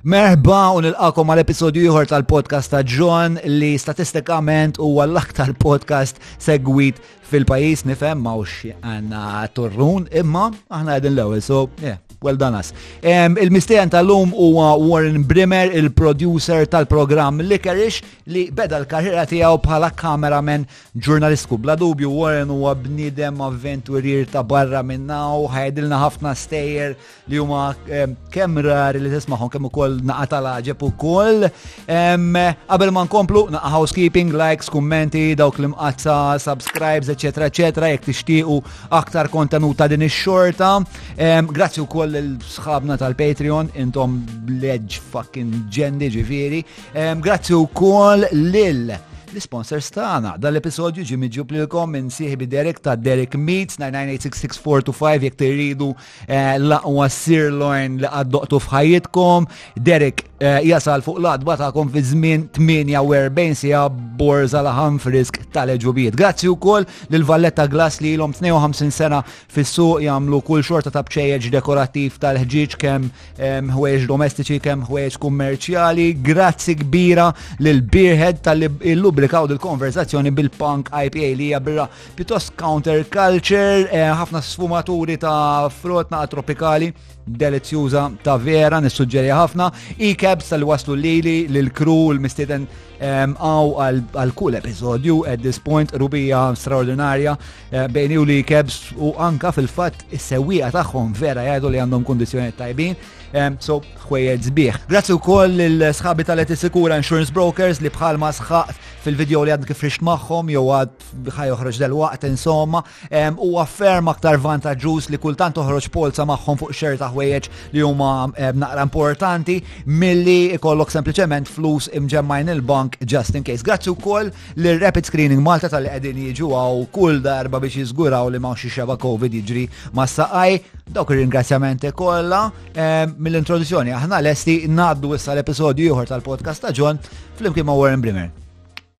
Merħba u nilqakom għal episodju ieħor tal-podcast ta' John li statistikament huwa l-aktar podcast segwit fil-pajjiż nifhem mawx għandna turrun imma aħna qegħdin l-ewwel so yeah, well done us. Um, Il-mistijan tal-lum huwa Warren Brimmer, il-producer tal-programm Licorice li beda l-karriera tiegħu bħala kameraman ġurnalistku. Bla dubju Warren huwa bniedem avventurier ta' barra minnaw, ħajdilna ħafna stejjer li huma kemm rari li tismagħhom kemm ukoll naqa tal-aġeb ukoll. Qabel ma nkomplu naqa housekeeping, likes, kummenti, dawk li mqazza, subscribes, eċetera, eċetera, jekk tixtiequ aktar kontenut ta' din ix-xorta. Grazzi wkoll lil sħabna tal-Patreon intom ledge fucking ġendi ġifieri. Grazzi wkoll lil l-sponsors tagħna. Dan l-episodju ġi miġjub lilkom minn sieħbi Derek ta' Derek Meets 9986645 jekk tirridu Eh, l-aqwa sirloin li għaddoqtu f'ħajjitkom. Derek eh, jasal fuq l-adba ta'kom fi żmien 48 sija borza laħam frisk tal-eġubiet. Grazzi u koll l-Valletta Glass li l-om 52 sena fis-suq jamlu kull xorta ta' bċejjeġ dekorattiv tal-ħġiġ kem eh, ħwejġ domestiċi kem ħwejġ kummerċjali. Grazzi kbira l-Beerhead tal-li illubrikaw dil-konverzazzjoni bil-punk IPA li hija birra Pjuttost counterculture, eh, ħafna sfumaturi ta' frott naqa tropikali, delizzjuża ta' vera, nissuġġeri ħafna. E-cabs tal waslu lili, l-kru, l-mistieden għaw għal kull episodju at this point rubija straordinarja eh, bejni u li kebs u anka fil-fat is-sewwija tagħhom vera jgħidu li għandhom kondizjoni tajbin. So, ħwejjed zbieħ. Grazzi wkoll l-sħabi tal-Etisikura Insurance Brokers li bħalma sħaqt fil-video li għad kif rixt magħhom jew għad ħajoħroġ dal-waqt insomma u afferm aktar vantaġġuż li kultant toħroġ polza magħhom fuq xerta ħwejjeġ li huma naqra importanti milli ikollok sempliċement flus imġemmajn il-bank just in case. Grazzi wkoll li rapid screening Malta tal qegħdin jiġu għaw kull darba biex jiżguraw li ma xi xeba COVID jiġri ma saqaj dawk ir-ringrazzjamenti kollha mill-introduzzjoni aħna lesti ngħaddu issa l-episodju ieħor tal-podcast ta' John flimkien ma' Warren Brimmer.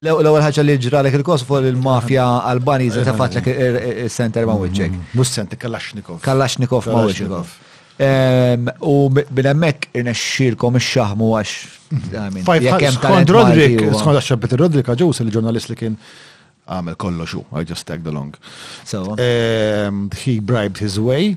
L-ewwel ħaġa li ġralek il-Kosovo li l-mafja Albaniża tefatlek is-center ma' wiċċek. Mm, mm. Mhux center Kalashnikov. Kalashnikov ma' wiċċek. U minn hemmhekk irnexxielkom ix-xaħmu għax. Mm-hmm. Skont Rodrik, skont għax Peter Rodrik ġews il-ġurnalist li kien għamel kollox u I just tagged along. So, um, he bribed his way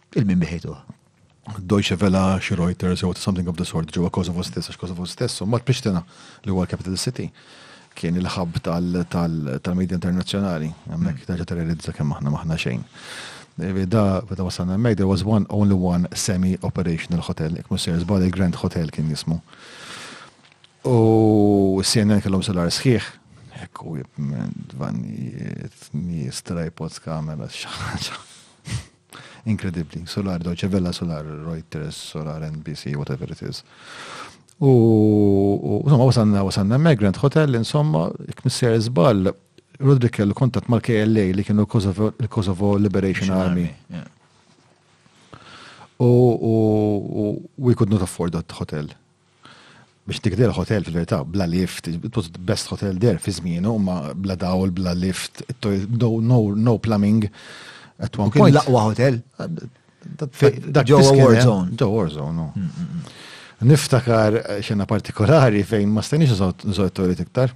Il-min biħitu. Deutsche Welle, xi Reuters, jew something of the sort, ġewwa Kosovo stess, għax Kosovo stess, u mat Prishtina, li huwa l-capital city, kien il-ħab tal-medja internazzjonali, hemmhekk terġa' terrorizza kemm aħna maħna xejn. Da, meta wasalna hemmhekk, there was one, only one semi-operational hotel, jekk mhux sejr żball il-Grand Hotel kien jismu. U CNN kellhom solar sħiħ, equipment, vannijiet, nies, tripods, kamera, xaħġa. Inkredibbli, Solar, Deutsche Welle, Solar, Reuters, Solar, NBC, whatever it is. U, insomma, wasanna, wasanna me, Grand Hotel, insomma, kmisser zbal, Rodri kellu kontat mal-KLA li kienu l-Kosovo Liberation Army. U we could not afford that hotel. biex dik der hotel fil-verità bla lift, it was the best hotel der fi żmienu, ma bla dawl, bla lift, no, no, no plumbing. At one point. Laqwa hotel. Dak ġo Warzone. Ġo Warzone, no. Mm, mm, mm. Niftakar xena partikolari fejn ma stenix nżod toilet iktar.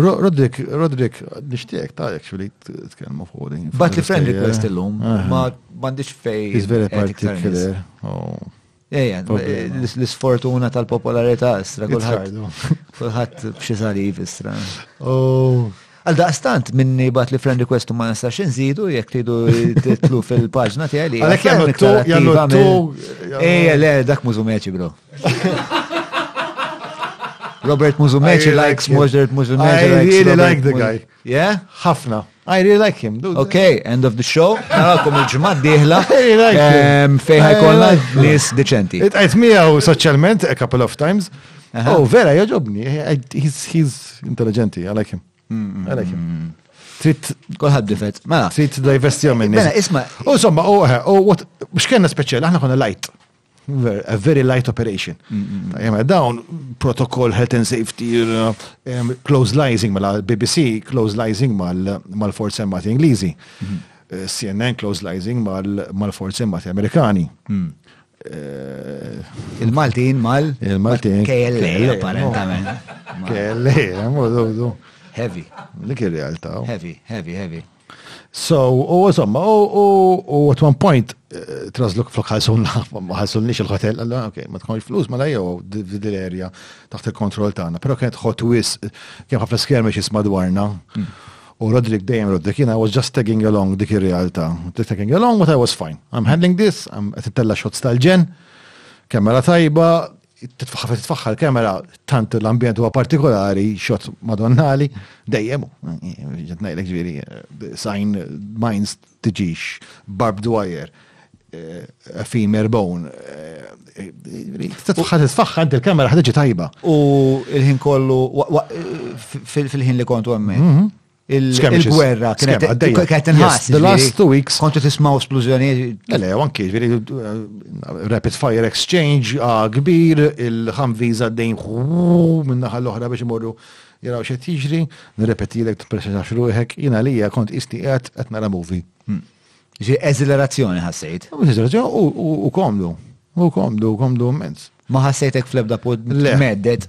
Rodrik, Rodrik, nishtiqek ta' actually t-kelmu fuq din. Bat li friend request illum, ah. ma bandiċ fej. Is very particular. Oh. Ejja, l-sfortuna tal-popolarità istra, kullħat. Kullħat bxie saliv istra. Oh. Għal daqstant minni bat li friend request ma nistax nżidu jekk tridu titlu fil-paġna tiegħi. Għalhekk jagħmlu tu jagħmlu tu. Ejja le dak mużu meċi bro. Robert Muzumeċi likes Mozart Muzumeċi likes. I really like the guy. Yeah? Ħafna. I really like him. Dude. Okay, end of the show. Narakom il-ġimgħa d-dieħla. Fejn ħajkolna nies deċenti. Itqajt miegħu soċjalment a couple of times. Oh, vera, joġobni. He's intelligenti. I like him. I like him. Trit. Kolħad difet. Mela. Trit divestija minni. Mela, isma. U somma, u, u, x'kenna speċjali, aħna konna light. A very light operation. Jema dawn protokoll health and safety, close liaising mela BBC, close liaising mal-Forza Armati Ingliżi. Eh, CNN close liaising mal-Forza Armati Amerikani. Mm. Eh, Il-Maltin mal? Il-Maltin. KLA, apparentament. KLA, eh, Heavy. Dik il-realtà. Heavy, heavy, heavy. So, u insomma, u at one point, eh, trasluk flok ħalsun ma ħalsunniex il-hotel, għalla, ok, ma tkunx flus, ma lajja u dil area taħt il-kontroll tagħna. Però kienet ħot wis, kien ħafna skjermi xis madwarna. Mm. U Rodrik dejjem Rodrik, jina, I was just tagging along dik ir-realtà. Tagging along, but I was fine. I'm handling this, I'm qed tella shots tal-ġen, kamera tajba, Titfaħħar titfaħħar kamera tant l-ambjent huwa partikolari, xot madonnali, dejjem, ġet ngħidlek ġifieri, sign minds tiġix barbed wire eh, female bone. Eh, titfaħħar titfaħħar int il-kamera ħdeġi tajba. U il-ħin kollu, wa- wa- fil- fil-ħin li kontu hemmhekk, Mhm. il-gwerra kienet inħass. The last two weeks. Kontu tismaw splużjoni. Le, anki, veri, uh, rapid fire exchange, ah, kbir, il-ħamviz għaddejn minnaħal l-oħra biex imorru jaraw xe tiġri, nirrepeti l-ek t-presa xruħek, jina li kont isti għat għat nara movie. Hmm. Ġi eżilerazzjoni ħassejt. Eżilerazzjoni u komdu, u komdu, u komdu immens. Ma ħassejtek fl-ebda pod medet.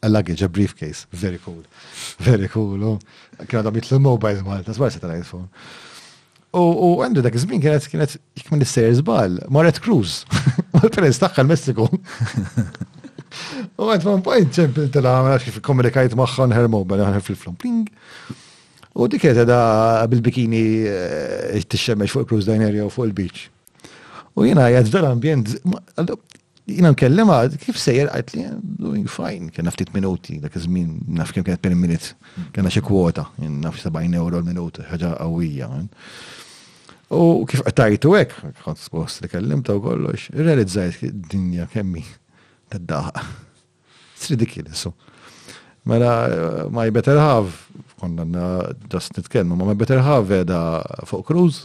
A luggage, a briefcase, very cool. Very cool. Kien għadhom jitlu mobile Malta, zbar satellite phone. U għandu dak iż-żmien kienet kienet jekk minn sejr żball, marret cruise. U l-perens tagħha l-Messiku. U għad one point ċempil tela għamela kif komunikajt maħħa nħer mobile, nħer fil-flum, pling. U dik edha bil-bikini eh, t-xemmex fuq il-cruise line area u fuq il-beach. U jena għed dal-ambjent, Jina nkellem għad, kif sejjer għajt li doing fine, kena ftit minuti, dak iż-żmien naf kemm kienet per minute, kena xi kwota, naf 70 euro l-minuta, ħaġa qawwija. U kif qtajtu hekk, kont spost li kellim taw kollox, realizzajt dinja kemmi tad-daħ. It's ridiculous. Mela, my better half, konna just nitkellmu, ma my better half veda fuq cruise,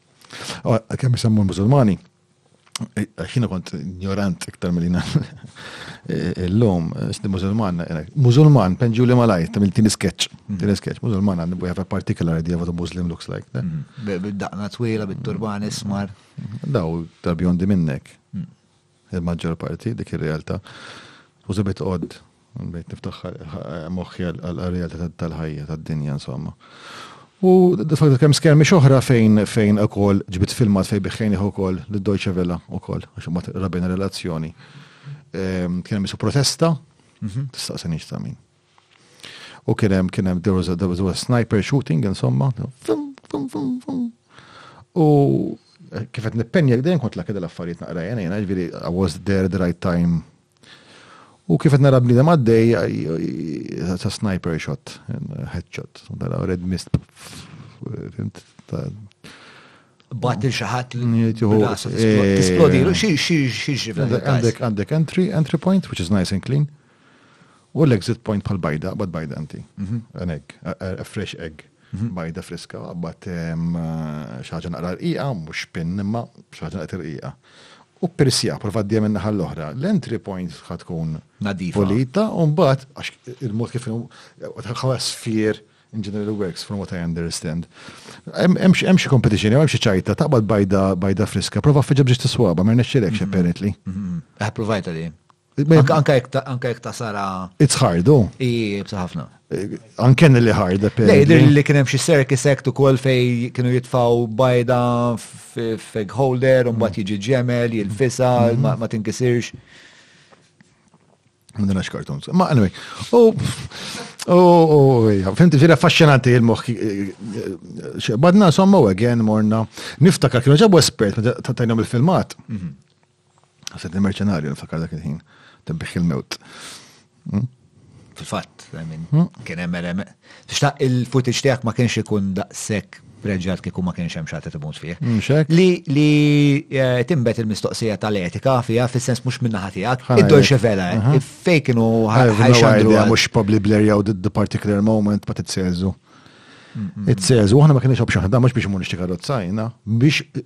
Għalkemm jisemmu l-Musulmani, eh, xina kont ignorant iktar mill eh, l-lum, eh, sti Musulman, Musulman, penġu li malaj, ta' minn tini sketch, mm-hmm. tini sketch, Musulman għandu have a particular idea what a Muslim looks like. Mm-hmm. Bid-daqna twila, bid-turban ismar. Mm-hmm. Daw, tal-bjondi minnek. Mm. Il-maġġor parti dik ir-realtà. U żibit għodd bejt niftaħħar moħħi għal-realtà tal-ħajja tad-dinja insomma. U d-fakta kemm skermi xoħra fejn fejn ukoll ġbit filmat fejn biħħejni ukoll l-Deutsche Welle ukoll għax ma rabina relazzjoni. Ehm, kien hemm protesta, mhm. tistaqsini x'ta' min. U kien hemm kien hemm there was a, there was a sniper shooting insomma. U eh, kif qed nippenja dejjem kont la kedel affarijiet naqra jena jena ġifieri I was there the right time. U kif qed nara bniedem għaddej ta' sniper shot, headshot, nara red mist. Bat il xaħat l-isplodilu, xie xie xie xie. Għandek entry, entry point, which is nice and clean. U l-exit point bħal bajda, qabbad bajda inti. Mhm. An egg, a fresh egg. Mhm. Bajda friska, qabbad xaġa naqra rqiqa, mhux pin imma xaġa naqra rqiqa. U persja, prova d minna ħall oħra L-entry point tkun nadifa. Polita, u mbagħad għax il-mod kif ħawa sfir in general works from what I understand. Hemm xi competition, hemm xi ċajta, taqbad bajda friska, prova fiġib biex tiswaba, ma rnexxilekx mhm. apparently. Provajta li. Anka jek ta' sara. It's hard, u. Ii, bsa ħafna. Anken li hard, depende. Li kienem xie circus act u kol fej kienu jitfaw bajda feg holder, un bat jiġi ġemel, jil-fisa, mhm. ma tinkisirx. Mdina xkartons. Ma anyway. U, u, u, fimti fil affascinanti il-moħ. Badna somma u again morna. Niftakar kienu ġabu espert ta' tajnom il-filmat. Mhm. Għaset il-merċenarju nfakar dak il-ħin, tebbiħ il-mewt. Hmm? Fil-fatt, hmm? kien hemm element. Xtaq il-footage tiegħek ma kienx ikun daqshekk preġġat kieku ma kienx hemm xagħti tibut fih. Hmm, li li eh, timbet il-mistoqsija tal-etika fiha fis-sens mhux minn naħa tiegħek, id-dolce vela, eh, uh-huh. fej kienu ħajxandru. Mhux probably Blair jew the particular moment ma titseżu. It-seżu, aħna ma kienx option ħadda mhux biex imur nixtieq karozza biex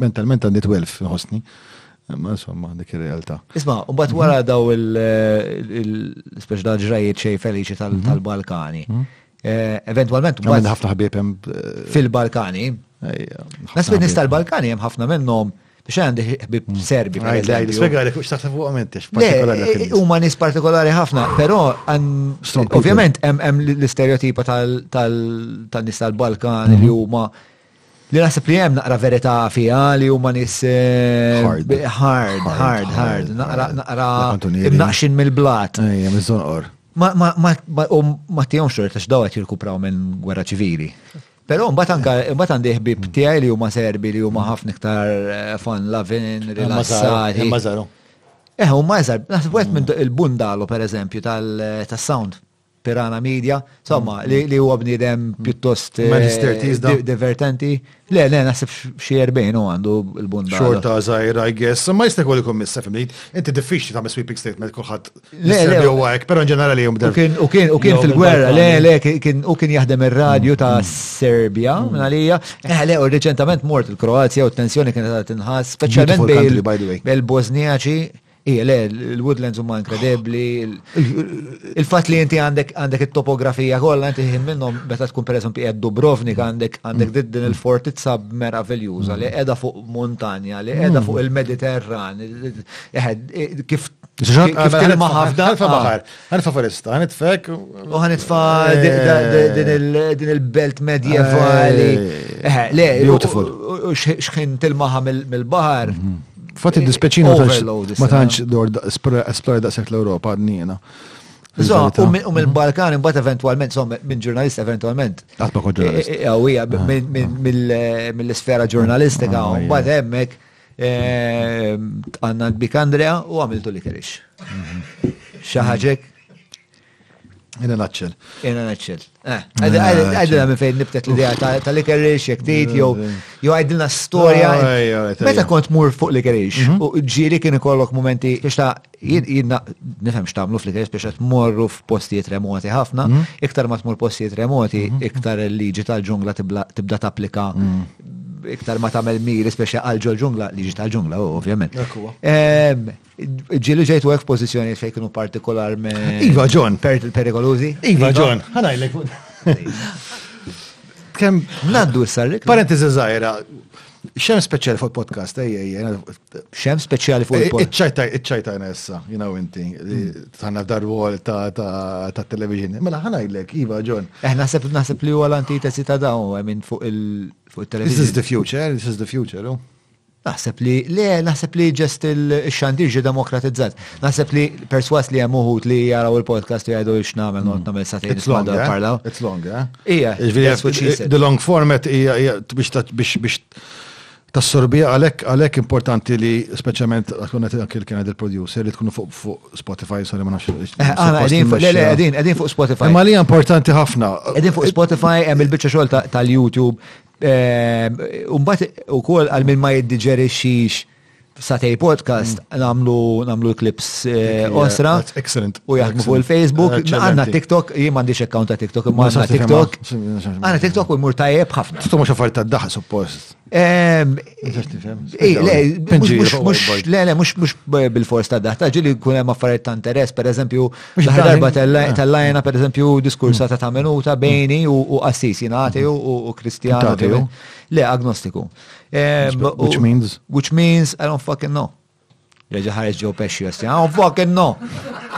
Mentalment għandi 12 nħossni. Ma insomma, dik ir-realtà. Isma, u bat wara daw il-speċi da ġrajiet xej feliċi mhm. tal-Balkani. Mhm. Eh, eventualment, bat. ħafna ħabib eh, fil-Balkani. Nas minn nista l-Balkani hemm ħafna minnhom biex għandi ħbib mhm. serbi. Għajdi, spiegħali, kux taħseb fuq għamenti, partikolari. Eh, huma nis partikolari ħafna, pero ovvjament hemm l-istereotipa tal-nis tal-Balkan li huma Li naħseb li hemm naqra verità fiha li huma nies eh, hard, hard, hard, hard, naqra naqra imnaqxin mill-blat. Ejja, miżonqor. Ma tihom xorta għax dawet jirkupraw minn gwerra ċivili. Però mbagħad anke mbagħad għandi ħbib tiegħi li huma serbi li huma ħafna iktar eh, fan lavin, rilassati. Eh, huma eżar, naħseb wieħed minn il-bundalo pereżempju tas-sound. Pirana Media, somma, mm. li huwa bniedem mm. pjuttost eh, divertenti. Le, le, nasib xie erbejn u għandu l-bunda. Xorta zaħir, I guess, ma jistek għalli kum missa fimni, inti diffiċli ta' sweeping statement kullħat. Le, le, u għek, pero ġenerali jum darbi. U kien fil-gwerra, le, le, u kien jaħdem il-radio mm, ta' Serbia, minna lija, eh, le, u reċentament mort il-Kroazja u t-tensjoni kienet ta' tinħas, specialment bil-Bosniaċi. Ija, le, il-woodlands huma inkredibbli. Il-fatt li inti għandek it-topografija kollha inti ħin minnhom meta tkun pereżempju qiegħed Dubrovnik għandek għandek din il-fortizza meraviljuża li qiegħda fuq montanja li qiegħda fuq il-Mediterran. Kif kif tilma ħafna baħar. Ħanitfa foresta, ħanitfek. U ħanitfa din il-belt medjevali. Le, beautiful. Xħin tilmaħa mill-baħar. Fatti eh, dispeċina ma tantx dor esplora daqshekk l-Ewropa għadniena. U mill-Balkan, imbagħad eventwalment, insomma, minn ġurnalist eventwalment. Għatma kont ġurnalist. Eh, eh, Għawija, ah. mill-sfera ġurnalistika, ah, mbagħad hemmhekk għandna bik Andrea u għamiltu li kerix. Mhm. Xaħġek In a nutshell. In a nutshell. Eh, għajdilna minn fejn nibtet l-idea tal-likerix, jek tit, jow, jow għajdilna storja. Meta kont mur fuq likerix, mhm. u ġiri kien ikollok momenti, biex ta' jidna, nifem xtamlu fl-likerix biex morru f'postijiet remoti ħafna, mhm. iktar ma tmur postijiet remoti, mhm. iktar il-liġi tal-ġungla tibda tapplika iktar ma tamel miri speċi għal ġol ġungla, liġi tal-ġungla, ovvjament. Ġili ġejt u f'pożizzjoni fejn kienu partikolarment. Iva, John. Perikolużi. Iva, iva, John. Ħanajlek. Kem naddu s-sarrik? Parentesi zaħira, xem speċjali fuq podcast, ej, ej, ej. Xem speċjali fuq eh, podcast. Iċċajta, iċċajta nessa, jina u inti, mm. tħanna dar-wol ta' television. Mela ħanajlek, Iva, John. Eh, naħseb, naħseb li huwa l-antitesi ta' dawn, I mean, fuq il-television. This is the future, this is the future, oh. Naħseb li, le, naħseb li ġest il-xandir ġi demokratizzat. Naħseb li perswas li hemm uħut li jaraw il-podcast u jgħidu x'nagħmel mm. noqgħod nagħmel satejn ismada eh? parlaw. It's long, eh? Ija, the long format hija biex biex tassorbija għalek għalek importanti li speċjalment għakunet anke kien għad il-producer li tkunu fuq Spotify sa li ma nafx. Eh, ah, għedin fuq le għedin għedin fuq Spotify. Ma li importanti ħafna. Għedin fuq Spotify hemm il-biċċa xogħol tal-YouTube Umbat u kol għal minn ma jiddiġerixix satej podcast mm. namlu namlu clips eh, osra. Excellent. U jaħdmu fuq il-Facebook. Għanna TikTok, jien m'għandix account ta' TikTok, imma għanna TikTok. Għanna TikTok u jmur tajjeb ħafna. Stu mhux affarijiet tad-daħ suppost. Ehm, eh, le, le, mhux bil-fors ta' daħ, ta' ġili kun hemm affarijiet ta' interess, pereżempju L-aħħar darba tal-lajna, per eżempju, diskursa ta' ta' minuta bejni u assis, jina ateu u kristjan. Ateu? Le, agnostiku. Which means? Which means, I don't fucking know. Reġa ħareġ ġew pesċi għasti, I don't fucking know.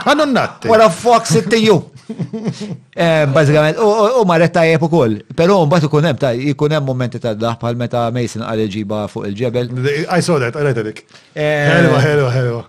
Għannu natti. What the fuck sitti ju? Bazzikament, u marret ta' jepu koll. Pero mbat ikun hemm ta' ikun hemm momenti ta' daħ bħal meta Mason għal ġiba fuq il-ġebel. I saw that, għalajta dik. Helwa, helwa, helwa.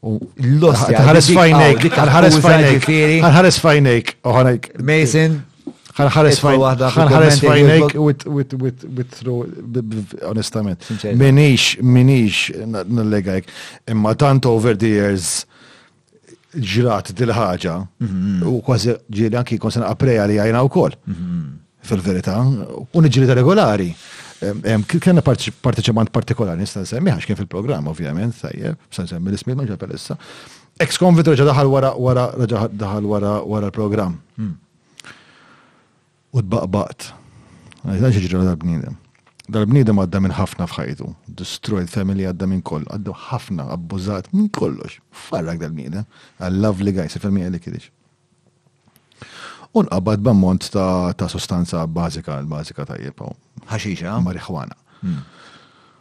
Għal-ħares fajnejk, għal-ħares fajnejk, għal-ħares fajnejk, uħanajk. Mason. Għal-ħares fajnejk, għal-ħares fajnejk, witru, onestament. Minix, minix, nallegajk, imma tant over the years, ġrat dil ħaġa mhm. u kważi ġieli anki kon sena apreja li għajna u kol mhm. fil-verita u nġili ta' regolari. Kena partiċipant partikolari nistan semmi għax kien fil-programm ovvjament, tajjeb, nistan semmi l-ismiet maġġa palissa. Ex konvit raġa daħal wara wara daħal wara wara l-programm. Hmm. U tbaqbaqt. Għaliex għax jiġri dal-bniedem? Dal-bniedem għadda minn ħafna f'ħajtu. Destroyed family għadda minn kollu. Għadda ħafna abbużat minn kollox. Farrak dal-bniedem. A lovely guy, sifhem jgħalli kidix. Unqabad b'ammont ta' sostanza bażika, l-bażika tajjeb. Ħaxixa? Marijuana. Hmm.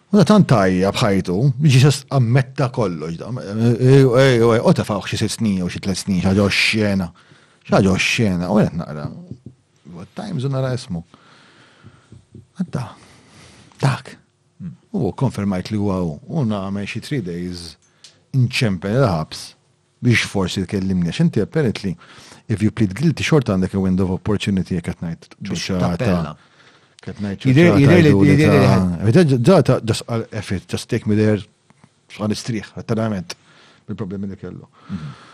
U da tant tajja bħajtu, ġiġas ammetta kollox. Ej, ej, ej, u tafawx xie snin jew xie tlet snin, ħaġa xena. ċaġa oxxena, u għet naqra. What times u nara ismu. Għadda, dak. U konfermajt li għaw, u nagħmel xi three days nċempel il-ħabs biex forsi tkellimni. Xinti għapperit li, if you plead guilty, xort għandek a window of opportunity jek għatnajt. Biex tappella. Għatnajt. Ġata, just għal effit, just take me there, għal istriħ, għattanament, bil-problemi li kellu. Mhm.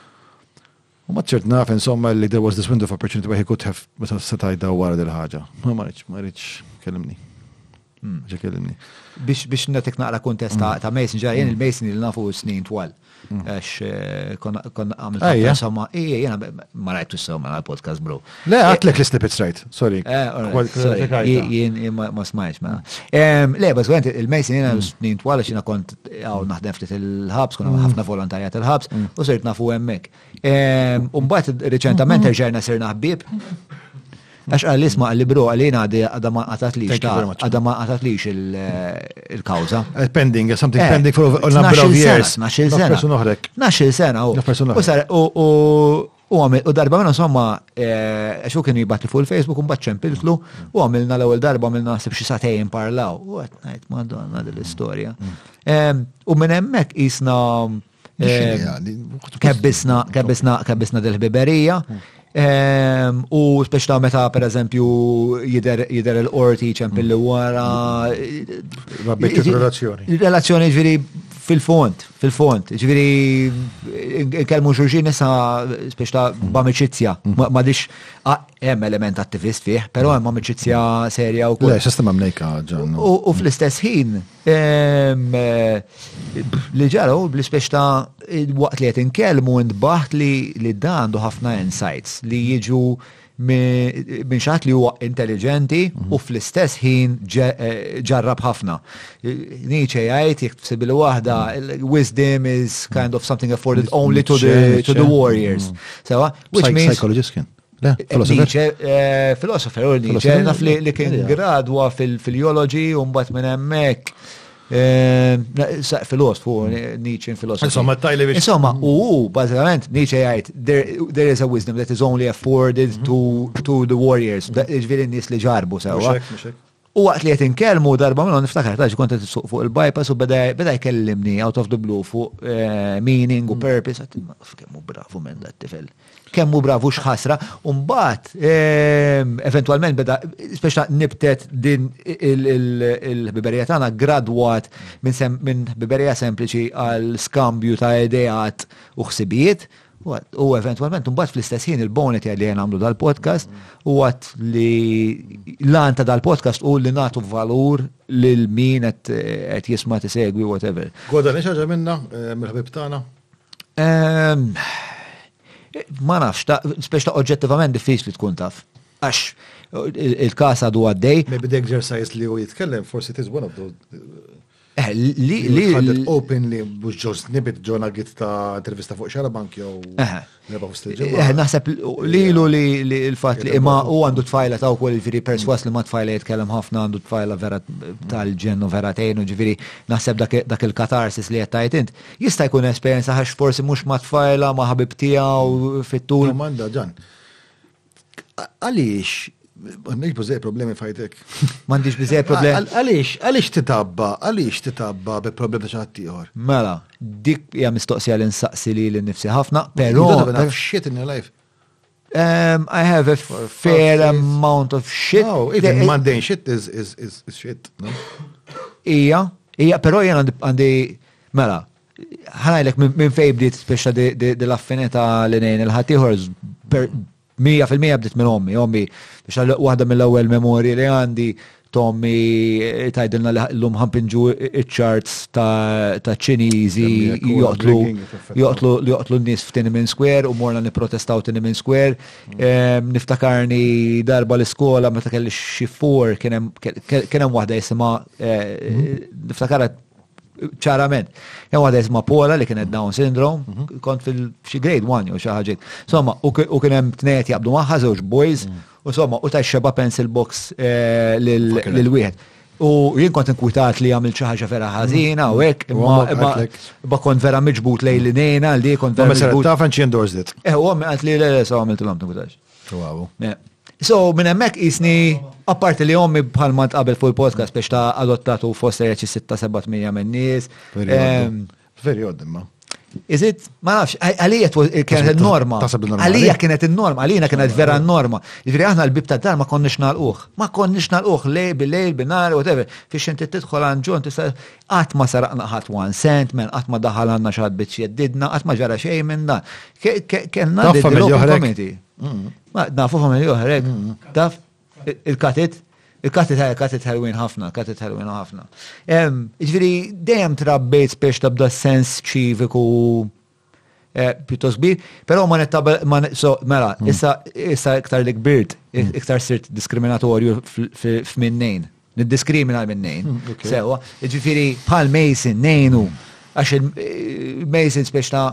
U ma tsirt naf insomma li there was this window of opportunity where he could have meta setajt daw wara dil-ħaġa. Ma marriċ, marriċ, kellimni. Hmm. Ġa kellimni. Biex biex natik naqra kontest ta' hmm. Mason ġa jien hmm. il-Mason li nafu snin twal. Għax eh, konna għamil insomma, ija jena ma rajtu s-sewma għal-podcast bro. Le, għatlek li snippets rajt, sorry. Eh, jien ma smajx ma. Mela. Le, bas għent il-mejsin jena mm. snin twala xina kont għaw naħdem ftit il-ħabs, kuna mm. ħafna volontarjat il-ħabs, mm. u sirt nafu emmek. Umbat reċentament mm-hmm. erġajna sirna ħbib, Għax għal isma għal libro għalin għadi għadha ma għatat li għadha ma għatat li eh, il-kawza. Eh, pending, something eh, pending for a number of years. Naxil sena. Naxil sena. Naxil sena. U U għamil, u darba minna somma, eh, għax u kienu jibatli fuq il-Facebook, un bat ċempiltlu, u għamilna l-ewel darba għamilna nasib xie satejn parlaw. U għet najt, madonna dil-istoria. U minn emmek jisna eh, kebbisna, kebbisna, kebbisna dil-ħbiberija. U speċta meta per eżempju jider il-qorti ċempilli wara. Rabbiet relazzjoni. Relazzjoni ġviri fil-fond, Fil-fond, ġviri, nkellmu xurxin nisa spiex ta' b'amicizja. Mm. Ma dix, hemm element attivist fih, pero hemm amicizja serja u kull. Sistema mnejka ġan. U fl-istess ħin, eh, li ġaraw, bl spiex ta' waqt li qed inkellmu ntbaħt li dan għandu ħafna insights li jiġu minn xaħat li huwa intelligenti u mhm. fl-istess ħin eh, ġarrab ħafna. Nietzsche jgħid jekk tfsibil waħda, mhm. wisdom is kind of something afforded only to the, to the warriors. Mhm. Sewa, which means... Psychologist kien. Eh, eh, filosofer, u Nietzsche, naf li kien gradwa fil-biology un bat minn emmek. Saq filosof, hu Nietzsche filosof. Insomma, tajli biex. Insomma, u bażikament Nietzsche jgħid there is a wisdom that is only afforded to, to the warriors, ġifieri n-nies li ġarbu sewwa. U waqt li qed inkellmu darba minn niftakar ta' kont qed suq fuq il-bypass u beda jkellimni out of the blue fuq eh, meaning u purpose. Kemm hu bravu minn dat tifel. kemm hu bravu x'ħasra, u mbagħad ehm, eventwalment beda speċa nibtet din il-ħbiberija tagħna gradwat minn ħbiberija sempliċi għal skambju ta' ideat u ħsibijiet. U eventualment, mbagħad fl-istess ħin il-bonet li jena għamlu dal-podcast, u għat li l-għan ta' dal-podcast u li natu valur lil min qed jisma' tisegwi whatever. Goda, nix ħaġa minna, eh, mill-ħbib tagħna? Ehm, ma nafx, speċ ta' oġġettivament diffiċli tkun taf. Għax il-kas għadu għaddej. Maybe the exercise li u jitkellem, forse it is one of those. Eh, li li. Għadet open li bux ġo snibit ġo nagit ta' intervista fuq xara bank jow. Eh. Neba fuq stil eh, Naħseb li lu li il-fat li imma u għandu tfajla ta' u koll ġviri perswas li ma tfajla jitkellem ħafna għandu tfajla vera tal-ġennu vera tejnu ġviri naħseb dak il-katarsis li jettajt int. Jista' jkun esperjenza ħax forsi mhux ma' tfajla ma' ħabib tiegħu fit-tul. Domanda ġan. Għaliex Għandix bizzej problemi fajtek. Għandix bizzej problemi. Għalix, għalix titabba, għalix titabba bi problemi ċaħtiħor. Mela, dik hija mistoqsija l-insaqsi li l-nifsi ħafna, pero. Xiet in your life. Um, I have a for, fair for amount of shit. No, even the, mundane shit is, is, is, is shit. No? Ija, ija, pero jena għandi, mela, ħanajlek minn fej bdiet speċa di l-affinita li nejn il-ħatiħor 100% bdiet minn ommi, ommi, biex waħda mill-ewwel memorji li għandi Tommy tajdilna li l-lum ħampinġu il-charts ta' ċinizi joqtlu joqtlu joqtlu n-nis f'Tinemin Square u morna niprotestaw Tinemin Square. Mm. Niftakarni darba l-iskola meta kelli xiffur kienem kienem wahda jisima eh, mm-hmm. niftakara ċarament. Hemm waħda jisma Pola li kienet Down syndrome, mm-hmm. kont fil-xi grade 1 jew xi ħaġa. Insomma, u kien hemm tnejn jaqbdu magħha żewġ boys mm. U somma, u ta' xeba pencil box lil wieħed. U jien kont inkwitat li għamil ċaħġa vera ħazina u hekk, imma kont vera miġbut lej li nejna li kont vera. Mela, ta' fan ċien dorzit. Eh, u għamil għat li l-għalja sa' għamil t-lam t-nkutax. So, minn hemmhekk isni apparti li ommi bħalma tqabel fuq il-podcast biex ta' adottatu fost reċi 6-7 minn nies. Very odd imma. Is it, ma nafx, għalija kienet il-norma. Għalija kienet il-norma, għalina kienet vera norma. Ġifiri aħna l-bib ta' dar ma konniex nal-uħ. Ma konniex nal-uħ lej, bil-lejl, binar, whatever. Fi xinti tidħol għanġon, tista' għat ma saraqna ħat one cent, men għat ma daħal għanna xaħat bieċ jeddidna, għat ma ġara xej minn dan. Kenna d-dil-open committee. Mm. Nafu familji oħrek. Mm. Taf, Il-katit, il-katit ħaj, katit ħelwin ħafna, katit ħelwin ħafna. Ġviri, dejjem trabbejt spiex tabda sens ċiviku eh, pjuttos kbir, pero ma nettabel, so, mela, hmm. issa, issa iktar li kbirt, hmm. iktar sirt diskriminatorju f'minnejn. Niddiskrimina minnejn. Hmm, Sewa, ġviri, bħal Mason, nejnu, għax il-Mason eh, spiex ta'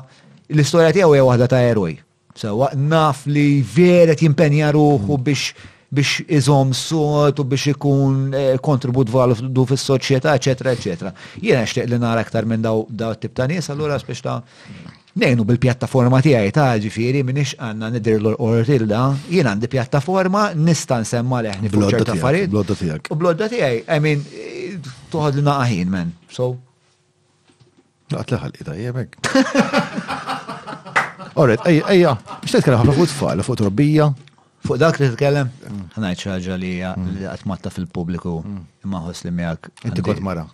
l-istoria tiegħu hija waħda ta' eroj. Sewa, naf li vera jimpenja ruħu mm. biex biex iżom sot u biex ikun eh, kontribut valudu fis soċjetà eċetera, eċetera. Jiena xtieq li nara aktar minn daw daw tip ta' nies, allura biex ta' nejnu bil-pjattaforma tiegħi ta' ġifieri minix għandna nidir l-ortilda, jien għandi pjattaforma nista' nsemma leħni blodda ta' farid. Blodda tiegħek. U blodda tiegħi, I mean, toħod li naqaħin men. So, Laqt laħal ida jebek. Alright, ejja, ejja, biex nitkellem ħafna fuq tfal, fuq trobbija. Fuq dak li tkellem, mm. ħanajt ħaġa li mm. li qatt matta fil-pubbliku mm. imma ħoss li miegħek. Inti kont mara.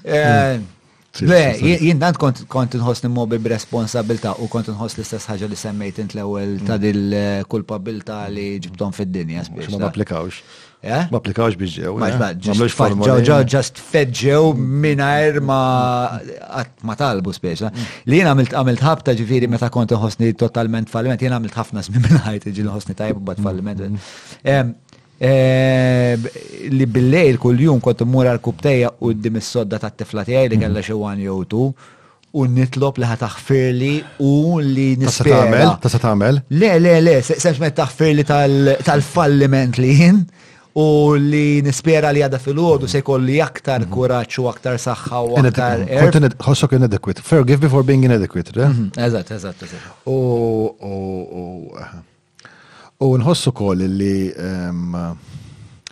Eh, Le, jien tant kont kont inħossni mobi b'responsabilità u kont inħoss l-istess ħaġa li semmejt int l-ewwel ta' dil kulpabilità li ġibtom fid-dinja. Ma applikawx. Eh? Ma applikawx biex ġew. Ma eh? ġew ġast feġġew mingħajr ma ma talbu speċa. Mm. Li jien għamilt għamilt ħabta ġifieri meta kont inħossni totalment falliment, jien għamilt ħafna żmien minn ħajti ġieli ħossni tajb bad falliment. Mm. Li bil-lejl kuljum kont immur għal kubtejja quddiem is-sodda tat-tifla tiegħi li kellha xi one jew two u nitlob li ħadd aħfirli u li nispera. Ta' sa tagħmel? Le, le, le, sempliċement taħfirli tal-falliment li jien u li nispera li għadha fil-ħodu se jkolli aktar mhm. kuraġġ u aktar saħħa u aktar. Ħossok inadequate. Forgive before being inadequate, le? Mhm, eżatt, eżatt, eżatt. U U nħoss ukoll li ehm,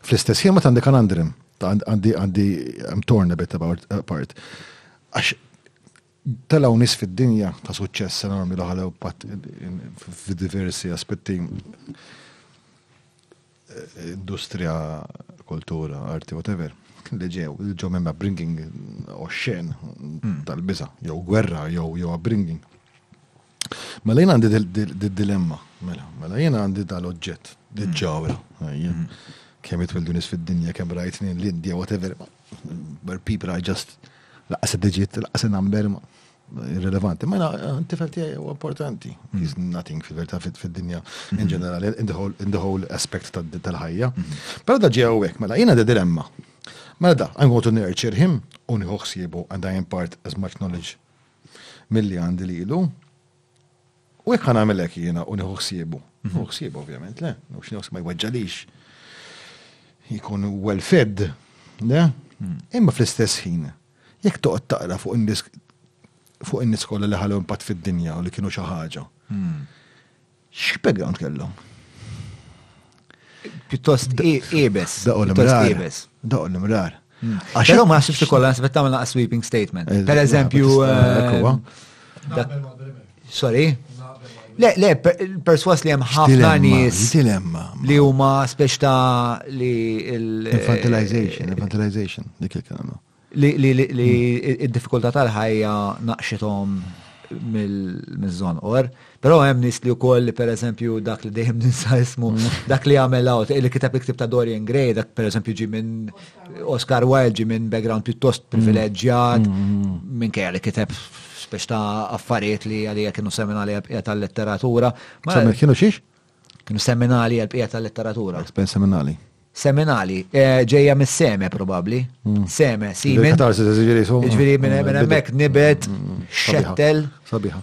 fl-istess ħin ma tandi kan andrim, għandi għandi I'm torn a bit about part. Għax telaw nis fid-dinja ta' suċċess enormi l-ħalew fi diversi aspetti. industrija, kultura, arti, whatever, li ġew, ġew minn bringing oxxen hmm. tal-biza, jew gwerra, jew jew bringing. Mela jien għandi dil-dilemma, mela, mela jien għandi dal-oġġett, dil-ġawra, hmm. kemm jitwildu nis fid-dinja, kemm rajtni l-Indja, whatever, where people are just laqas id-digit, laqas number, irrelevanti. Ma mela, eh, tifel tiegħi huwa importanti. Mm. He's nothing fil-verità fid-dinja in mm-hmm. ġenerali, in the whole aspect tal-ħajja. Mm-hmm. Però da ġew hekk, mela jiena da dilemma. Mela da, I'm going to nurture him u nieħu ħsiebu and I impart as much knowledge milli għandi lilu. U jekk ħanagħmel hekk jiena u nieħu ħsiebu. Mm-hmm. Nieħu ħsiebu ovvjament, le, u x'nieħu ma jweġġalix. Jkun well fed, le? Mm. Imma fl-istess ħin, Jekk toqgħod taqra fuq in-nies fuq in-nies kollha li ħalgħu impatt fid-dinja u li kienu xi ħaġa. Hmm. X'background kellhom? Pjuttost ibes. Daqgħu l-imrar. Daqgħu l-imrar. Hmm. Għax ma nasibx li kollha nasib tagħmel sweeping statement. Per eżempju, eh, Sorry? Le, le, perswas li hemm ħafna nies li huma speċ ta' li infantilization, infantilization, dik il-kelma. Li hmm. id-diffikultà tal-ħajja naqxithom mill-żon or, pero hemm nis li wkoll per eżempju dak li dejjem ninsa ismu, hmm. dak li għamel out, li kitab iktib ta' Dorian Gray, dak per eżempju ġi minn Oscar Wilde ġi minn background pjuttost privileġġjat, minn kejja li kiteb spiex ta' affarijiet li għalija kienu seminali għal-bqija tal-letteratura. Ma kienu xiex? Kienu seminali għal-bqija tal-letteratura. Spen seminali. Seminali, eh, ġeja mis seme probabli. Mm. Seme, simen. Ġviri minn emmek nibet, mm, mm, xettel. Sabiħa.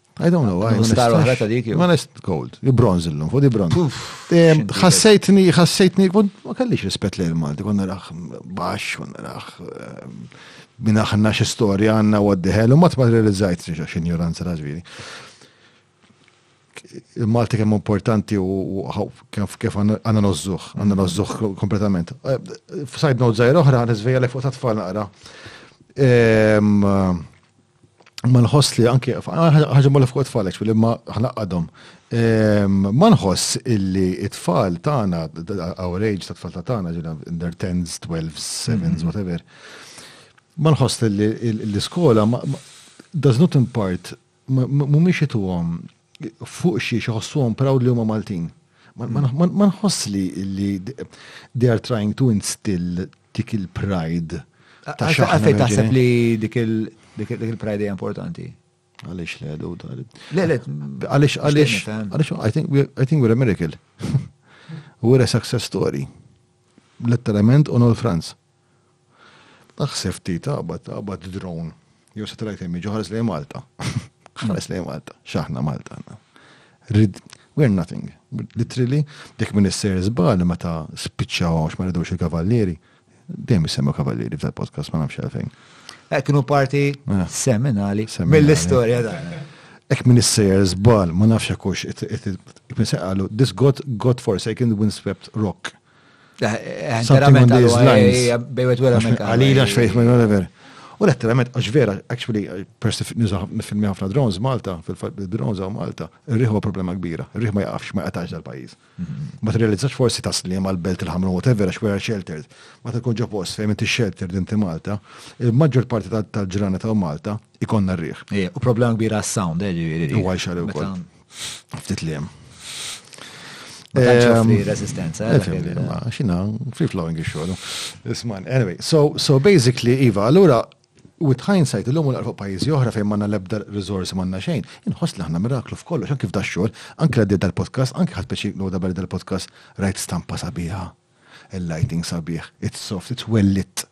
I don't know. I star oħra ta' dik. Ma nest gold. Di bronz illum, fu di bronz. Xassejtni, xassejtni, ma kellix rispet li l-Malti, konna raħ bax, konna raħ ehm, minna ħanna xie storja għanna għaddiħel, u mat ma realizzajt xie xie ignoranza raġviri. Il-Malti kemm importanti u kif għanna nozzuħ, għanna nozzuħ kompletament. Eh, F'sajd nozzajr oħra, għan izveja li fuq ta' tfal naqra. Ehm, ma nħoss li anke ħaġa ma fuq it-tfal li ma ħnaqqadhom. Ehm, ma nħoss illi it-tfal tagħna, our age ta' tfal ta' tagħna, ġina under 10s, 12s, 7s, mm-hmm. whatever. Ma nħoss li l-iskola does not impart mhumiex ituhom fuq xi xħossuhom proud li huma Maltin. Ma nħoss li they are trying to instill dik il-pride ta' xaħna. Għalfej taħseb li dik il-pride hija importanti? Għalix le, du, Le, le, għalix, għalix, għalix, I think, we're, I think we're a miracle. we're a success story. Letterament on all fronts. Taħseb ti tabat, tabat drone. Jew se tgħid immiġu ħares lejn Malta. Ħares lejn Malta. X'aħna Malta għandna. Rid we're nothing. Literally, dik minn is-ser żbal meta spiċċaw għax ma ridux il-kavallieri. Dejjem issemmu kavallieri f'dal podcast ma nafx għalfejn. Eh, kienu parti eh. seminali mill-istorja da. Ek minn is-ser żbal ma nafx hekk minn se qalu this god god forsaken windswept rock. Sinċerament, bejwet wera minn Għalina xfejf minn whatever. U letteralment, għax vera, actually, persi nifilmi ħafna drones Malta, fil-drones għaw Malta, rriħu problema kbira, rriħ ma jaqafx ma jaqtax dal-pajis. Mhm. Ma t-realizzax forsi ta' slim għal-belt il-ħamru, whatever, għax vera sheltered. Ma tkun ġo post fejn inti sheltered inti Malta, il-maġġor parti tal-ġrana ta' Malta ikonna rriħ. U problema kbira għas-sound, eh, ġiviri. U għajxa l Ftit li hemm. Ehm, resistenza. Eh, eh, xina, free flowing ix-xogħol. Isman, anyway, so, so basically, Iva, allura with hindsight, l-lum u l-arfu pajizi oħra fejn manna lebda rizorsi manna xejn, inħoss li ħna miraklu f'kollox, anki f'da xogħol, anki għaddi dal-podcast, anki ħad peċi l-għoda bari dal-podcast, rajt stampa sabiħa. Il-lighting sabiħ, it's soft, it's well lit.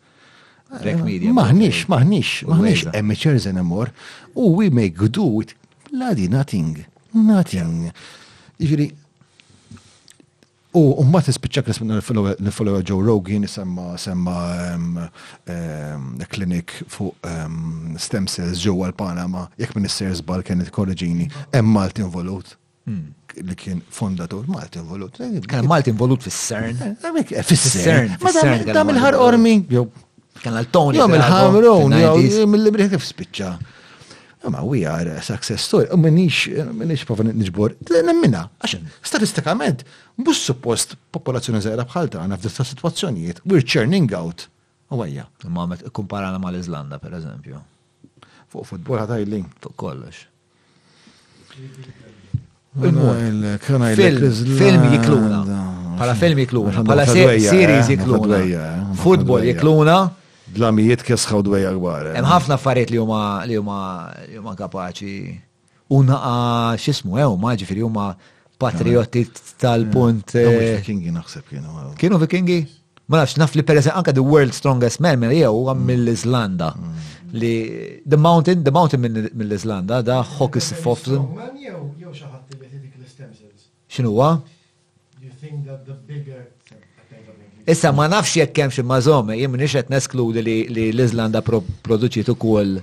Black media. Maħnix, maħnix, maħnix amateurs anymore. U we make do with bloody nothing. Nothing. Ġiri, U umma tispiċċa kris minna l-follower Joe Rogan semma semma klinik fuq stem cells ġewwa l-Panama, jekk minn is-sers bal kienet korreġini, hemm Malti involut. Hmm. li kien fondatur Malti involut. Kien Malti involut fis-CERN. Eh, eh, fis-CERN. Ma dam il-ħar ormi. Kien għal Tony. Jom il-ħamrun, jom il-libri kif spiċċa. Ma u jar success story, u minix, minix profa nġbor, nemmina, għax statistikament, bus suppost popolazzjoni zaħra bħal tagħna f'dista situazzjonijiet, we're churning out. U għajja. Ma għamet kumparana ma l-Izlanda, per eżempju. Fuq futbol ħatajli. Fuq kollox. Film jikluna. Pala film jikluna. Pala series jikluna. Football jikluna. Blamijiet kesħaw dwejja gbar. Hemm ħafna affarijiet li huma li huma li huma kapaċi u naqa x'ismu hemm ma ġifieri huma patriotti tal-punt. Kienu vikingi naħseb kienu. Kienu vikingi? Ma nafx, naf li per eżempju anka the world strongest man minn jew huwa mill-Iżlanda. Li the mountain, the mountain mill-Iżlanda, da Hawkins Foflin. X'inhu huwa? Issa ma nafx jekk hemm xi mażome, jien m'iniex qed neskludi li l-Iżlanda produċiet ukoll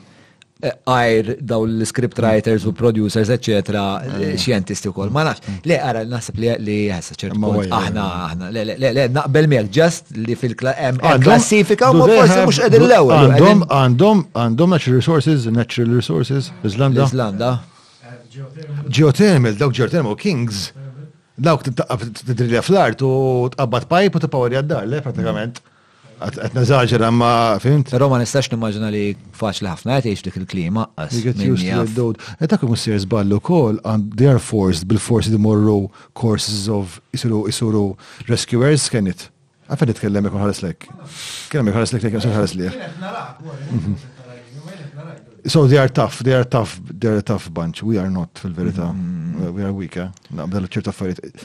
għajr daw l-script writers u producers, eccetera, eh. xjentisti u kol. Ma nafx, mm. le għara nasib li li jħassa ċertu kol. Aħna, aħna, le, le, le, naqbel miegħek ġast li fil-klassifika u forsi mhux qegħdin l-ewwel. Għandhom, għandhom, għandhom natural resources, natural resources, Islanda. Islanda. Geothermal, dawk geothermal kings. Dawk t-taqqa t-drilja fl-art u tqabbat pipe u t-power jaddar, le, pratikament. Mm. Qed neżaġera ma fint. Però ma nistax nimmaġina li faċli ħafna qed jgħix dik il-klima qas. E dak ikun sir żballu wkoll għand they are forced bil-forsi li morru courses of isiru isuru rescuers can it. Għafen nitkellem ikun ħares lek. Kellem ikun ħares lek lek ikun ħares lek. So they are tough, they are tough, they are tough bunch. We are not fil-verità. Mm-hmm. We are weak, eh? Naqbel ċertu affarijiet.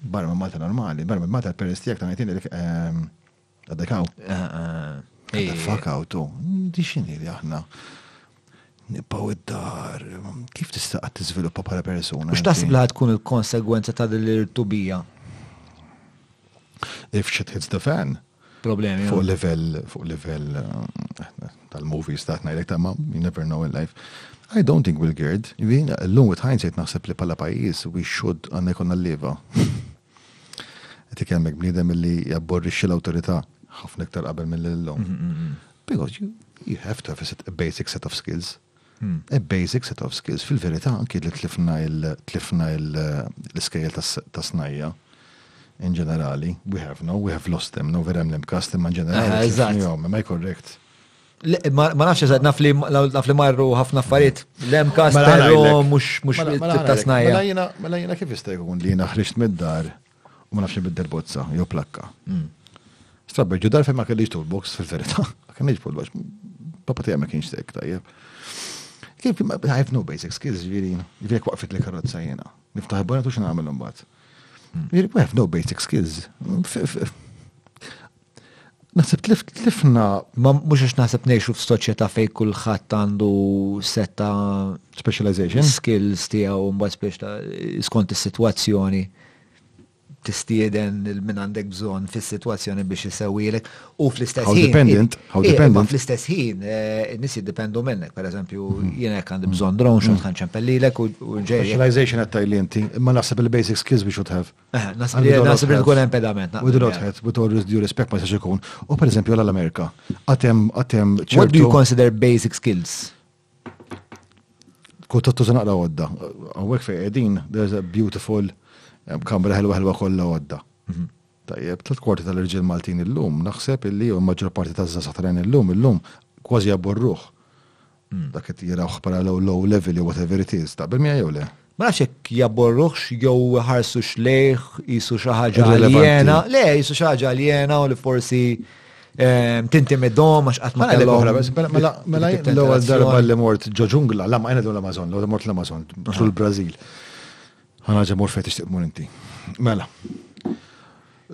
Barra minn Malta normali, barra minn Malta peress tiegħek ta' ngħidilek dik ehm, għaddekaw. Eh, eh, eh. Fakaw tu, di xini li aħna nibqaw id-dar, kif tista' qatt tiżviluppa bħala persuna? Mhux taħseb li tkun il-konsegwenza ta' din l-irtubija? If shit hits the fan. problemi. Fuq level, fuq level eh, tal-movies ta' tnajdek ta' ma' you never know in life. I don't think we're geared. Jivin, l-lum with hindsight naħseb li pala pajis we should għanna jkonna l-leva. Ti kemmek bnidem li jabborrixxi l-autorita ħafna iktar qabel mill-lum. Mm-hmm, mm-hmm. Because you, you have to have a, set, a basic set of skills A basic set of skills. Fil-verità, anki li tlifna tlifna l-iskejjel ta' snajja in ġenerali, we have no, we have lost them, no verem l-em kast imma ġenerali. Eżatt. Ma korrekt. Ma nafx eżatt, naf li marru ħafna affarijiet. L-em kast, mela, mela, mela, mux ta' snajja. Mela jina kif jista' jkun li jina ħriġt mid-dar U ma nafx nbiddel bozza, jew plakka. Hmm. Strabber ġu darfi ma kellix toolbox fil-verità. Ma kellix toolbox. Papa tiegħi ma kienx sek tajjeb. Kif I have no basic skills, ġifieri, ġifieri waqfit li karozza jiena. Niftaħ il-bona tu x'nagħmel imbagħad. Hmm. Ġifieri, we have no basic skills. Naħseb tlifna, ma mhux għax naħseb ngħixu f'soċjetà fejn kulħadd għandu setta specialization skills tiegħu mbagħad spiex ta' skont is-sitwazzjoni tistieden il-min għandek bżonn fis-sitwazzjoni biex isewwilek u fl-istess ħin. Dependent, how eh, dependent. Fl-istess ħin, eh, nis jiddependu minnek, per eżempju, mhm. jiena jekk għandi bżonn drone xogħol mhm. ħan ċempellilek u ġej. Specialization għattajli inti, imma naħseb il-basic skills biex should have. Eh, nasib li nasib li tkun hemm pedament. With all head, with all due respect ma jistax ikun. U per eżempju l-Amerika, għatem għatem ċertu. What do you consider basic skills? Kont tattu naqra għodda. Għawek fej edin, there's a beautiful eh, kamra ħelwa ħelwa kollha għodda. Mhm. Tajjeb, tlet kwarti tal-irġiel Maltin illum, naħseb illi u maġġor parti taż-żazax tal-għen illum, illum kważi jabborruħ. Hmm, dak qed jirawh bħala low low level jew whatever it is, taqbel miegħi jew le? Ma nafx jekk jabborruħx jew ħarsux lejh jisu xi ħaġa aljena. Le, jisu xi ħaġa aljena u li forsi ehm, tintimidhom għax qatt ma kellhom. Mela, mela, mela l-ewwel darba li mort ġo ġungla, la ma għenedu l-Amazon, l-ewwel mort l-Amazon, matul il-Brażil. Ħa nerġa' mur fejn tixtieq tmur inti. Mela.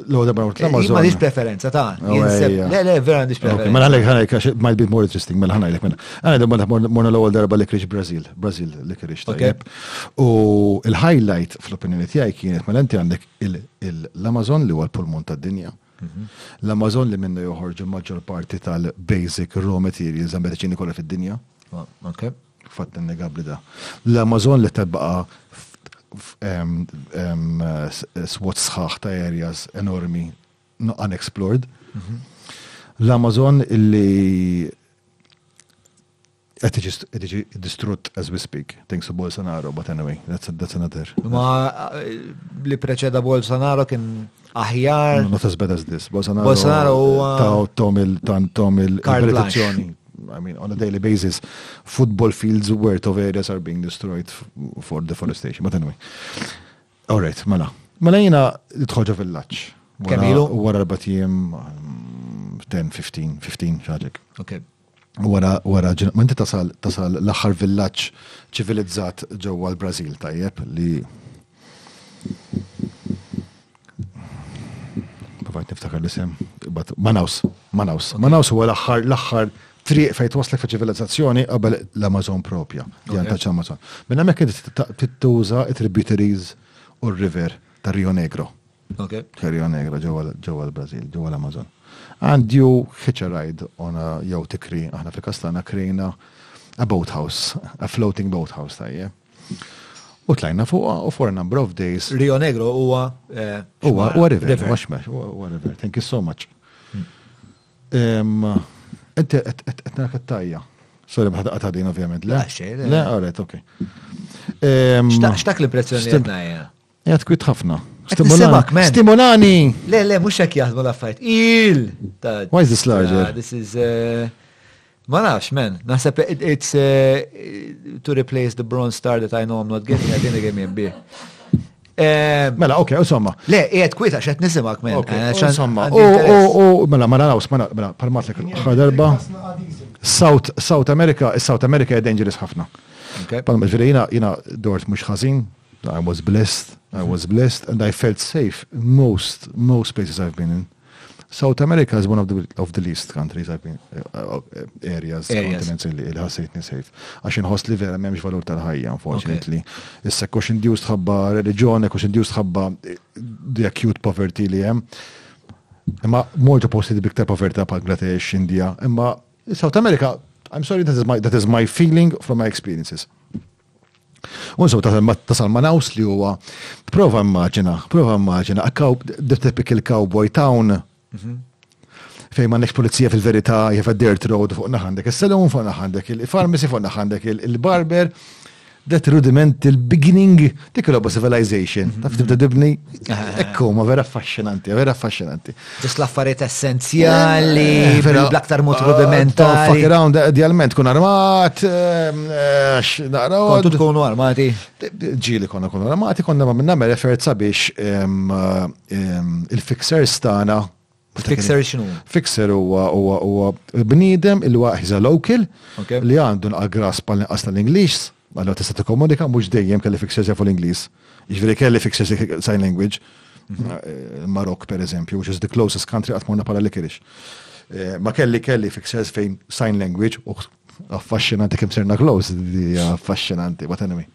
L-għoda barra u t-tlama. Ma nix preferenza ta' Le, le, vera nix preferenza. Mela għalek, għalek, għax might be more interesting, mela ħana għalek, mela. Għana dabba naħmur morna l-għol darba li kriġ Brazil, Brazil li kriġ tajjeb. U il-highlight fl-opinjoni tijaj kienet, mela inti għandek l-Amazon li huwa l-pulmon ta' dinja. L-Amazon li minnu joħorġu l-maġġor parti tal-basic raw materials għal mediċini kollha fid-dinja. Ok. Fatt innegabbli da. L-Amazon li tebqa' swat sħaħ ta' areas enormi unexplored. L-Amazon li Qed jiġi qed jiġi distrutt as we speak, thanks to Bolsonaro, but anyway, that's, that's another. Ma li preċeda Bolsonaro kien aħjar. Not as bad as this. Bolsonaro. Bolsonaro huwa. Taw tom il tan tom il protezzjoni. I mean, on a daily basis, football fields worth of areas are being destroyed for deforestation. But anyway. All right, mela. Mela jina li tħoġa fil-laċ. Kemilu? Wara l-batjem 10, 15, 15 xaġek. Okay. Wara, wara, ma inti tasal, tasal l-axar villaċ ċivilizzat ġewwa l-Brazil, tajjeb, li. Provajt niftakar l-isem, Manaus, Manaus. Manaus huwa l-axar, l-axar triq fejt waslek fi ċivilizzazzjoni qabel l-Amazon propja, jgħan taċ Amazon. Minna mek tittuża it-tributaries u r-river ta' Rio Negro. Okay. Terra Negra ġewwa l-Brażil, ġewwa l-Amazon. And you hitch a ride on a jew tikri aħna fi Kastana krejna a boathouse, a floating boathouse tajje. U tlajna fuqa u for a number of days. Rio Negro huwa eh, huwa huwa river, mhux mex, huwa river. Thank you so much. Hmm. Inti qed narak tajja. Sorry bħad qata din ovvjament, le? Le, alright, okay. Xtaq l-impressjoni Għad kwit ħafna. Stimolani! Le, le, mux hekk jaħdmu l-affajt. Il! Why is this larger? Ah, this is. Uh, ma nafx, man. Naħseb it's uh, to replace the bronze star that I know I'm not getting, I didn't get me bih. Eh, mela, ok, insomma. Le, jgħed kwita, xed nisimak men. Eh, insomma, u mela, mela, laws, mela, mela, parmat l darba. South, South America, South America dangerous ħafna. Palma ġviri jina, jina dort mux ħazin, I was blessed, I mhm. was blessed, and I felt safe in most, most places I've been in. South America is one of the, of the least countries I've been, uh, areas, areas. continents li ħassejtni safe. Għax inħoss li vera memx valur tal-ħajja, unfortunately. Okay. Issa kux indjus tħabba reliġjon, kux indjus tħabba eh, the acute poverty li hemm. Imma molto posti biktar poverta pa' Bangladesh, India, imma South America, I'm sorry, that is my, that is my feeling from my experiences. Unsu ta' Salman House li huwa, prova immaġina, prova immaġina, the typical cowboy town, mhm. fejn ma' pulizija fil-verità, jaf dirt road fuq naħandek il-salon, fuq naħandek il-pharmacy, fuq naħandek il-barber, that rudiment il-beginning, dik il civilization, mhm. taf tibda dibni, ekku, ma vera affaxxinanti, vera affaxxinanti. Ġus l-affarijiet essenzjali, eh, bl-aktar mod eh, rudimentari. Fuck around, eh, idealment tkun armat, naqraw. Kontu tkunu armati? Ġili konna kunu armati, konna ma minna mela effort sabiex il-fixers tana. Fixer xinu? Fixer huwa huwa huwa bniedem il-waħiza local li għandu nqagras pal-inqas tal-Ingliż Allura tista' tikkomunika mhux dejjem kelli fixers jafu l-Ingliż. Jiġifieri kelli fixers sign language. Marok per eżempju, which is the closest country qatt morna bħala likirix. Eh, ma kelli kelli fixers fejn sign language u affaxxinanti kemm serna close, affaxxinanti, but anyway.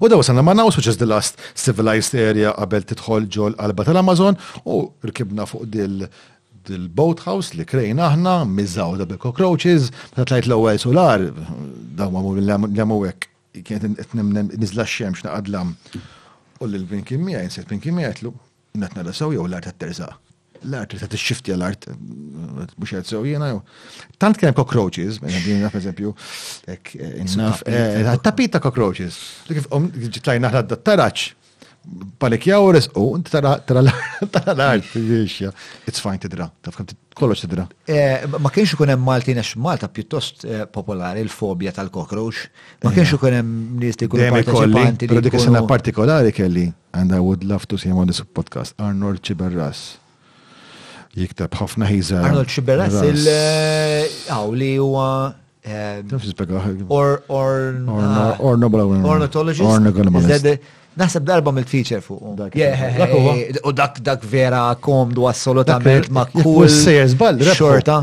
U daw sanna Manaus, which is the last civilized area qabel tidħol ġol qalba tal-Amazon, u rkibna fuq dil Dil-boathouse li krejna aħna miżgħuda bil-cockroaches, meta tlajt l-ewwel sular, dawn ma mur l-lemu hekk, kienet qed nemnem niżla x-xemx naqadlam. U lil min kien miegħi, nsejt min kien miegħi għedtlu, qed nara sew jew l-art qed tersaq. L-art trid tixxifti għal art mhux qed sew jiena jew. Tant kien hemm cockroaches, minn din naf eżempju, hekk naf tapita cockroaches. Kif ġitlajna ħladda t-taraġ, Panik jawres u inti tara l-art biex it's fine tidra, taf kemm kollox tidra. Eh, ma kienx ikun hemm Malti għax Malta pjuttost eh, popolari l-fobja tal-kokroċ. Ma eh. kienx ikun hemm nies li jkunu parteċipanti. Pero dik sena partikolari kelli and I would love to see him on this podcast Arnold Ciberras. Jikteb ħafna ħiża. Arnold Xiberas il għaw li huwa Ornitologist. Naħseb darba mill feature fuq. U dak dak vera komdu assolutament ma' kull. Sejers ball, xorta.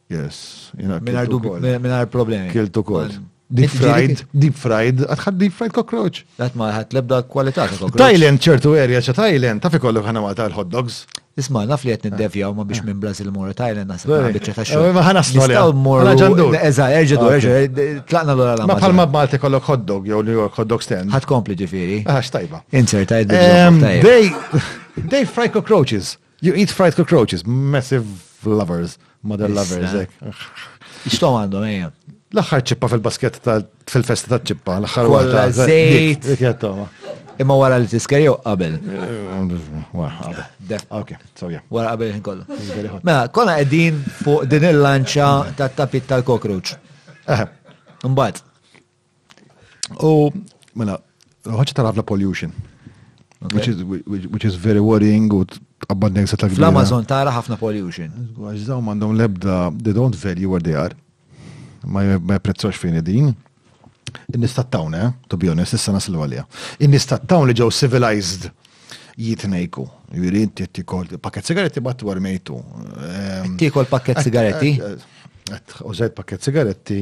Yes, jina Minar kilt dubi, ukoll. minar- minar problemi. Kilt ukoll. Man- Deep Inti ġiri- fried, deep fried, għadħad deep fried cockroach. Lat ma ħadd lebda kwalità ta' cockroach. Thailand, ċertu area ċa Thailand, taf ikollok ħana Malta l-hot dogs. Isma' naf li qed niddevjaw ma biex minn Brażil mora Thailand naħseb Dori. ma biċċa ta' xogħol. Eh, ma ħa naslu għaliha. Nistgħu mmorru. Ħana ġandur. Eża, erġa' dur, Ok. erġa' tlaqna lura la Ma bħalma b'Malta ikollok hot dog jew New York hot dog stand. Ħadd kompli ġifieri. Għax tajba. Insertajt Um, bil-ġobok tajjeb. they, they fry cockroaches. You eat fried cockroaches, massive lovers, mother lovers. Ixtom għandhom, eja. L-axħar ċippa fil-basket fil-festa ta' ċippa, l-axħar għadda. Zejt. Imma wara li tisker jew qabel. Ok, so yeah. Wara qabel ħin kollu. Mela, konna qegħdin fuq din il-lanċa tat-tapit tal-cockroach. Mbagħad. U, mela, ħoċ ta' ħafna pollution. Which is, which is very worrying u abbandenza ta' kbira. Fl-Amazon tara ħafna pollution. Għax dawn mandom lebda, they don't value where they are. Ma jprezzox fejn din. Nistattawn, eh? To be honest, issa naslu għalija. Nistattawn li ġew civilized jitnejku. Jiri, tikol pakket sigaretti bat war mejtu. Ehm, tikol pakket sigaretti? Użajt pakket sigaretti.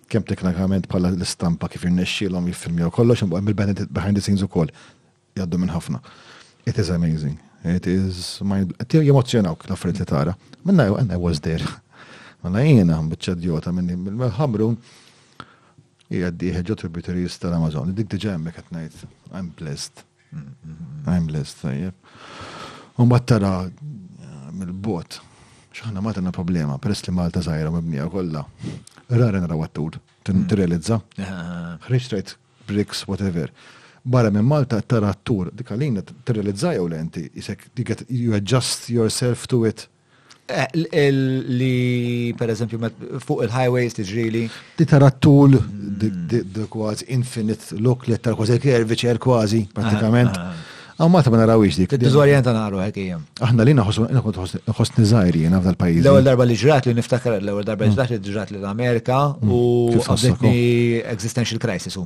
kemm teknikament bħala l-istampa kif irnexxielhom jiffilmjaw kollox imma mill-benefit behind the scenes ukoll jgħaddu minn ħafna. It is amazing. It is mind jemozzjonawk l-affarijiet li tara. Minna and I was there. Minna jiena biċċa djota minni mill-ħamrun hija d-dieħ ġo tributories tal-Amazon. Dik diġà hemmhekk qed ngħid I'm blessed. Timeless, tajjeb. U ma tara mill-bot, xaħna ma tana problema, peress li Malta zaħira mibnija kolla. Rara nara għattur, mm. t-realizza. Ħriċ tajt bricks, whatever. Barra minn Malta tara għattur, dik għalina t-realizza jew lenti, jisek, you adjust yourself to it. Eh, li, per eżempju, fuq il-highways tiġrili. Ti tara t-tul mm. kważi infinite look li tal kważi kerviċer kważi, ah, pratikament. Ah, ah. Għamma ta' ma narawix dik. Dizorjenta naru hekk hija. Aħna li naħos niżajr jiena f'dal pajjiż. L-ewwel darba li ġrat li niftakar l-ewwel darba li mm. ġrat li ġrat li l-Amerika mm. u għabditni existential crisis u.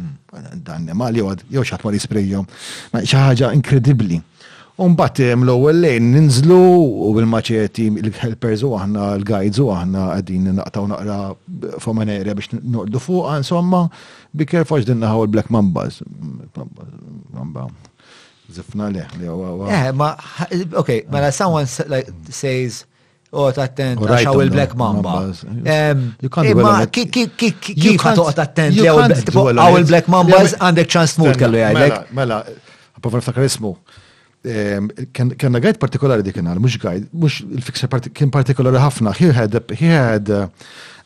Hmm, dan mal jew jew xatt ma jisprejhom. Ma xi ħaġa inkredibbli. Umbat ehm, l-ewwel lejn ninżlu u bil-maċeti il-helpers u aħna l-guides u aħna qegħdin naqtaw naqra fuq area biex noqdu fuq, insomma, bi kerfax din naħaw il-Black Mambas. Mamba. Zifna le, le, Eh, ma, ok, mela someone says Oqgħod attent għax hawn il-Black Mamba. Imma kif ma toqgħod attent li hawn il-Black Mamba għandek ċans tmur kellu jgħidlek. Mela, approva niftakar ismu. Kenna għajd partikolari dik inhar, mhux għajd, mhux il-fixer kien partikolari ħafna. He had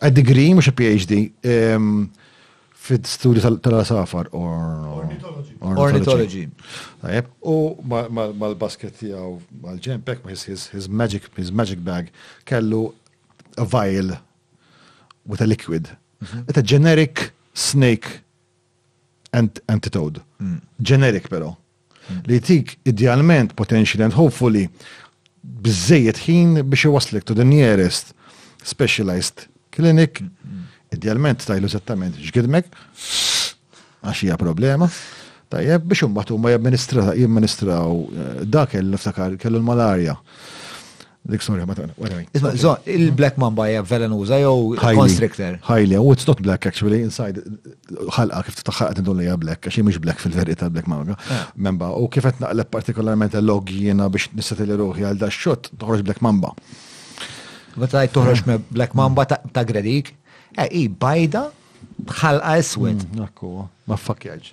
a degree, mhux a PhD, Fid-studju tal-għasafar, ornitology. Ornitology. U mal-basket tiegħu mal-ġempek, his magic, his magic bag, kellu a vial with a liquid. Mhm. It's a generic snake antitoad. Mm. Generic pero. li jtik idealment, potentially and hopefully, bżejjed ħin biex iwaslek to the nearest specialized clinic, idealment tajlu eżattament x'gidmek, għax hija problema. Tajjeb biex imbagħad huma jimministraw eh, dak kellu niftakar kellu l-malarja. Dik sorry, ma taqna. Isma, zo, il-Black Mamba hija velenuża jew constrictor? Highly, u it's not black actually, inside ħalqa kif titħalqa tindun lejha black, għax mhix black fil-verità Black Mamba. Ah. Mamba, u kif qed naqleb partikolarment l-log jiena biex nissetel ruħi għal da xot, toħroġ Black Mamba. Meta tajt toħroġ me Black Mamba ta' gredik, eh, i bajda tħalqa iswed. Mm, akku, ma fakkjaġ.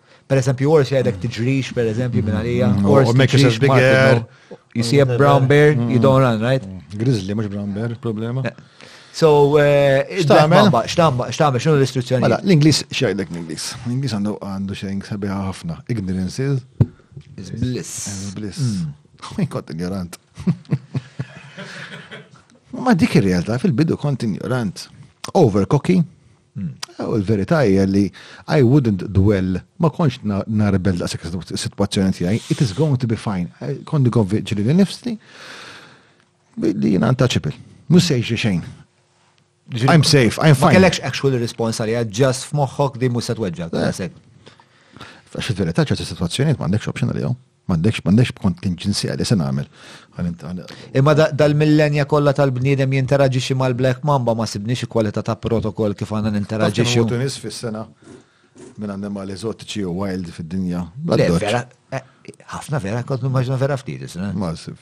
Per eżempju, orsi għedek mm. tiġrix, per eżempju, minn għalija. Mm. Orsi make yourself bigger. You see a brown bear, you mm. don't run, right? Grizzly, mux brown bear, problema. So, eh, xtamel? Xtamel, xtamel, xinu l-istruzzjoni? Mela, l-Inglis, xajdek l-Inglis. L-Inglis għandu għandu xejn sabiħa ħafna. Ignorance is bliss. Is bliss. Min kont ignorant. Ma dik ir-realtà fil-bidu kont ignorant. Overcooking, U l-verità hija li I wouldn't dwell, ma kontx narbel da is-sitwazzjoni tiegħi, it is going to be fine. Kondi konvinċi li nifsti li jina untouchable. Mhux se jiġri xejn. I'm safe, I'm fine. Ma kellekx actual response għalija, just f'moħħok di mhux se tweġġa. Għax il-verità ċerti sitwazzjonijiet m'għandekx option għalihom. M'għandekx m'għandekx b'kontinġenzi għalli se nagħmel. Imma dal-millenja kollha tal-bniedem jinteraġixxi mal-Black Mamba ma sibniex kwalità ta' protokoll kif għandna ninteraġixxu. Kif nies fis-sena minn annimali eżotiċi u wild fid-dinja. Eh, ħafna vera, kont nimmaġna vera ftit. Massiv.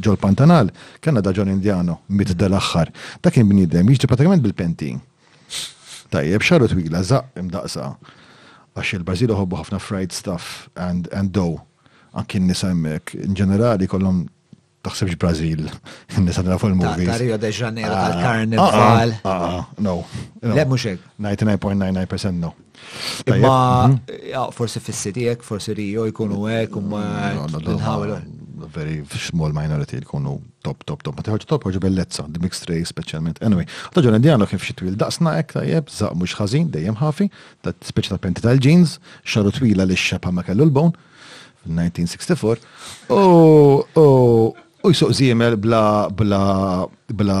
Ġol Pantanal, kena da John Indiano, mit dal-axħar. Da kien bnidem, jiġi pratikament bil-penti. Tajjeb, xaru twila, zaq imdaqsa. Għax il-Brazil uħobbu ħafna fried stuff and, and dough. Anki n-nisa emmek, in ġenerali kollom taħsibx Brazil, n-nisa dara fuq il-movies. Ta' Rio de Janeiro, tal-Carnival. Ah, ah, ah, no. Le, muxek. 99.99% no. Imma, mhm. forsi fis-sidijek, forsi Rio jkunu hekk, u ma very small minority jkunu top, top, top. Ma tiħoġ top, ħoġ bellezza, the mixed race specialment. Anyway, ta' ġon għandi għandok xi twil daqsna ek tajjeb, zaq mux ħazin, dejjem ħafi, ta' speċi ta' penti tal-jeans, xaru twila li xapa ma kellu l-bon, 1964, u jisuq zimel bla, bla, bla,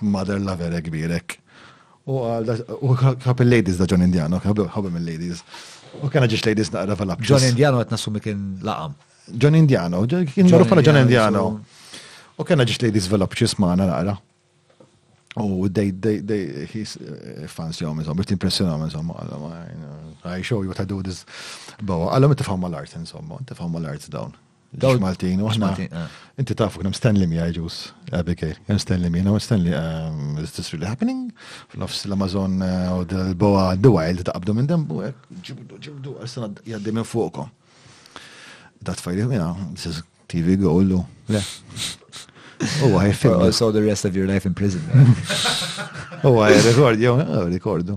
Mother lover kbir hekk. U ħab il-ladies da John Indiano, ħab il-ladies. U kena ġiex ladies naqra fil John Indiano għet nassumi kien laqam. John Indiano, kien marru fala John Indiano. U kena ġiex ladies fil Apxis maħna naqra. U dej, dej, dej, he's eh, fans jom, insomma, biex t-impressionam, insomma, I show you what I do this. Bawa, għallom t-faham mal-art, insomma, t-faham mal-art dawn. Dawl Maltin, u ħna. Inti tafu kien Stanley mi ġus, Abigail, kien Stanley mi, no Stanley, um, is this really happening? F'nofs l-Amazon uh, u l-boa the wild ta' qabdu minn dembu, ġibdu, ġibdu, għasna jaddi minn fuqkom. Dat fajli, minna, this is TV goal, u le. U għaj film. Also the rest of your life in prison. U għaj rekord, jow, rekordu.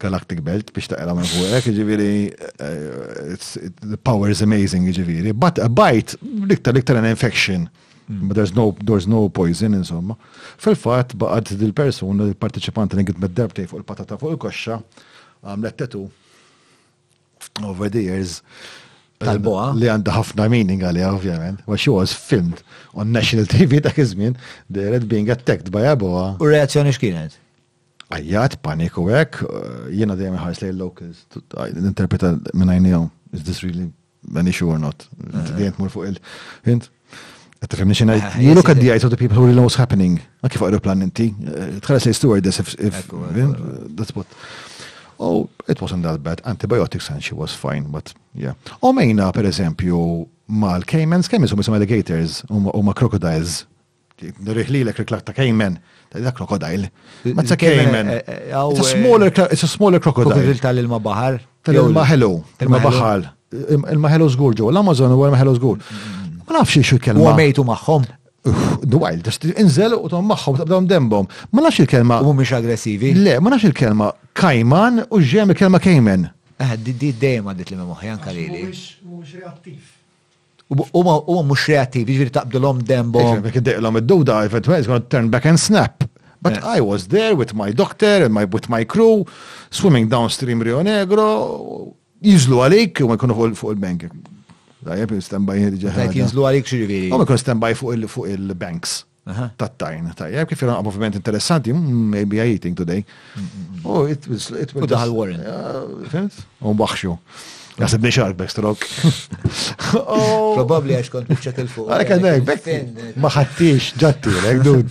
Galactic Belt biex taqra ma' fuqek, ġiviri, eh, the power is amazing, ġiviri. But a bite, liktar liktar an infection. Hmm. But there's no, there's no poison, insomma. Fil-fat, baqad dil-persuna, il-parteċipant li għidmet darbtej fuq il-patata fuq il-koxxa, għamlet tetu over the years. Tal-boa. Li għanda ħafna meaning għalija, ovvjament. Wa she was filmed on national TV dak iż-żmien, they being attacked by a boa. U reazzjoni x'kienet? Għajjat, paniku hekk, jiena dejjem inħares lejn locals, ninterpreta minn għajnejhom, is this really an issue or not? Dejjem tmur fuq il-hint. Tifhimni xi ngħid? You look at the eyes of the people who really know what's happening. Anki fuq aeroplan inti, eh, tħares lejn stewardess if eh, eh, that's what. Oh, it wasn't that bad. Antibiotics and she was fine, but yeah. Omejna, per eżempju, mal-Caymans, Caymans huma alligators, huma crocodiles Nirriħ lilek il-klak ta' Cayman, dak krokodil. Ma ta' Cayman. Eh, eh, eh, it's a smaller crocodile. Krokodil tal-ilma bahar. Tal-ilma ħelu, ilma bahar. Ilma ħelu zgur ġo, l-Amazon u ilma ħelu zgur. Mm. Ma nafx xie kelma. U għamejtu maħħom. The wildest, inżel u tom maħħom tabdom dembom. Ma nafx il-kelma. U mhumiex aggressivi. Le, ma nafx il-kelma kajman u ġem il-kelma kajmen. Eh, di dejjem għaddit li memoħi anka li. Mhux reattiv. Huma huma mhux reattivi, ġifieri taqbdilhom dembhom. Iġifieri jekk iddeqilhom id-duda, eventwalment gonna turn back and snap. But eh. I was there with my doctor and my, with my crew, swimming downstream Rio Negro, jizlu għalik, u ma jkunu fuq il-bank. Dajjeb, stand-by ħedġa. Dajjeb, jizlu għalik xiriviri. U ma jkunu stand-by fuq il-banks. tat-tajn. Tajjeb, kif jilħaq moviment interessanti, mm, maybe I eating today. Oh, it was... U daħal Warren. Fint? U mbaxxu. Jasib ni xark backstroke. Oh. Probabli għax kont bieċet il-fuq. Għalek għandek, maħattix ġatti, għek dud.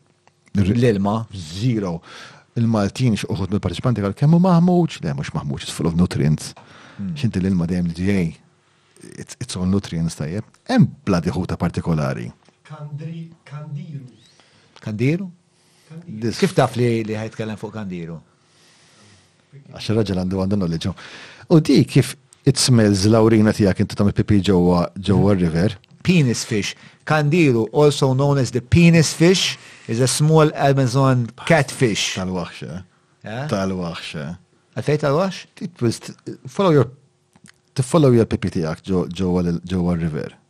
l-ilma, zero. Il-Maltin x'uħud mill-parteċipanti għal kemmu maħmuġ, le mhux maħmuġ, it's full of nutrients. Hmm. Xinti l-ilma dejjem li ġej, it's all nutrients tajjeb. Hemm bladi ħuta partikolari. Kandiru. Kandiru? Kif taf li ħajtkellem fuq kandiru? Għax il-raġel għandu għandu nolliġu. U di kif it smells l-awrina tijak inti tam pipi ġowa ġowa river. Penis fish. Kandiru, also known as the penis fish, is a small Amazon catfish. Tal-waħx, eh? eh? Tal-waħx. Eh? Għalfej tal-waħx? Follow your Tiffollow your pipi tijak ġowa river.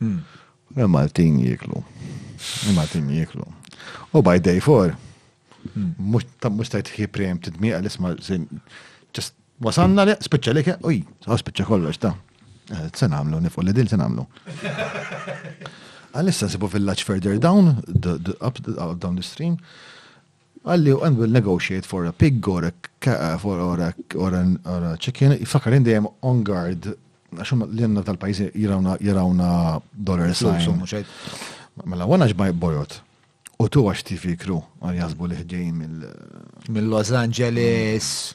Il-Maltin hmm. jieklu. Il-Maltin jieklu. U by day four, hmm. mux tajt hi preempted me għal isma just wasanna li spiċċa li uj, saħu spiċċa kollox ta' eh, se namlu, nifqu li din se namlu. Għalissa sibu villaġġ further down, up down the stream, Qalli, and we'll negotiate for a pig or a or a or a chicken, jfakkarni dejjem on guard għax huma li għandna tal-pajjiżi jarawna jarawna dollar sign. Mela one għax bajt bojot u tu għax tifikru għal jasbu li ħġejjin mill Los Angeles.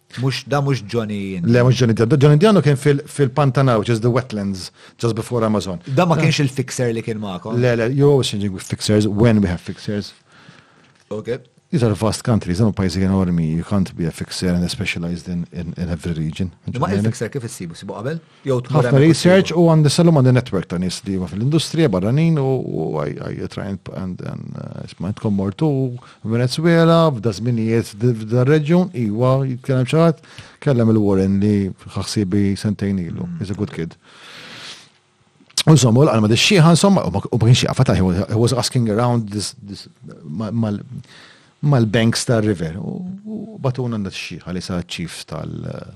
Mux, da mux Johnny Indiano. Le, mux Johnny Indiano. Johnny Indiano kien fil-Pantanaw, which is the wetlands, just before Amazon. Da ma kienx il-fixer li kien ma'kom? Le, le, you always changing with fixers, when we have fixers. Okay. These are vast countries, għan pajzi enormi, you can't be a fixer and specialized in, in, in every region. Ma il-fixer kif issibu, sibu qabel? jew tmur Ħafna research u għandi sellum għandi network ta' nies li fil-industrija barranin u I try and isma' jitkom mortu Venezuela f'da żminijiet f'da reġjun iwa jitkellem xi ħadd kellem il-Warren li ħaħsibi sentejn ilu is a good kid. Insomma, u l-qalma d-xieħa, insomma, u ma kienx jaqfa ta' he was asking around this mal-banks tar-river. U batuna d-xieħa li sa' ċif tal-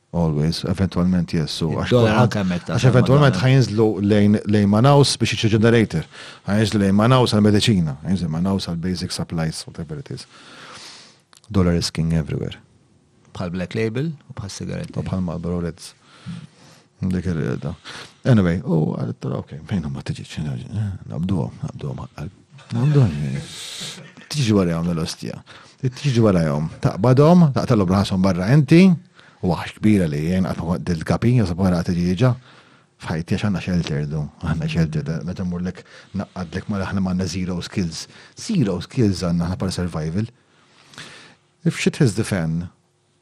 Always, eventwalment yes. Dollar anke hemmhekk ta' Għax eventwalment ħa jinżlu lejn lejn Manaus biex jiġu generator. Ħa jinżlu lejn Manaus għal mediċina, jinżlu Manaus għal basic supplies, whatever it is. Dollar is king everywhere. Bħal Black Label u bħal sigaretti. U bħal Marlboro Reds. Dik il-reda. Anyway, u għal-tara, ok, fejn ma tiġi ċinarġi, nabduhom, nabduhom għal Tiġi wara jom l-ostja. Tiġi wara jom. Taqbadom, taqtalom rasom barra enti, u għax kbira li jien għatma dil-kapi, josab għara tiġiġa. Fħajti għax għanna xelter du, għanna xelter da, meta murlek naqqadlek ma raħna manna zero skills. Zero skills għanna għanna par survival. If shit hits the fan,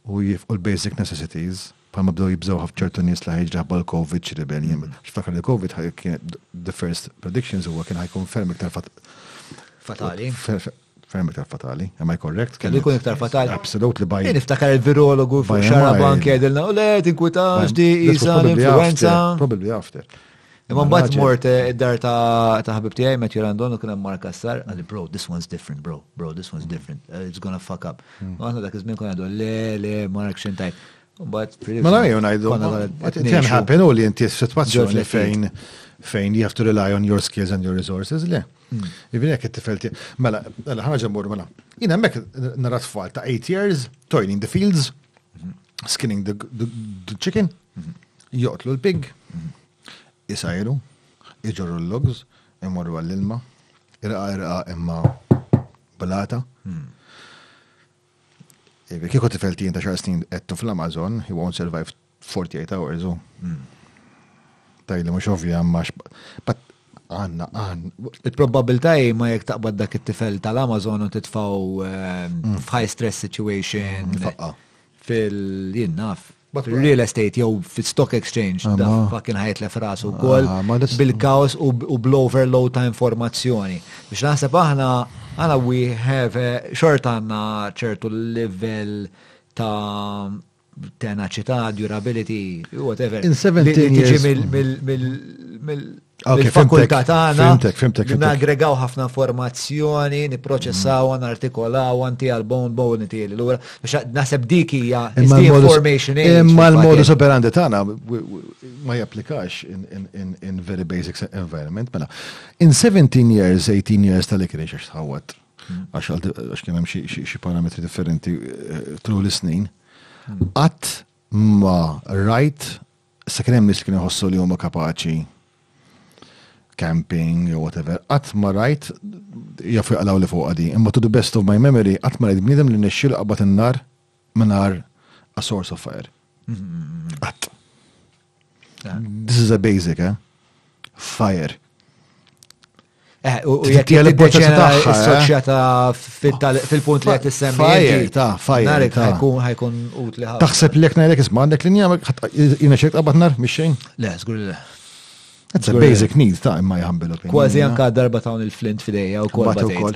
u jifqu l-basic necessities, bħalma bdew jibżgħuha f'ċertu nies li ħa jiġri aħbar il-Covid xi libel jien. Niftakar li l-Covid ħa kien the first predictions huwa kien ħa jkun ferm iktar fatali. Ferm iktar fatali, am I correct? Kellu jkun iktar fatali. Absolutely by. Jien niftakar il-virologu fuq xaraban kedilna u le tinkwitax di isa l-influenza. Probably after. Imma mbagħad mort eh, id-dar ta' ħabib tiegħi Matthew Landon u kien hemm Mark Assar, għalli bro, this one's different, bro, bro, this one's mm. different, uh, it's gonna fuck up. Mm. U aħna dak iż-żmien konna għadu, le, le, Mark xintajt. But Ma najju najdu, it happen u li inti situazzjoni fejn fejn you have to rely on your skills and your resources, le. Mm. Ibn jek it-tifelti. Mela, mela, ħana ġemmur, mela. Jina mek narat fall ta' 8 years, toiling the fields, skinning the, the, the chicken, mhm. joqtlu l-pig, mhm. isajru, iġorru l-logs, imorru għall-ilma, irqa irqa imma blata. Mhm. Kiko tifeltin ta' xar snin għettu fl-Amazon, he won't survive 48 hours. Tajli mux ovvja, ma Għanna, għan. Il-probabilta hi ma jek taqbad dak it-tifel tal-Amazon u titfaw ehm, mm. f'high stress situation. Mm, Fil-jien naf. Real estate jew fil-stock exchange, ah, da fucking ħajt lef rasu ah, kol bil-kaos u bl-overload ta' informazzjoni. Biex naħseb aħna, għana we have, short għanna ċertu level ta' tenaċità, durability, whatever. In 17 years. mill-fakultà tagħna. Fimtek, fimtek, fimtek. Naggregaw ħafna informazzjoni, nipproċessaw, mm. nartikolaw, anti għal bone bone ti l lura Naħseb dik hija information. Imma l-modus operandi tagħna ma japplikax in very basic environment. Mela, in 17 years, 18 years tal-ikri xax tħawat. għax kien hemm xi parametri differenti eh, tul is-snin, qatt ma rajt sa kien hemm nies kien iħossu li huma kapaċi camping jew whatever, qatt ma rajt jafu jaqlaw li fuq għadi. Imma to the best of my memory, qatt ma rajt bniedem li nixxil qabad in-nar Minar a source of fire. Qatt. This is a basic, eh? Fire. Eh, u jekk jgħal il-proċess tagħha. Soċjata eh? fil-punt li qed issemmi. Fire, ta' fire. Ħajkun ħajkun utli ħafna. Taħseb li jekk ngħidlek isma' għandek linja jiena xejn qabad nar mix-xejn? Le, żgur le. It's a basic need ta' imma jħambilu. Kważi anka darba ta' il-flint fidejja u kol.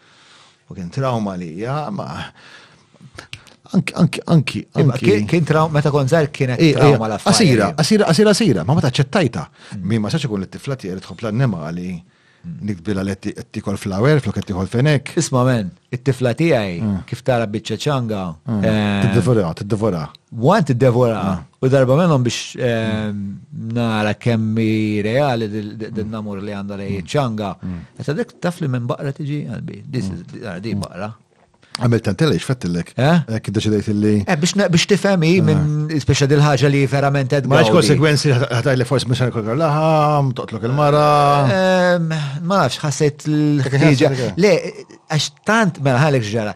U kien trauma li hija, ma. Anki, anki, anki. Kien trauma, meta kon zaħir kienet eh, eh, trauma la Asira, asira, asira, asira, ma ma taċċettajta. Mm. Mi ma saċi kun l-tifla tiegħi li tħobb l-annema għali mm. nikbila li tikol flower flok qed tikol fenek. Isma' men, it-tifla tiegħi mm. kif tara biċċa ċanga. Eh, tiddivora, tiddivora. Waqt id-devoraha, u darba minnhom biex ehm, nara kemmi reali din namur li għandha li ċanga. Għasa dik taf li minn baqra tiġi għalbi. Di baqra. Għamil tantella xfattillek. Eh? Ek deċidejt li. Eh, biex tifhem i minn ah. speċa dil-ħaġa li verament għed. Maħġ konsekwenzi ħataj li forsi mxan kol laħam, toqtlok il-mara. Ehm, ma nafx, ħassajt l-ħtieġa. Le, għax tant, mela ħalek ġara,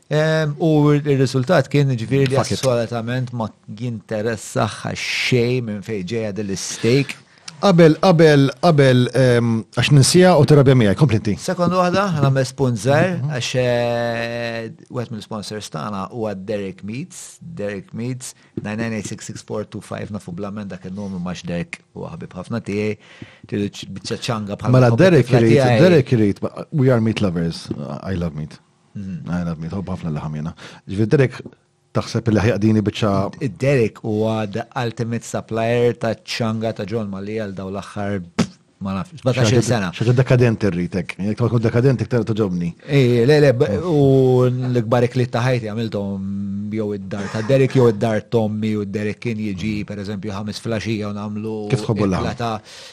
U il-risultat kien ġifiri li assolutament ma jinteressaħħa xej minn fejn ġejja din l-istejk. Qabel, qabel, qabel, għax ninsija u terabja miegħi, komplinti. Sekondu waħda, nagħmel spunt żgħir mhm. għax eh, wieħed mill-sponsors tagħna huwa Derek Meats, Derek Meats 9986425 nafu blament dak il-numru max Derek u ħabib ħafna tiegħi, biċċa ċanga bħal. Mela Derek irid, Derek irid, we are meat lovers, I love meat. Għajna mm, d-mit, ħafna l-ħam jena. Ġviri, Derek, taħseb li ħjaqdini bieċa. Derek u għad ultimate supplier ta' ċanga ta' John Mali għal daw l-axħar ma naf, 17 sena. ċaġa dekadenti rritek, jek tgħu dekadenti ktar toġobni. Ej, le, le, u l-gbarek li taħajti għamiltom jew id-dar ta' Derek jew id-dar Tommy u Derek kien jiġi, per eżempju, ħames flasġija u namlu. Kif tħobbu l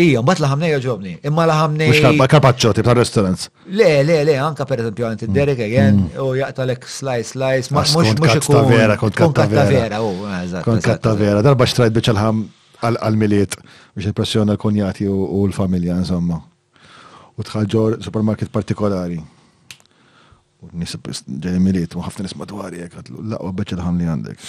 Ija, mbagħad laħamnej jogħġobni. Imma laħamnej. Mhux kalba karpaċċoti ta' restaurants. Le, le, le, anka per eżempju għand id-derek mm. again mm. u jaqtalek slice slice ma mhux mhux ikun vera kont katta vera u oh, eżatt. Kont katta vera, darba xtrajt biċċa l-ħam għal-miliet biex impressjona l-konjati u l-familja insomma. U tħaġġor supermarket partikolari. U nisib ġej miliet u ħafna nisma dwar jek għatlu laqwa biċċa l-ħam li għandek.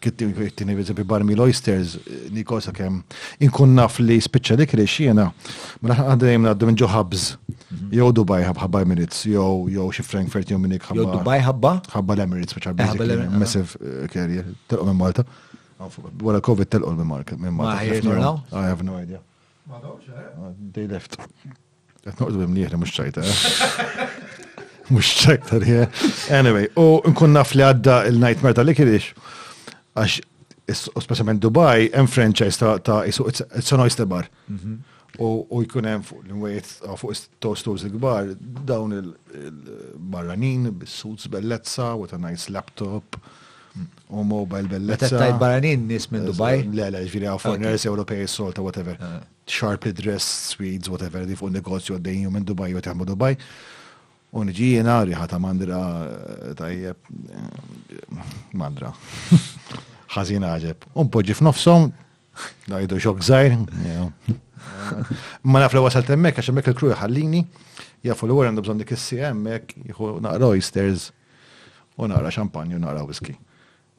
It-tieni visit bi barmil oysters, Niko sakemm inkun naf li spiċċa l-ikrix jiena, mela aħna għaddejjem ngħaddu minn ġo ħabs. Jew Dubai ħabba Emirates, jew xi Frankfurt jew Munich ħabba. Jew Dubai ħabba? Ħabba l-Emirates, which are basically massive carrier, telqu minn Malta. Wara Covid telqu minn Malta. Ma ħajr I have no idea. They left. Qed noqgħod bimnieħ li mhux ċajta. Mhux ċajta li Anyway, u nkun naf li għadda il-nightmare tal likirix għax specialment Dubai, hemm franchise ta' ta' isu it's an oyster bar. Mhm. U jkun hemm fuq l-imwejt fuq toasters il-kbar dawn il-barranin bis-suits bellezza with a nice laptop u mobile bellezza. Meta tajt barranin nis minn Dubai? Le, le, ġviri għaw foreigners Ewropej solta, whatever. Ah. sharply dressed Swedes whatever qegħdin fuq negozju għaddejjin jew minn Dubai jew qed jaħdmu Dubai. U niġi jiena riħa ta' mandra tajjeb mandra. Ħażin għaġeb. U npoġġi f'nofshom ngħidu xok żgħir. Ma naf li wasal temmek għax hemmhekk il-kru jħallini jafu li wara għandu bżonn dik is-sija hemmhekk jieħu naqra oysters u naqra xampanju naqra whisky.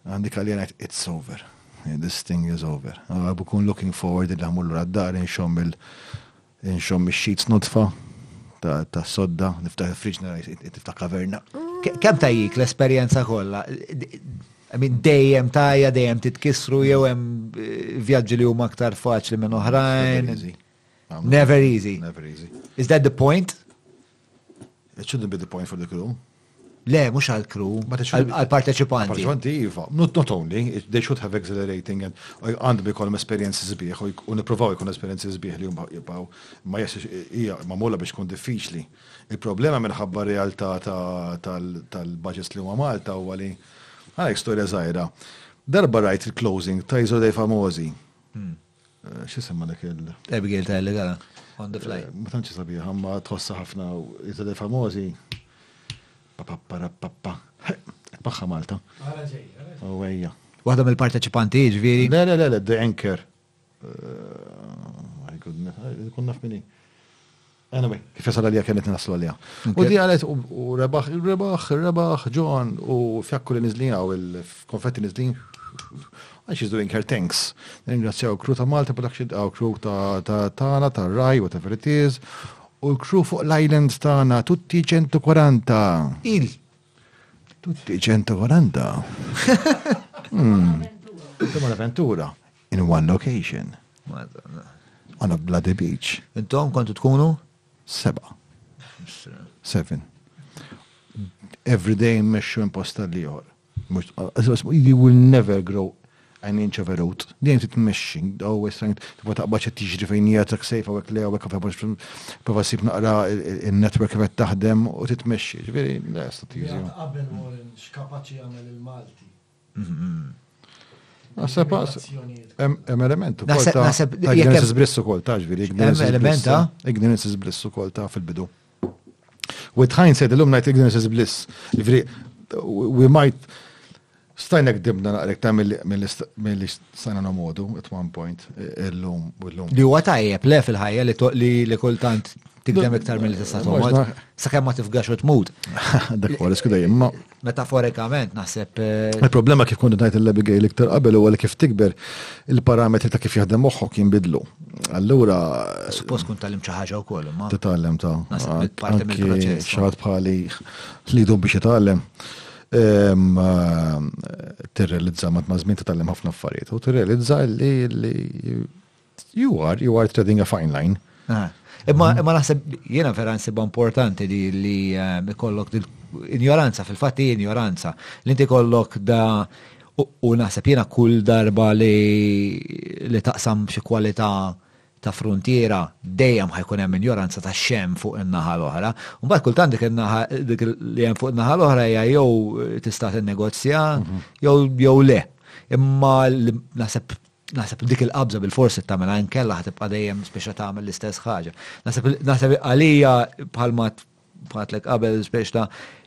Għandi kalli ngħid it's over. This thing is over. Għalab ikun looking forward li ħamur lura d-dar inxomm il- inxomm ix-sheets nodfa ta' sodda, niftaħ il-fridge nara tiftaħ kaverna. Kemm tajjik l-esperjenza kollha? I mean, dejjem tajja, dejjem titkissru jew hemm eh, vjaġġi li huma aktar faċli minn oħrajn. Never easy. Never easy. Is that the point? It shouldn't be the point for the crew. Le, mux għal kru, għal-parteċipanti. Parteċipanti, iva. Not, not only, they should have exhilarating and għand bi kolom esperiences bieħ, u niprofaw jkun esperiences bieħ li jumbaw, ma jessu, ija, ma molla biex kun diffiċli. Il-problema minħabba realtà tal-budgets li huma Malta u għali, għalek storja zaħira. Darba rajt il-closing ta' Iżodej Famosi. Hmm. X'isema dik il- Abigail ta' Elegala, on the fly. Ma tantx sabiħa, ma tħossha ħafna u jitadel famożi. Papapparapappa. Paħħa Malta. Għala ġej, għala ġej. U ejja. Waħda mill-parteċipanti, ġviri. Le, le, le, le, the anchor. My goodness, kunna f'mini. Anyway, fessar għalija kienet naslu għalija. U di għalet u rebaħ, rebaħ, rebaħ, ġon, u fjakku li nizlin għaw il-konfetti nizlin. Għax is doing her thanks. Ringrazzjaw kru ta' Malta Production, għaw kru ta' Tana, ta' Raj, whatever it is. U l-kru fuq l-island tana, tutti 140. Il. Tutti 140. Tumma l-avventura. In one location. Madonna. On a bloody beach. Intom kontu tkunu? Seba. Seven. Every day immexxu imposta li jor. You will never grow an inch of a road. Dejjem titmexxi, always trying, tibqa taqbaċ qed tiġri fejn hija trak sejf hawnhekk le hawnhekk fejn prova ssib naqra in-network kif qed taħdem u titmexxi. Ġifieri, le statiżi. Qabel Warren x'kapaċi jagħmel il-Malti? Naħseb hemm element ukoll ta' ignorance bliss ukoll ta' ġifieri ignorance ta' ignorance bliss ukoll ta' fil-bidu. With hindsight illum ngħid ignorance bliss. Ġifieri we might stajna kdibna naqrek ta' mill-li stajna nomodu at one point illum illum. Li huwa tajjeb le fil-ħajja li kultant tikdem iktar mill-li tista' tomod. Sakemm ma tifgax u tmut. Dak huwa riskju dejjem. metaforikament naħseb. Eh, Il-problema kif kontu tajt il-Abigail iktar qabel u għal kif tikber il-parametri ta' kif jaħdem moħħok jinbidlu. Allura. Suppost kun tal-im ċaħġa u koll, ma. Titallem ta' parti mill-proċess. ċaħat bħali li dum biex jitallem. Ehm, eh, tirrealizza ma' t-mażmin titallem ħafna affarijiet u tirrealizza li You are, you are treading a fine line. Ah. Imma mhm. naħseb, jiena vera nsibba importanti li li eh, kollok ignoranza, fil-fatti ignoranza, li inti kollok da u naħseb jiena kull darba li li taqsam xi kwalità ta' frontiera dejjem ħajkun hemm injoranza ta' xem fuq in-naħa l-oħra. Mbagħad kultant dik in-naħa dik li hemm fuq in-naħa l-oħra hija jew tista' tinnegozja mhm. jew jew le. Imma naħseb Naħseb dik il-qabża bil-fors se tagħmel għajn kella ħa tibqa' dejjem speċa tagħmel l-istess ħaġa. Naħseb naħseb għalija bħalma bħatlek qabel speċ ta'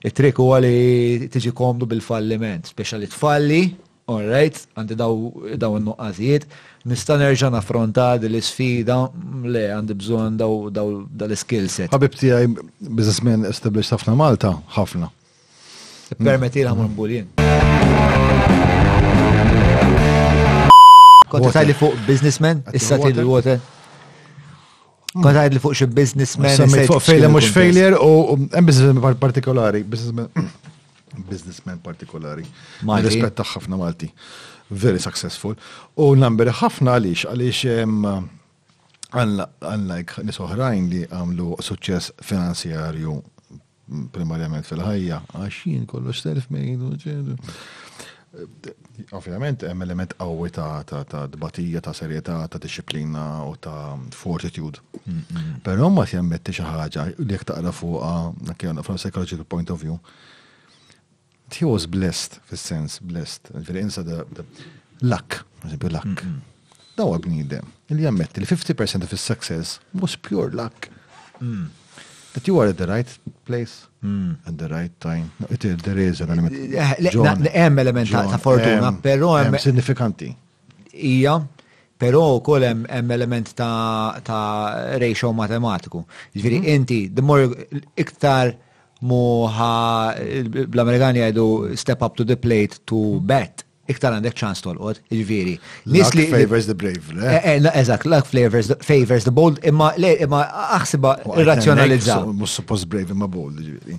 it-trik huwa li tiġi komdu bil-falliment, speċa li tfalli, all right, għandi daw daw in-nuqqasijiet, nista' nerġa' naffronta din l-isfida le għandi bżonn daw dal-skill set. Ħabib tiegħi businessman established ħafna Malta, ħafna. Permetti l-ħamur mbulin. Konti tajli fuq businessman, issa tili water. Konti tajli fuq xie businessman. Sammi fuq failure, mux failure, u hemm businessman partikolari, businessman, businessman partikolari. Ma rispetta ħafna Malti. Very successful. U number ħafna għalix, għalix unlike nisoħrajn li għamlu suċċess finanzjarju primarjament fil-ħajja, għax jien kollox self made. Ovvjament hemm element qawwi ta' ta' dbatija, ta' serjetà, ta' disciplina u ta' fortitude. Però ma jammetti xi ħaġa li jekk taqra fuqha, jekk jaqra from psychological point of view, He was blessed, fis-sens, blessed, ġveri insa da luck, għazibju luck. Daw bnidem, il jammetti li 50% of his success was pure luck. Mm. That you are at the right place, mm. at the right time. No, it, there is an element. Hemm eh, eh, eh, element ta' fortuna, però hemm. Signifikanti. Ija, Pero u kol hemm element ta', ta ratio matematiku. Ġviri, mm. inti, the more iktar Mu ħa bl-Amerikani jgħidu step up to the plate to bet iktar għandek ċans tolqot, ġviri. Nis li favors the brave, le? Eh, eh, eżat, luck favors, favors the bold, imma le, imma aħsiba irrazzjonalizzaw. Mux suppos brave imma bold, ġviri.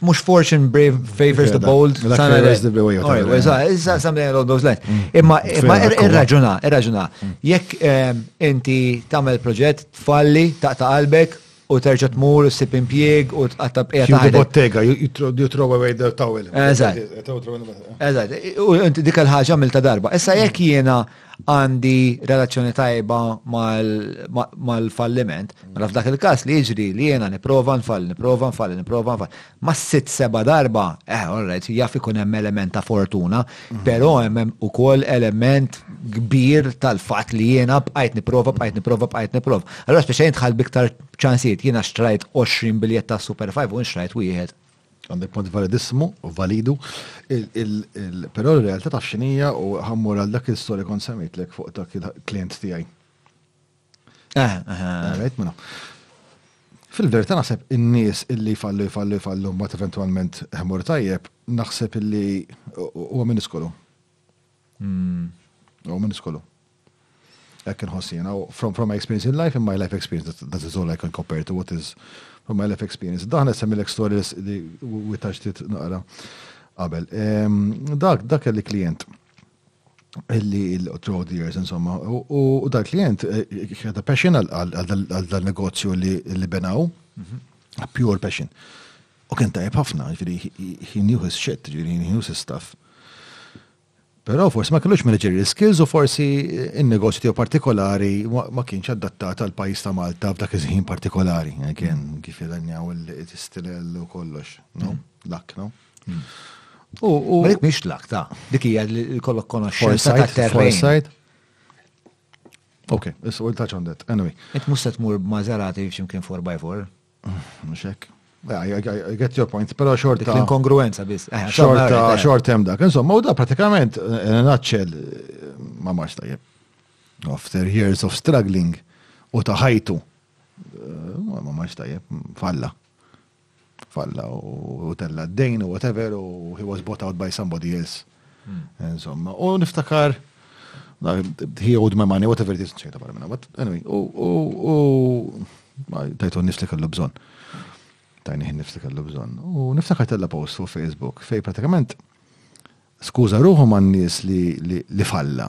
Mux fortune brave favors the bold. Luck favors the brave. Eżat, something along those lines. Mm. Imma mm. irraġuna, irraġuna. Mm. Jekk eh, inti tamel proġett, tfalli, taqta qalbek, U terġa' tmur u ssib impjieg u tqatta' bqija ta' ħajja. bottega, you throw away the towel. Eżatt. Eżatt. U inti dik il-ħaġa milta darba. Issa jekk jiena għandi relazzjoni tajba mal-falliment, mela f'dak il-każ li jiġri li jiena nipprova nfall, nipprova nfall, nipprova nfall. mas-sitt seba' darba, eh, all right, jaf ikun hemm element ta' fortuna, però hemm ukoll element kbir tal-fatt li jiena bqajt nipprova, bqajt nipprova, bqajt nipprova. Allora speċa jien dħalt biktar ċansijiet, jiena xtrajt 20 biljett ta' Super 5 u xtrajt wieħed. Għandek punt validissmu u validu, però r-realtà taf xinija u ħammur għal dak il-story kont semmejtlek fuq dak il-klient tiegħi. Eh, eh, eh. Right, mela. Fil-verità naħseb in-nies illi fallu jfallu jfallu mbagħad eventwalment ħmur tajjeb, naħseb illi huwa minn iskolu. Hmm. Huwa minn iskolu. Hekk inħossi jiena from from my experience in life and my life experience that, that is all I can compare to what is from my life experience. Daħna issa mill stories li witaġtit naqra qabel. Ehm, dak dak li klient illi through the years insomma u dal klient ħeda eh, passion għal dal negozju li benaw mhm. pure passion u kien tajb ħafna ġifieri he knew his shit ġifieri he knew his stuff Però forsi ma kellux managerial skills u forsi in-negozju tiegħu partikolari ma kienx adattat għal pajjiż ta' Malta f'dak iż-żħin partikolari. Kien kif jedanjaw il-istilel u kollox, no? Lak, mhm. no? U dik mhix lak ta' dik hija li kollok konoxxenza ta' terrejn. Ok, is u touch on that, anyway. Int mhux se tmur b'Maserati x'imkien 4x4. Mhux hekk. I get your point, pero xorta. Dik l-inkongruenza biss. Eh, xorta, eh. xorta hemm dak. Insomma, u da pratikament eh, naċċel ma marx tajjeb. After years of struggling u ta' ħajtu. Ma marx tajjeb, falla. falla u tella d-dejn u whatever u he was bought out by somebody else. Hmm. Insomma, u niftakar he owed my money, whatever it is, ċejta barra minna. But anyway, u tajtu nifs li kellu bżon. Tajni nifs li kellu bżon. U niftakar tella post fuq Facebook fej pratikament Skuża ruħu man-nies li li falla.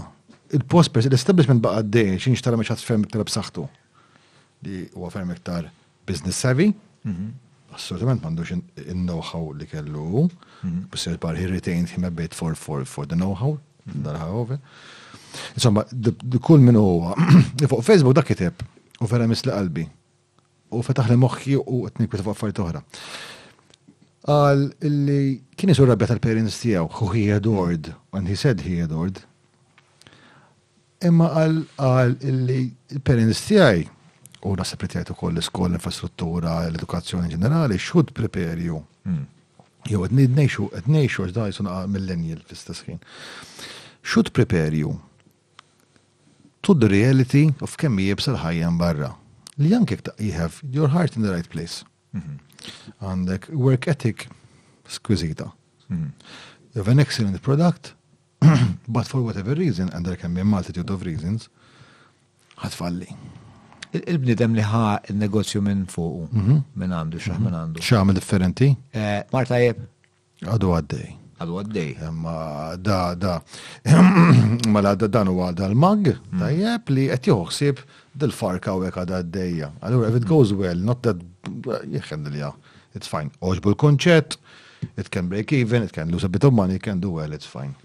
Il-post peress l-establishment baqa' għaddej xi jinxtara minn xi ħadd ferm iktar b'saħħtu li huwa ferm iktar business savvy. Assolutament m'għandux in-know-how li kellu hu. Missier Barr he retained him a bit for for for the know-how dan ħa over. Insomma, kull min huwa fuq Facebook dak kiteb u vera misli qalbi. U fetaħ li moħħi u qed nikbet fuq affarijiet oħra. Qal illi kien isu rabbja tal-parents tiegħu, who he adored, and he said he adored. Imma qal qal illi l-parents tiegħi u naħseb li tgħid ukoll l-iskola, l-infrastruttura, l-edukazzjoni ġenerali, xud preperju. Hmm. Jew qed ngħixu qed ngħixu għax dan jisuna millennial fl-istess ħin. Xud preperju to the reality of kemm hi iebsa l-ħajja hemm barra, li anke jekk you have your heart in the right place, għandek work ethic squiżita. You have an excellent product, but for whatever reason, and there can be a multitude of reasons, ħatfalli. Il-bnidem li ħa il-negozju minn fuq, mhm. minn għandu, xaħ minn għandu. Xaħ minn differenti. Eh, Marta jeb, Għadu għaddej. Għadu għaddej. Imma da, da. Ma la da dan huwa dal-mag, mm. tajjeb li qed joħsib dil-farka u hekk għadha għaddejja. Allura if it goes well, not that jieħen li it's fine. Oġbu l-konċett, it can break even, it can lose a bit of money, it can do well, it's fine.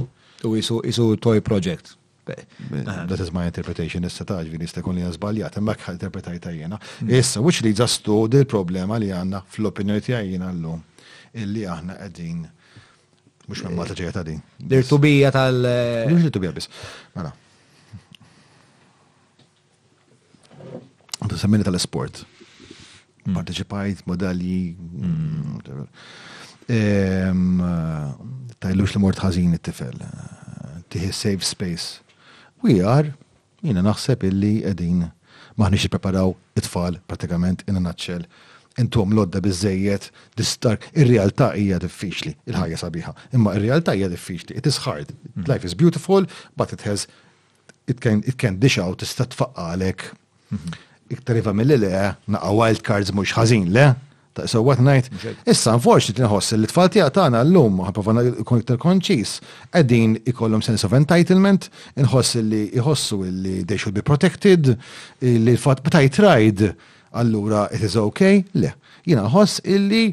U jisu, jisu toy project. That is my interpretation, issa ta' ġvini jista' jkun li żbaljat, imma hekk interpretajt jiena. Mm. Issa, which leads us to dil problema li għandna fl-opinjoni tiegħi jiena llum illi aħna qegħdin mhux minn Malta ġejja ta' din. L-irtubija tal- Mhux l-irtubija biss. Mela. Għandu semmini tal-sport. Mm. Parteċipajt, modalji. Mm. Ehm, tajlux li mort ħażin it-tifel. Tiħi safe space. We are, jina naħseb illi edin maħnix preparaw it-tfal pratikament in a nutshell intom lodda bizzejiet distar. Ir-realtà hija diffiċli, il-ħajja sabiħa. Imma ir-realtà hija diffiċli. It is hard. Mm. Life is beautiful, but it has it can, it can dish out, tista' tfaqqa għalek. Mhm. Iktar iva mill le, naqa wild cards mux ħazin, le? Ta' so what night. Issa, nforx li nħoss li tfal tija tagħna llum, ħaprovana ikun iktar konċis, qegħdin ikollhom sense of entitlement, inħoss li iħossu li they should be protected, li l-fatt b'tajt rajd, allura it is okay, le. Jina nħoss illi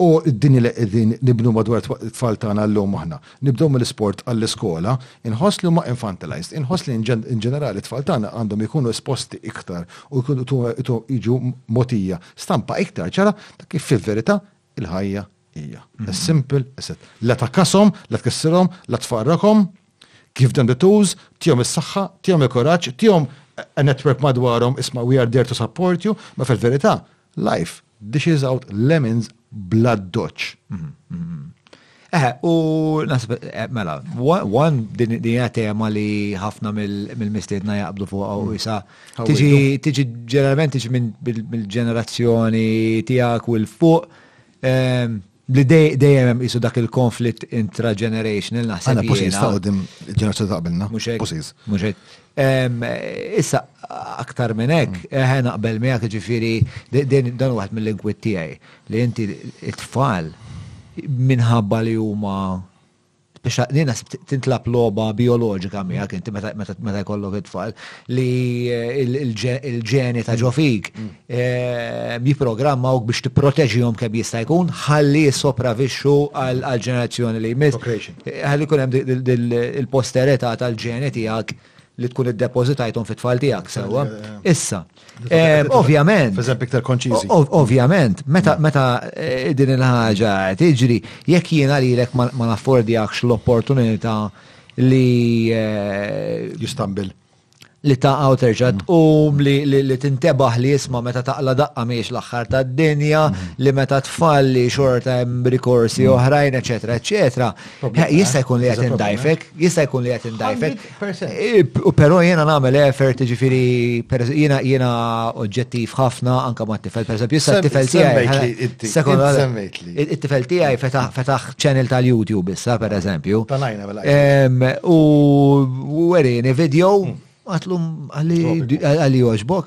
U d-dinja li qegħdin nibnu madwar it-tfal tagħna llum aħna. Nibdew mill-isport għall-iskola, inħoss li huma infantilized, inħoss li inġenerali t-tfal tagħna għandhom ikunu esposti iktar u jkunu jiġu mogħtija stampa iktar ċara ta' kif fil-verità il-ħajja hija. As simple as that. La tgħakkashom, la tkissirhom, la tfaqrakhom, give them the tools, tihom is-saħħa, tihom il-kuraġġ, tihom a network madwarhom, isma' we are there to support you, ma fil-verità Life dishes out lemons bla doċ. Eh, u nasib, eh, mela, one din hija tema li ħafna mill-mistiedna jaqblu fuq u jisa. Mm. Tiġi, tiġi ġeneralment tiġi mill-ġenerazzjoni tiegħek u l-fuq. Ehm, Li dejjem hemm qisu dak il-konflitt intra-generational naħseb. Għana pusis ta' għodim il-ġenerazzjoni ta' qabilna. Mux hekk. Pusis. Mux hekk. Issa, aktar minn hekk, eħe naqbel miegħek ġifieri dan waħed mill-inkwit tiegħi li inti t-tfal minħabba li huma biex nina tintlab loba biologika miegħek inti meta jkollok it-tfal li il-ġeni ta' ġofik mm. eh, jiprogrammawk biex tipproteġihom kemm jista' jkun ħalli jissopravixxu għal ġenerazzjoni li jmiss. Eh, ħalli jkun hemm il-posterità tal-ġeni tiegħek li tkun iddepożitajthom fit-tfal tiegħek sewwa. Issa, Eh, ovvjament. Fizem iktar konċizi. Ovvjament, meta mm. eh, din il-ħaġa tiġri, jekk jiena li lek ma naffordjakx l-opportunità li. Eh, Jistambil. Li ta' għaw terġa mm. tqum, li tintebaħ li jisma meta taqla daqqa miex l-axħar ta' dinja, mm. li meta tfalli xorta hemm rikorsi oħrajn, eċetera, eċetera. Jista' jkun li qed indajfek, jista' jkun li qed indajfek. Per se. U però jiena nagħmel effort, jiġifieri jiena jiena oġġettiv ħafna anke ma' tifel, per eżempju, issa t-tifel tiegħi. Sekonda semmejtli. It-tifel tiegħi fetaħ channel tal-YouTube issa, per eżempju. Tanajna mela. U werini video għatlum għalli għoġbok.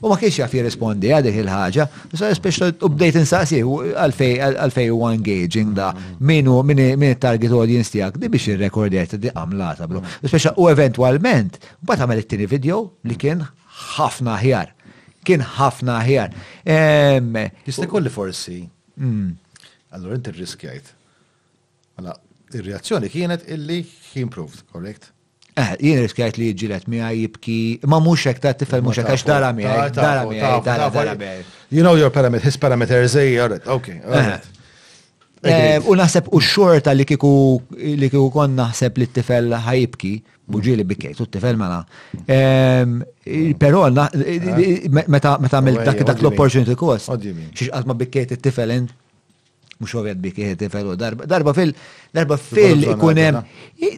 U ma kienx jaf jirrispondi għal dik il-ħaġa, u bdejt insaqsi għalfej u engaging da, min u min il-target audience tijak, di biex il-rekordjajt di għamlata, bro. Speċa u eventualment, bat għamel it-tini video li kien ħafna ħjar. Kien ħafna ħjar. Jista' kolli forsi. Mm. Allora inti riskjajt. Mela, il-reazzjoni kienet illi he improved, correct? Eh, jien riskjajt li jġilet miħaj jibki, ma mux hekk ta' tifel mux hekk għax dara miħaj, dara miħaj, dara dara miħaj. You know your parameters, his parameters, eh, all right, okay, all eh. right. Eh, u naħseb u xorta li kiku li kiku kon naħseb li t-tifel ħajibki, buġi li bikkejt, u t-tifel mela. Ehm, Pero meta għamil dak l-opportunity cost, xiex għazma bikkejt t-tifel int Mhux ovvjat bi kieħed tifel u darba. Darba fil darba fil ikun hemm.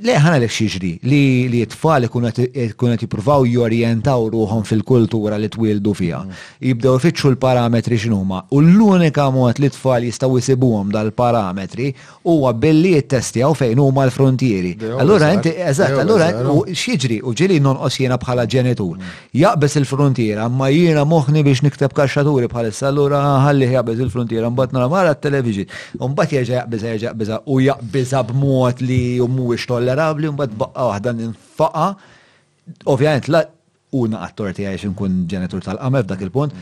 Le ħana lek xiġri li t-tfal ikun qed jippruvaw jorjentaw ruħhom fil-kultura li twildu fiha. Mm. Jibdew ifittxu l-parametri x'inhuma. U l-unika mod li t-tfal jistgħu jsibuhom dal-parametri huwa billi jittestjaw fejn huma l-frontieri. Allura inti eżatt, allura x'jiġri u ġieli nonqos jiena bħala ġenitur. Mm. Jaqbeż il-fruntiera, imma jiena moħħni biex nikteb kaxxaturi bħalissa, allura ħallih jaqbeż il-fruntiera, mbagħad nara mara t-television. Mbagħad jerġa' jaqbeżha, jerġa' jaqbeżha u jaqbeżha b'mod li mhuwiex tollerabbli, mbagħad baqqa waħda ninfaqa. Ovvjament la u naqgħat torti għax inkun ġenitur tal-qamel f'dak il-punt,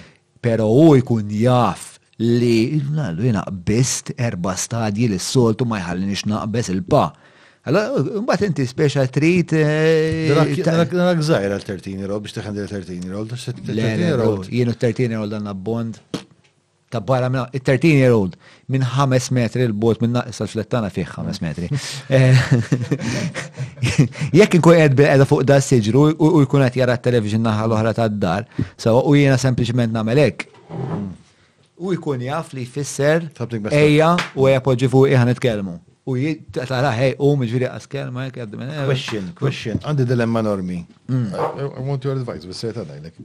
Pero hu jkun jaf li, Allu jiena qbist erba' stadji li s-soltu ma jħallinix naqbeż il-pa. Allora, mbagħad inti speċa trid. Narak żgħir għal 13 year old biex teħen 13 year old. Jien 13 year old għandna bond ta' barra minna, 13 year old minn ħames metri l-bot minn naqis tal-flettana fih ħames metri. Jekk inkun qed bil-qeda fuq da siġru u jkun qed jara t-television naħa l-oħra tad-dar, sawa u jiena sempliċement nagħmel hekk. U jkun jaf li jfisser ejja u ejja poġġi fuq iħan nitkellmu. U tara ħej u miġri għas kelma hekk għaddim. Eh. Question, question, għandi dilemma normi. Mm. I want your advice, bis-sejta dajlek.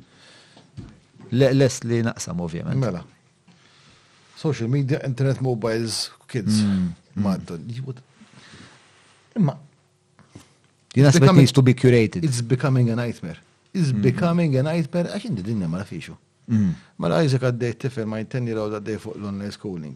Les li naqsam ovvjament. Mela. Social media, internet, mobiles, kids. Madden. Imma. Jina sbet needs to be curated. It's becoming a nightmare. It's becoming a nightmare għax indi dinja ma nafixu. Mela Isaac għaddej tifel ma jintenni raw għaddej fuq l-online schooling.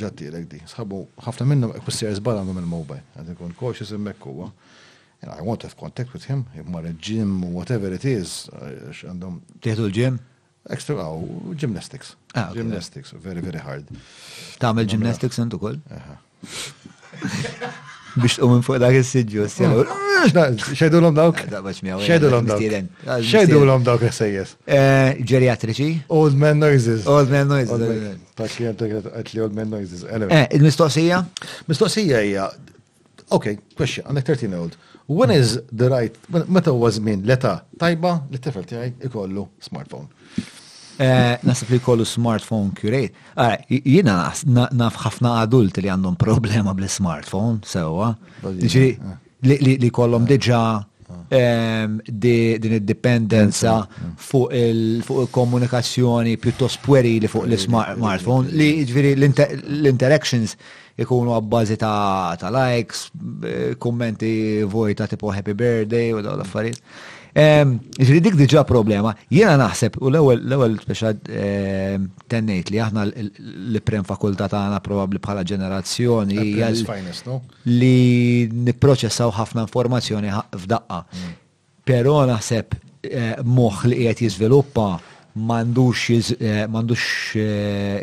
Ġattilek din. Sħabu, ħafna minnhom hekk missier żball għandhom il-mobile. Qed inkun cautious hemmhekk huwa. And I want to have contact with him, jekk mar il-gym, whatever it is, għax għandhom. Tieħdu l-gym? Extra għaw, gymnastics. Gymnastics, very, very hard. Tagħmel gymnastics int ukoll? Eħe. Biex tqum fuq dak is-siġġu, Xedu l-om dawk? Xedu l-om dawk? Xedu l-om dawk essejjes? Eh, ġeriatriċi? Old man noises. Old man noises. Ta' xien ta' għatli old man noises. Eh, il-mistoqsija? Mistoqsija hija, ok, question, għandek 13 old. When is the right, meta huwa żmien l-età tajba li t-tifel tiegħi ikollu smartphone? Eh, nasib li kollu smartphone curate. Ah, jina naf ħafna adult li għandhom problema bl-smartphone, sewa. Eh. Li kollom eh. diġa ehm, din id-dipendenza fuq il-komunikazzjoni pjuttost pweri li fuq l-smartphone li ġviri l-interactions ikunu għabbażi ta' likes, kummenti vojta tipo happy birthday u daw l-affarijiet. Ġri dik diġa problema. Jena naħseb, u l-ewel speċa tennejt li aħna l-prem fakulta tagħna probabli bħala ġenerazzjoni li niproċessaw ħafna informazzjoni f'daqqa. Mm. Però naħseb moħħ li qiegħed jiżviluppa m'għandux m'għandux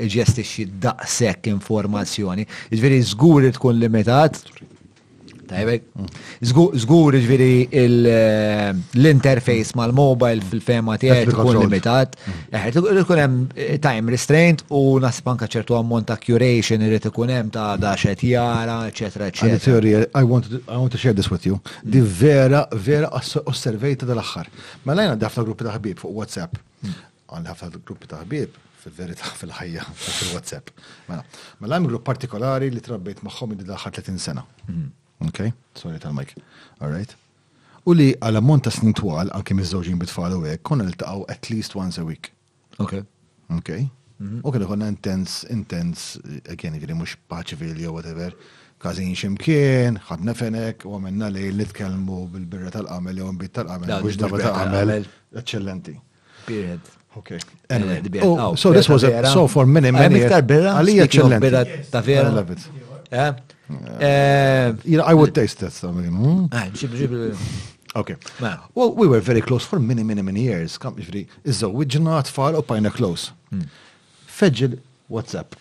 iġestixxi daqshekk informazzjoni. Jiġifieri żgur li tkun limitat. Tajbek. Żgur jiġifieri l-interface mal-mobile fil-fema tiegħi tkun limitat. Tkun hemm time restraint u naħseb anke ċertu ammont ta' curation irid ikun hemm ta' x'qed jara, eċċetera, eċċetera. Għandi teorija, I want to share this with you. Di vera, vera osservejta dal-axħar. Mela jena ħafna gruppi ta' ħbib fuq WhatsApp. Għandi ħafna gruppi ta' ħbib fil-verità fil-ħajja fil-WhatsApp. Mela, mela hemm grupp partikolari li trabbejt magħhom id daħħar 30 sena. Mhm. Ok? Sorry tal-mike. All right? U li għal ammont ta' snin twal, anke miż-żewġin bitfal u hekk, konna niltaqgħu at least once a week. Ok. Ok. Mhm. U kien ikonna intens, intens, kien ikri mux paċivili jew whatever, kazin ximkien, ħadna fenek, u għamenna li nitkelmu bil-birra tal-qamel jew bit tal-qamel, mux dabba tal-qamel. Eccellenti. Period. Okay. Eh, anyway. Oh, so this was a, so for many, many years. Għalija eccellenti. Birra ta' vera. I love it. Eh? Eh, I would taste that, so, you know. Okay. Well, we were very close for many, many, many years. Kam ġifri, iżżewġna tfal u pajna close. Hmm. Feġġ il-WhatsApp.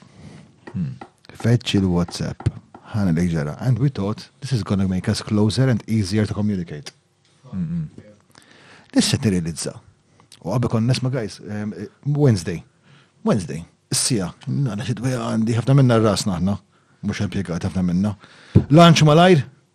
Hmm. Feġġ il-WhatsApp. Ħana li ġara. And we thought this is gonna make us closer and easier to communicate. Hmm, Lissa t-realizza. U għabbe kon nesma guys, um, Wednesday. Wednesday. Sija, nana xidwe għandi, ħafna minna r-ras naħna. Mux għal-piegat ħafna minna. Lanċ mal-ajr,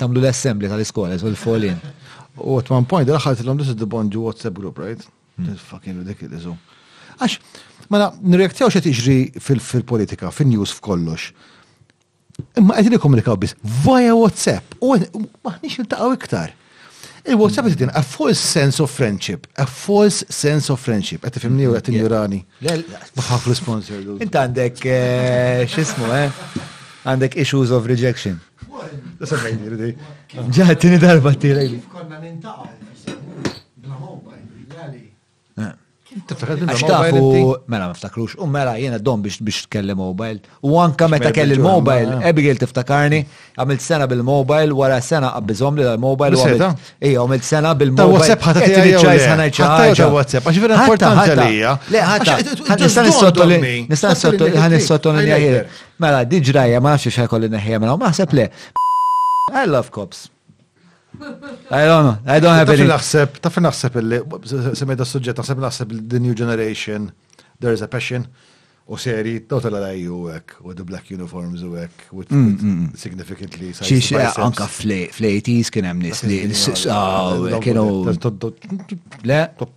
Tamlu l-assembly tal-iskola, so l-folin. U at one point, daħħalt l-om this is the bond you WhatsApp group, right? Hmm. This is fucking ridiculous. Oh. Għax, mela, nirrektjaw xe tiġri fil-politika, fil-news, f'kollox. Imma għedin komunikaw bis, via WhatsApp, u maħnix il-taqaw iktar. Il-WhatsApp hmm. għedin, a false sense of friendship, a false sense of friendship, għed tifimni u għed njurani. Maħħaf l-sponsor. Inta għandek, eh, xismu, eh? Għandek issues of rejection. Ġaħet tini darba t-tira. Kif konna nintaqa bla mobile, għali. Eh. Għax tafu, mela miftakrux, u mela jena dom biex biex kelli mobile. U anka meta kelli l-mobile, eh. Abigail tiftakarni, għamilt sena bil-mobile, wara sena għabbizom li l-mobile. Ija, għamilt sena bil-mobile. WhatsApp ħatta t ċajs ħana ċajs. WhatsApp, għax vera importanti għalija. Le, ħatta, nistan s-sottoli, nistan s-sottoli, ħan s-sottoli Mela, di ġrajja, ma nafx ix ħajkolli neħħija minn hawn, maħseb le. I love cops. I don't know, I don't have any. Naħseb, taf naħseb illi, semmejda s-sujġet, naħseb naħseb the new generation, there is a passion, u seri, daw tal-għalajju u għek, u the black uniforms u għek, with mm, mm, mm. significantly. Xiex, anka fl-80s kien hemm nis li, kienu. Le, top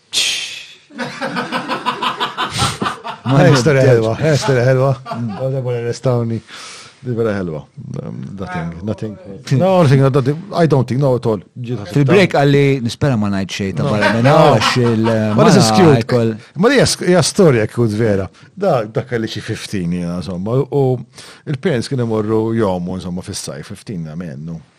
Estra helwa, estra helwa. Għadda għu restawni. Di vera helwa. Nothing, nothing. No, nothing, nothing. I don't think, no, at all. Fil-break għalli, nispera ma najt xej ta' barra minna, għax il- Ma nisa skjut. Ma li hija storja kut vera. Da, da kalli xi 15 jena, insomma. U il-parents kienu morru jomu, insomma, fis-saj, 15 mennu.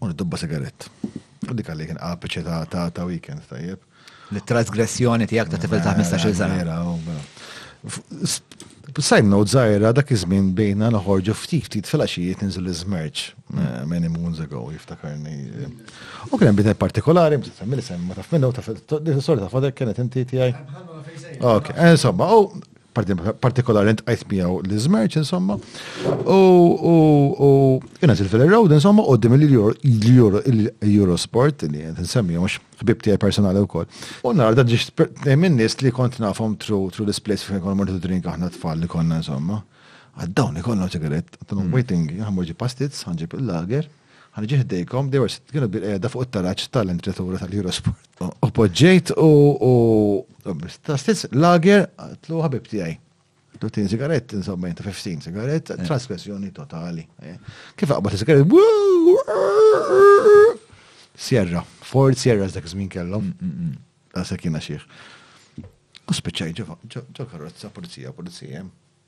U niddubba sigarett. U dik għalli kien apiċe ta' ta' weekend tajjeb. Li trasgressjoni tiegħek ta' tifel ta' 15-il sena. Side note zaħira dak iż-żmien bejna noħorġu ftit ftit filgħaxijiet ninżu l-iżmerġ eh, many moons ago jiftakarni. U kien hemm bidel partikolari, mill-isem ma taf minnu, taf sorta fadek kienet inti tiegħi. Ok, eh, insomma, u partikolarment għajt miegħu l-izmerċ, insomma, u jena zil fil-road, insomma, u dim l-Eurosport, li jent nsemmi, mux ħbib tijaj personali u koll. U narda ġiġ minn nis li kont nafom tru this place fejn konna mortu drink aħna tfal li konna, insomma. Għaddawni konna ċigaret, għattanu mm. waiting, għamurġi pastits, għanġib il-lager, Ħa niġi ħdejkom, dejjem se kienu bil-qiegħda fuq it-taraġġ tal-entratura tal-Eurosport. U poġġejt u ta' stess lager tlu ħabib tiegħi. Tutin sigarett, insomma, jinta 15 sigarett, eh. trasgressjoni totali. Eh. Kif għabat sigarett? Sierra, Ford Sierra zdak żmien kellhom. Mm, mm, mm. Ta' sekina xieħ. U spiċċaj ġo karozza, pulizija, pulizija.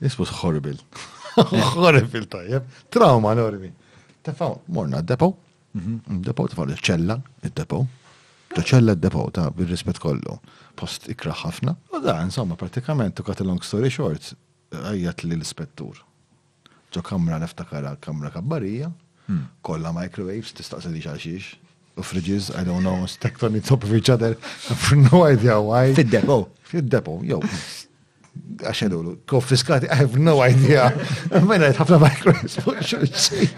This was horrible. horrible tajjeb. Trauma enormi. Tefaw, morna d-depo. Mhm. Depo tefaw l-ċella, id-depo. Ċella d-depo ta' bil-rispet kollu. Post ikra ħafna. U da, insomma, pratikament, to cut a long story short, għajjat li l-ispettur. Ġo kamra niftakar għal kamra kabbarija, kollha microwaves, tistaqsilix għal xiex, u fridges, I don't know, stacked on top of each other, for no idea why. Fid-depo. Fid-depo, jow. Għaxedulu, konfiskati, I have no idea. Mena jtħafna microwaves fuq xulxi.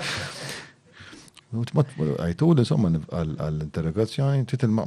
Għajtu li somma għall-interrogazzjoni, titilma.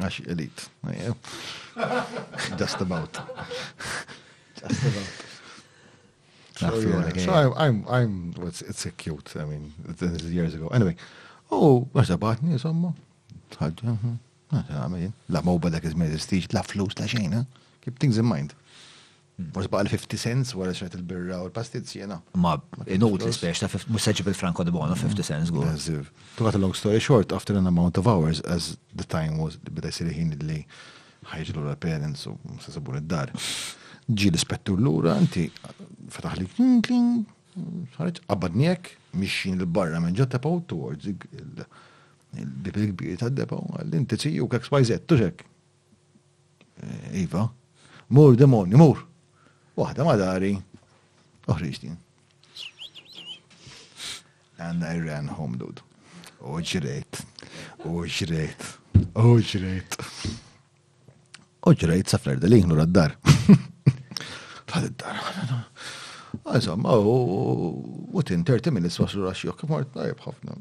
Għax elit. Just about. Just about. So I'm, I'm, I'm, it's, it's cute, I mean, this is years ago. Anyway, oh, għax tabatni, insomma, tħadġa, hm, għax għamil, la mobile dak izmin eżistix, la flus, la xejna, eh? keep things in mind. Forsi baqa' l-50 cents wara xrajt il-birra u l-pastizz jiena. Ma inutli spex ta' mhux se ġib il-franko di bono 50 cents gur. To cut a long story short, after an amount of hours as the time was beda jsir ħin li ħajġu lura l-parents u se sabuni d-dar. Ġi l-ispettur lura, inti fetaħ li kling kling, ħareġ qabadniek, mixjin l-barra minn ġod depo towards il-bibi kbir tad-depo, għal inti ċiju kek spajzet, tuġek. Iva, mur demonju, mur. Waħda ma dari, uħriġ din. And I ran home, dude. U ġrejt, u ġrejt, u ġrejt. U ġrejt sa flerda li jħnu d-dar. Tal-dar. Għazom, ah, u tin 30 minutes waslu raxjok, mort tajb ħafna.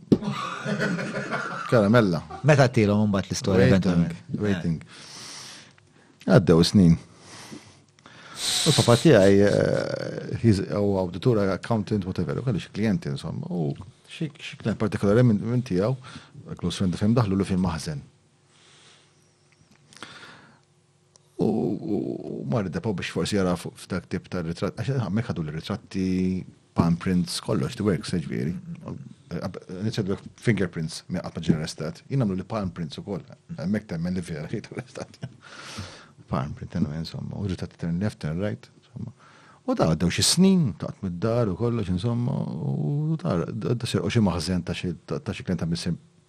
Karamella. Meta t-tilom un bat l-istoria eventualment. Waiting. Għaddew snin. U papa tijaj, eh, u auditura, accountant, whatever, u għalix klienti, insomma, u xie klient partikolari minn tijaw, close friend fem daħlu li fim maħzen. U mar depo biex forsi jara f'dak tip ta' ritratt, għax għammek għadu l-ritratti, palm prints, kollox, the works, ġviri. Nitsedu fingerprints mi għatma ġen arrestat, jinamlu li palm prints u koll, għammek temmen li vera jgħid arrestat. Palm print, għanna insomma, u ritratti turn left, turn right, insomma. U da għaddew xie snin, taqt mid-dar u kollox, insomma, u da għadda serqo xie maħzen ta' xie klienta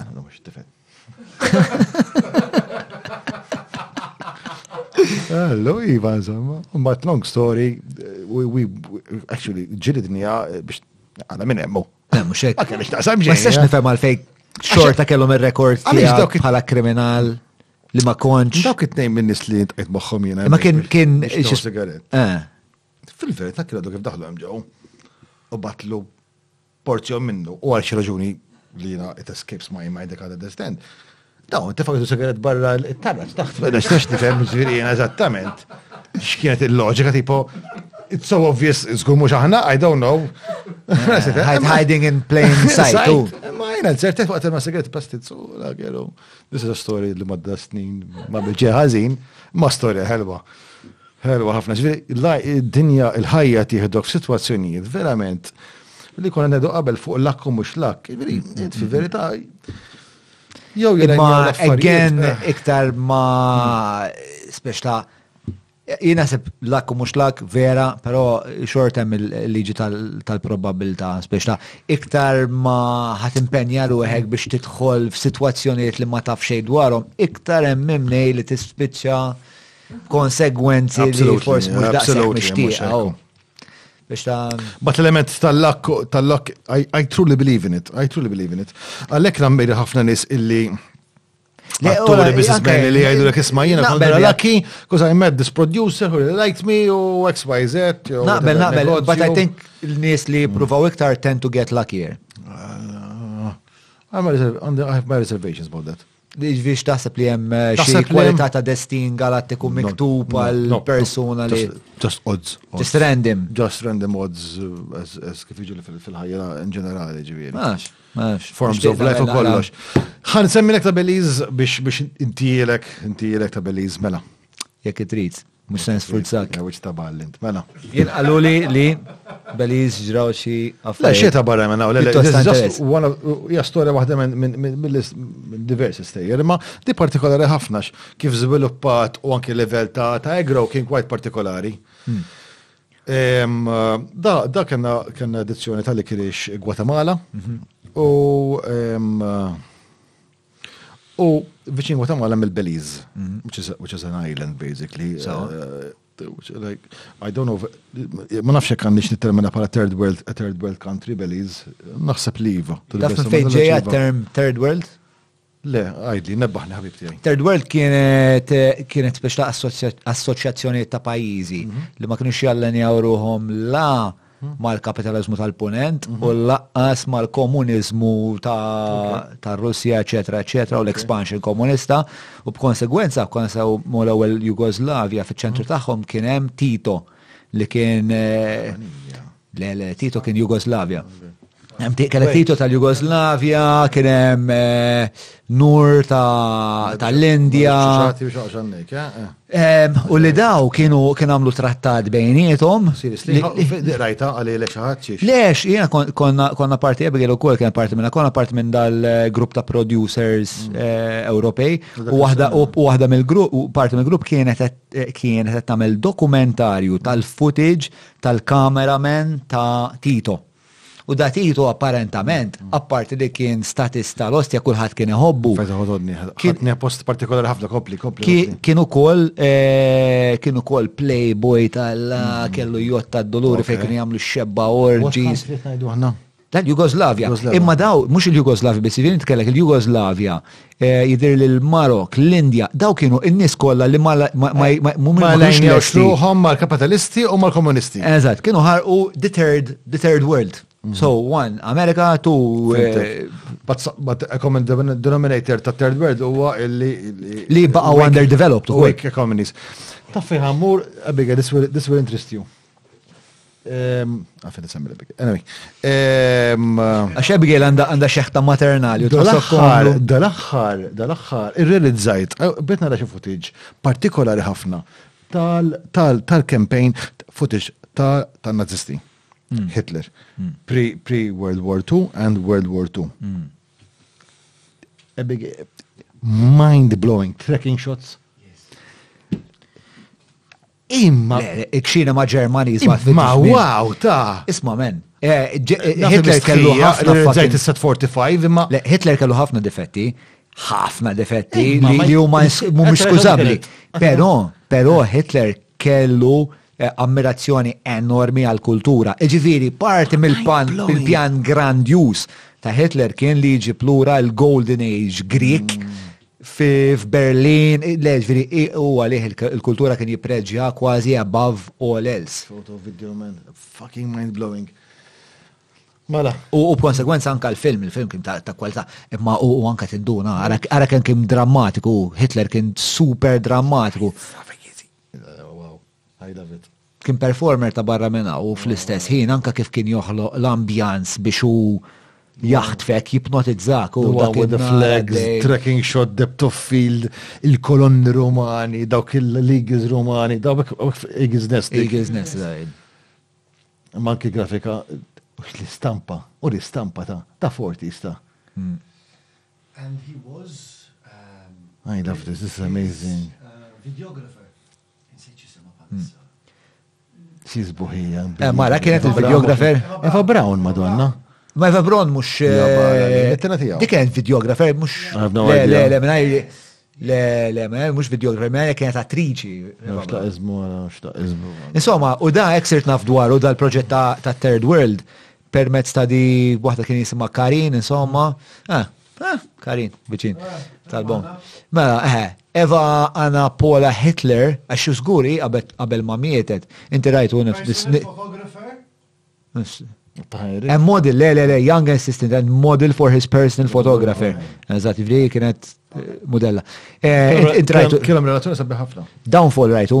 Għanna mux tifet. Hello, Iva, insomma. But long story, we, we actually ġilidnija eh, biex għana minn emmu. Eh, mux ek. Għakka biex taqsam ġej. Ma s-sax eh. nifem għal-fej xorta kellhom il-rekord tiegħek bħala kriminal li ma konċ. Dawk it-tnejn minn nis li jintqajt moħħom jena. Ma kien kien sigaret. Fil-verità kienu kif daħlu hemm ġew. U batlu porzjon minnu, u għal xi raġuni li jina it escapes my mind I can't understand. Daw, inti faktu sigaret barra il-tarra, taħt bħedax tax nifhem ġifieri jiena eżattament x'kienet il-loġika tipo It's so obvious, zgur mux aħna, I don't know. Hiding in plain sight. Ma jina, ċertet waqt ma segret pastizzu, la għelu. This is a story li madda snin, ma bilġeħazin, ma story ħelwa. Ħelwa ħafna, ġifieri d-dinja l-ħajja tieħdok f'sitwazzjonijiet verament li konna ngħidu qabel fuq l-akk u mhux l-akk. Ġifieri, int fil-verità jew jien ma again eh. iktar ma speċta jien naħseb l-akk u mhux l-akk vera, però xort hemm il-liġi tal-probabilità speċta iktar ma ħadd impenja ruħek biex tidħol f'sitwazzjonijiet li ma taf xejn dwarhom, iktar hemm mimnej li tispiċċa konsegwenzi li forsi mhux daqshekk mixtieqa. Oh. Biex ta' Bat l-element tal-lak, tal-lak, I truly believe in it, I truly believe in it. Għalek nammiri ħafna nis illi Atturi bizismen li għajdu l isma jena kontra l-laki, cause I met this producer who liked me u XYZ. Naqbel, naqbel, but I think il-nis li mm. provaw iktar tend to get luckier. Uh, I have my reservations about that. Ġviri x'taħseb li hemm eh, xi kwalità ta' destin galattiku miktub għal persuna li. Just odds. Just random. Just random odds eh, kif jiġu fil-ħajja in ġenerali ġviri. Max, max. Forms of life u kollox. Ħan semmilek ta' Beliz biex intielek, intielek ta' Beliz mela. Jekk it-triz. Mux sens furzak. Għawċ ta' ball int, mela. Jien għallu li li Beliz ġraw xi affarijiet. Le, xie ta' barra minn għawla. Ja storja wahda minn diversi stejjer, ma di partikolari ħafna kif zviluppat u anki level ta' ta' egro kien kwajt partikolari. Hmm. Da, da kena, kena edizzjoni tal-li kirix Guatemala mhm. u U viċin Guatemala mill beliz mhm. which is, which is an island basically. Uh, like, I don't know, ma nafx jekk għandix nittermina bħala third world, a third world country, Belize, naħseb li iva. Taf fejn ġeja term third world? Le, għajdli, nebbaħni ħabib tiegħi. Third World kienet kienet biex ta' assoċjazzjoni ta' pajjiżi mhm. li ma kienux jallenjaw ruhom la mal-kapitalizmu tal-punent u mhm. laqqas mal-komuniżmu ta' Russja, eċetera, eċetera, u l-expansion komunista. U b'konsegwenza, kon sew mol ewwel Jugoslavja fiċ-ċentru mhm. tagħhom kien hemm Tito li kien eh, le le Tito kien Jugoslavja. Kienet tito tal-Jugoslavja, kienem eh, nur tal-Indja. U li daw kienu kien għamlu trattat bejnietom. Rajta għalli l xaħat Lex, jena konna parti ebgħil u kol kien parti minna, konna parti minn dal-grupp ta' producers mm. eh, Ewropej. U waħda mill-grupp, parti mill-grupp kienet kienet tagħmel dokumentarju tal-footage tal-kameraman ta' Tito. U da Tito apparentament, mm. apparti li kien statista l-ostja kulħadd kien iħobbu. Kien post partikolari ħafna kopli, kopli. Kien ukoll eh, kien ukoll playboy tal mm. kellu jotta d-doluri fejn kien jagħmlu xebba orġis. Tal-Jugoslavja. Imma daw, mhux il-Jugoslavja biss, jiġifieri nitkellek il-Jugoslavja Eh, jidir li l-Marok, l-Indja, daw kienu n-nis kolla li ma lajnjawx ruħom ma l-kapitalisti u ma l-komunisti. Eżat, kienu ħarqu the third, the third world. Mhm. So, one, Amerika, two... Eh, but, but a common denominator ta' third world huwa illi... Li baqaw underdeveloped. Weak economies. Taffi ħammur, Abiga, this will, this will interest you. Għafet semmi l Anyway. Għax Abigail għanda xeħta maternali. Dal-axħar, dal-axħar, dal-axħar, irrealizzajt, eh, betna raxi footage partikolari ħafna tal-campaign footage tal-nazisti. Hmm. Hitler. Hmm. Pre-World War II and World War II. Hmm. Mind-blowing, tracking shots Imma. Le, le, ċinema Ġermaniż ma tfittex. Imma wow ta. Isma' men. Hitler kellu ħafna difetti. Tista' tfortify imma. Le, Hitler kellu ħafna difetti, ħafna difetti li huma mhumiex skużabbli. Però, però Hitler kellu eh, ammirazzjoni enormi għal kultura. Iġifieri parti mill-pan il-pjan grandjuż ta' Hitler kien li jġib lura l-Golden Age Greek mm. f'Berlin, le, ġviri, u għalih il-kultura kien jipreġja kważi above all else. Photo video man, fucking mind blowing. Mela. U b'konsegwenza anka l-film, il-film kien ta' kwalità, imma u anka tinduna, ara kien kien drammatiku, Hitler kien super drammatiku. Wow, I love it. Kien performer ta' barra minn hawn u fl-istess ħin anke kif kien joħloq l-ambjans biex hu jaħtfek, jipnotizzak u dak with the flags, tracking shot, depth of field, il-kolonni Rumani, dawk il-leagues Rumani, dawk Eagles Nest. Eagles Nest, Manki grafika, l-istampa, u l-istampa ta' ta' Fortis ta'. Hmm. And he was. Um, I love this, this is amazing. Uh, videographer. Si sbuħija. Eh, mara kienet il-videografer. Eva Brown, madonna. Ma Eva Brown mux. Eh, dik kienet videografer, mux. Le, le, le, minna Le, le, ma mux videografer, minna kienet attriċi. Xtaq izmu, xtaq izmu. Insomma, u da eksert naf dwar, u da l-proġett ta' Third World, permezz ta' di waħda kien jisimha Karin, insomma. Eh, eh, Karin, biċin, tal-bon. Mela, eh, Eva Anna Paula Hitler, għax żguri qabel ma mietet, inti rajtu nif. And model, le, le, le, young assistant and model for his personal photographer. Eżat, jivri kienet eh, modella. Eh, Kielom relazzjoni sabbi ħafna. Downfall rajtu,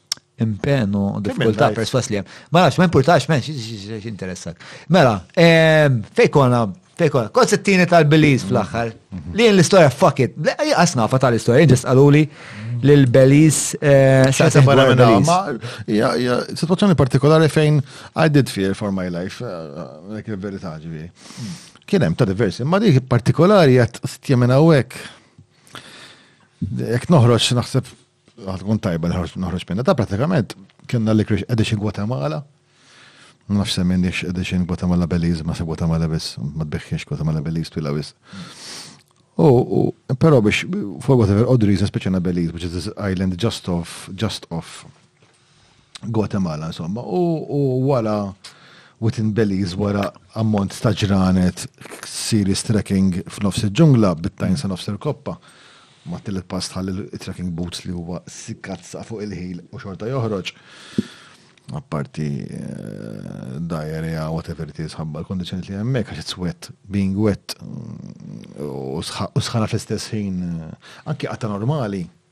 Impen u diffikultà perswas li hemm. Ma nafx, ma importax men, x'interessak. Mela, ehm, fejkona, fejkona, konsettini tal-Belize fl-aħħar. Mhm. Li l-istorja fuck it. Jaqas nafa tal-istorja, ġest qaluli li l-Belize. Eh, Xata barra minna, ma situazzjoni partikolari fejn I did fear for my life, nek eh, il-verità ġivi. Mm. Kien hemm ta' diversi, ma dik partikolari għat stjemina u hekk. Jekk noħroġ naħseb Għadkun tajba nħarġ minna. Ta' pratikament, kienna li krix edition Guatemala. Nafx semminix edition Guatemala Belize, ma se Guatemala bis, ma tbeħħiex Guatemala Belize twila bis. U, pero biex, for whatever odd reason, speċena Belize, which is this island just off, just off Guatemala insomma, u wara within Belize wara ammont ta' ġranet series trekking f'nofs il-ġungla bit-tajn sa' nofs il-koppa. Ma tillet pass tħalli il-trekking boots li huwa sikkazza fuq il-ħil u xorta joħroġ. Apparti eh, diarrhea, whatever it is, ħabba l-kondizjoni li hemmhekk għax it's wet, being wet u sħana fl-istess ħin. Eh, anki qatta normali,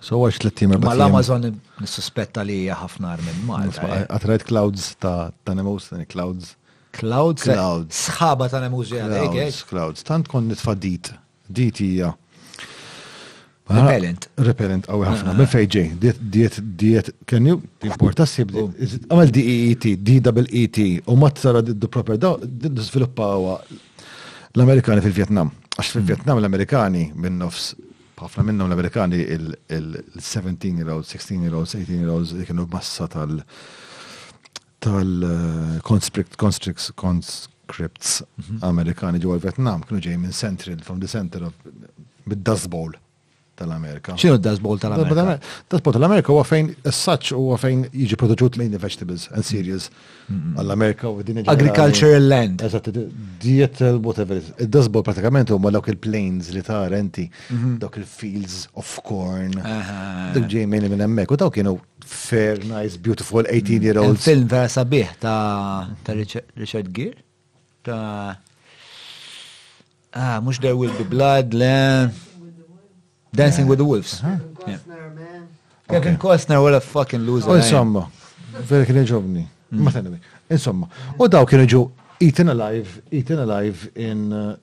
So watch tlitt tim Ma l-Amazon nissuspetta li hija ħafna armi Malta. Eh? Għatrajt clouds ta' ta' nemus, eh, clouds. Clouds. Clouds. Sħaba ta' nemus ġeja Clouds, clouds. Tant kon nitfa dit. Dit hija. Repellent. Repellent, għawi ħafna. Minn fej ġej, diet, diet, diet, can you importa sib, għamil DEET, DEET, u ma t-sara d proper da, d-sviluppa għawa l-Amerikani fil-Vietnam. Għax fil-Vietnam l-Amerikani minn nofs B'ħafna minnhom l-Amerikani il-17 year olds, 16 year olds, 18 year olds li kienu bassa tal- tal-conscripts mhm. Amerikani ġewwa l-Vietnam kienu ġej minn central, from the center of mid-Dust Bowl tal-Amerika. Xinu d-Dust Bowl tal-Amerika? Dust Bowl tal-Amerika huwa fejn s-saċ huwa fejn jiġi produċut lejn vegetables and cereals għall-Amerika u din Agricultural land. Eżatt, diet whatever. Id-dasbo pratikament huma dawk il-plains li ta' renti, mhm. dawk il-fields of corn. Dik ġej minn minn hemmhekk u daw kienu fair, nice, beautiful 18 year olds. Film vera sabiħ ta' Richard Gere. Ta' Ah, mhux There Will Be Blood, le. Dancing with the Wolves. Kevin Costner, what a fucking loser. Oh, insomma, vera kien ġovni. Mm. Ma tenni. Insomma, u daw kienu ġu Eaten Alive, Eaten Alive in uh,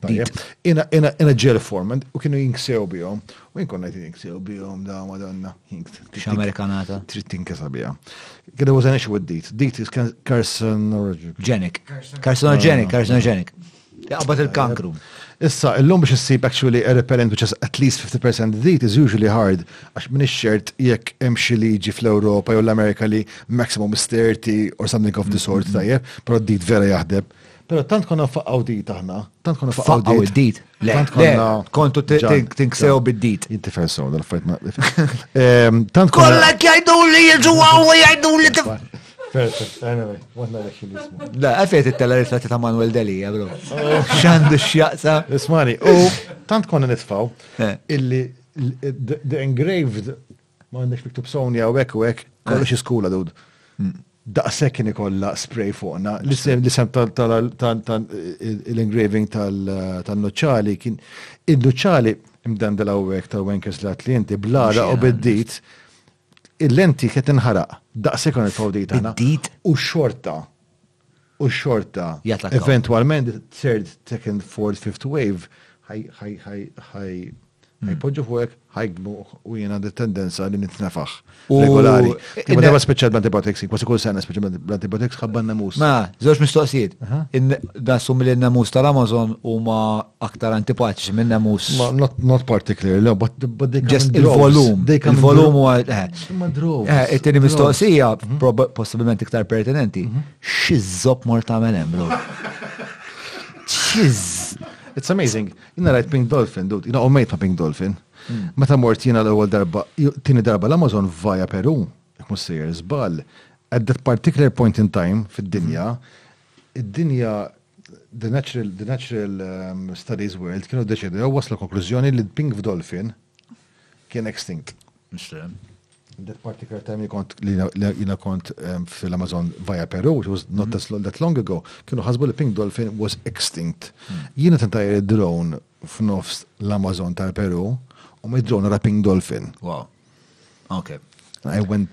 Tajjeb. Ina, ina, ina ġel forman, u kienu jinksew bihom. U jien konna jtin jinksew bihom da madonna. X'Amerikanata. Trid tinkesa biha. Kienu użan ex weddit. Dit is carcinogenic. Carcinogenic, carcinogenic. Jaqbad il-kankru. Issa, illum biex issib actually a repellent which is at least 50% dit is usually hard, għax minn xert jekk hemm xi liġi fl-Ewropa jew l-Amerika li maximum is 30 or something of the sort mm-hmm. tajjeb, però dit vera jaħdeb. Pero tant konna faqqaw dit aħna, tant konna faqqaw dit. Le, kontu tinksew bid-dit. Inti fejn sew dal fajt ehm, Tant konna. Kolla kjajdu li jġu għaw u jgħidu li tif. Perfect, anyway, għanna l jismu. La, għafiet it-tella rifletti ta' Manuel Deli, għabru. Xandu xjaqsa. Ismani, u tant konna nitfaw eh. illi the engraved Ma għandekx miktub Sony hawnhekk u hekk, kollox iskula dud. Daqshekk kien ikollha spray fuqna. L-isem tal-engraving tal-nuċċali kien in-nuċċali mdendel hawnhekk ta' Wenkers li għad li inti blara u bid-dit il-lenti qed inħaraq. Daqshekk kien il-fawdit aħna. U xorta u xorta eventwalment third, second, fourth, fifth wave ħajpoġġu fuqek ħajkbnu u jien għandi tendenza li nitnefaħ. Regolari. Imma darba speċjal bl-antibiotics, kważi kull sena speċjal bl-antibiotics ħabba n-namus. Ma, żewġ mistoqsijiet. Dassum li n-namus tal-Amazon huma aktar antipatiċi minn nemus. Ma, not, not particularly, no, but, but they come Just il-volum. Il-volum u għal. Eh, it-tini eh, mistoqsija, mhm. possibilment iktar pertinenti, mhm. xizzop mor ta' menem, bro. Xiz. It's amazing. Jina rajt Pink Dolphin, dude. Jina ummejt ma' Pink Dolphin. Hmm. Meta mort jina l-ewel darba, tini darba l-Amazon vaja Peru, jek mussir zbal, at that particular point in time fid-dinja, id-dinja The Natural, the natural um, Studies World kienu deċedew waslu konklużjoni li l-pink f'dolfin kien extinct. Nixtieq. That particular time li kont li jina kont um, fil-Amazon via Peru, which was not that, lo- that long ago, kienu ħasbu li pink dolphin was extinct. Jiena tintajr drone f'nofs l-Amazon tal-Peru u mid-drone ra pink dolphin. Wow. Ok. I went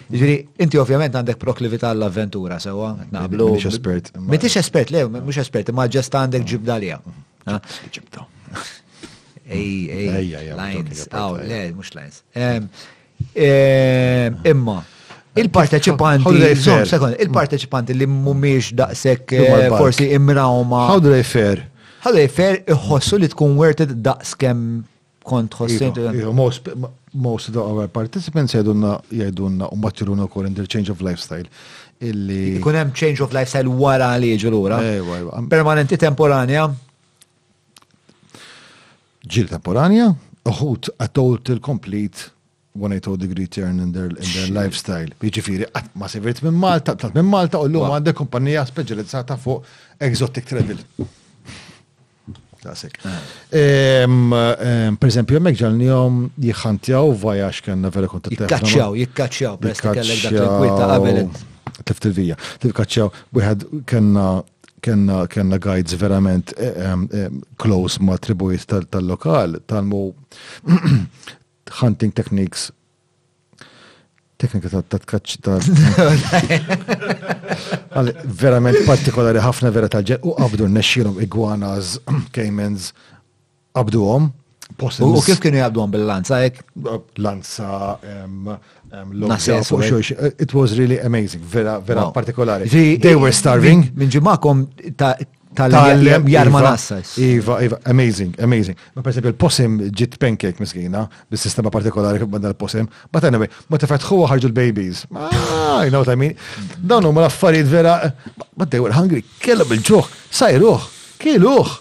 Ġiri, inti ovvjament għandek proklivita għall-avventura, sewa, naqblu. Mux espert. Mitix espert, le, mux espert, ma ġesta għandek ġibda lija. Ġibda. Ej, ej, lines, għaw, le, mux lines. Imma, il-parteċipanti, il-parteċipanti li mumiex daqsek eh, forsi imrawma. How do they fair? How do they fair iħossu li tkun worth it daqskem kont tħossi. Most, most of our participants jgħidunna jgħidunna u maċċiruna kol in their change of lifestyle. Illi. Ikun hemm change of lifestyle wara li jiġu lura. Permanenti temporanja. Ġil temporanja, uħut għatol til-complete 180 degree turn in their, in their lifestyle. Jiġifieri qatt ma sevirt minn Malta, tlat minn Malta u llum għandek kumpanija speċjalizzata fuq exotic travel. Tasek. Ah. Per eżempju, hemmhekk ġalnihom jħantjaw vajax kellna vera kont Jikkaċċjaw, jikkaċċjaw, peress li kellek dak il-kwit ta' qabel. Tlift il-vija, tifkaċċjaw, wieħed kellna kena, kena guides verament eh, eh, eh, close ma tribujiet tal-lokal, tal-mu hunting techniques teknika ta' ta' tkaċċ ta' verament partikolari ħafna vera ta' ġen u qabdu nexxilhom iguanas, caimans, qabduhom. U kif kienu jgħabduhom bil-lanza hekk? Lanza, It was really amazing, vera, vera partikolari. They were starving. Minn ġimakom ta' tal-lem jar ma nassa. Iva, iva, amazing, amazing. Ma per esempio l-posim ġit pancake miskina, bis-sistema partikolari kif bada l-posim, but anyway, ma tifetħu ħarġu l-babies. Ah, you know what I mean? Dawn huma l-affarijiet vera, but they were hungry, kellhom il-ġuħ, sajruħ, kieluħ.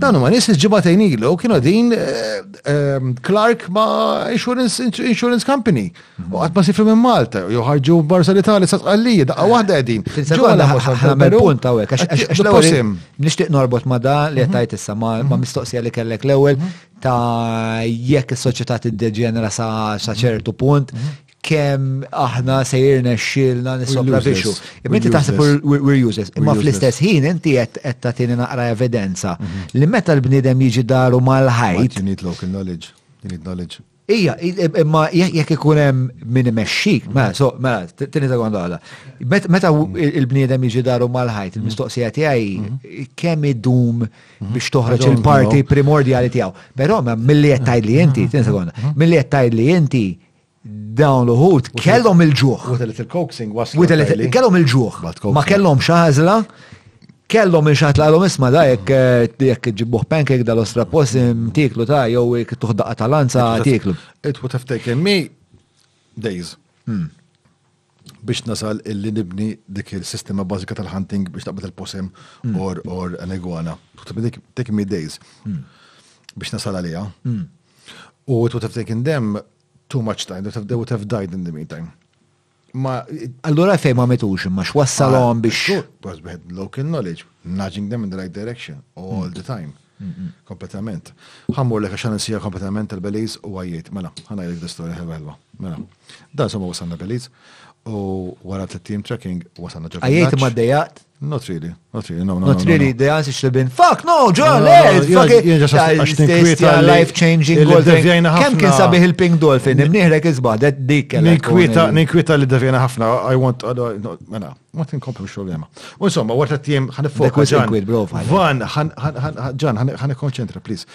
Dan huma nies ġibatejn ilu kienu din eh, eh, Clark ma' insurance, insurance company. U għat ma sifri minn Malta, jew ħarġu barsa l-Itali sa tqallija, daqqa eh, waħda għedin. Fil-sekonda għamil punt għawek, għax l-għosim. Nishtiq norbot ma da li għattajt mhm. issa, ma mhm. mistoqsija li kellek l-ewel, mhm. ta' jekk il-soċieta t-deġenera sa ċertu punt, kem aħna sejrna xilna nissopravixu. Imma inti taħseb we're useless. Imma fl-istess ħin inti qed tagħtini naqra evidenza li meta l-bniedem jiġi daru mal-ħajt. You need local knowledge. You need knowledge. Ija, imma jekk ikun hemm min imexxik, mela, so, mela, tini sekonda għala. Meta il-bniedem jiġi daru mal-ħajt, il-mistoqsija tiegħi mhm. kemm idum mhm. biex toħroġ il-parti primordjali tiegħu. Però milli qed tgħid li inti, mhm. tini sekonda, milli qed tgħid li inti dawn l-ħut kellhom il-ġuħ. Kellhom il-ġuħ. Ma kellhom xaħżla kellhom minn xaħat l-għalom isma da jek eh, jek ġibbuħ pancake dal ostra posim tiklu ta' jew jek tuħdaqqa ta' lanza tiklu. It would have taken me days. Hmm. biex nasal illi nibni dik il-sistema bażika tal-hunting biex taqbad il-posim hmm. or or an iguana. Take me days hmm. biex nasal għalija. U it would have taken them too much time, they would have died in the meantime. Ma allura fejn ma mitux imma x'wassalhom ah, biex. Because we had local knowledge, nudging them in the right direction all mm. the time. Kompletament. Ħammur lek għaxan nsija kompletament tal-Beliz u għajiet. Mela, ħana jgħid l-istoria ħelwa ħelwa. Mela, dan somma wasalna Beliz u wara t-team trekking wasalna ġabba. Għajiet ma dejat? Not really, not really, no, no. Not really, the answer should have been, fuck, no, John, eh, fucking, life changing goal. Kem kien sabiħ il-Pink Dolphin, imniħrek izba, that dik. Ninkwita, ninkwita li devjena ħafna, I want, mena, ma tinkomplu problema. U insomma, wara t-tiem ħanifokka ġan. Van, ġan, ħanikonċentra, please.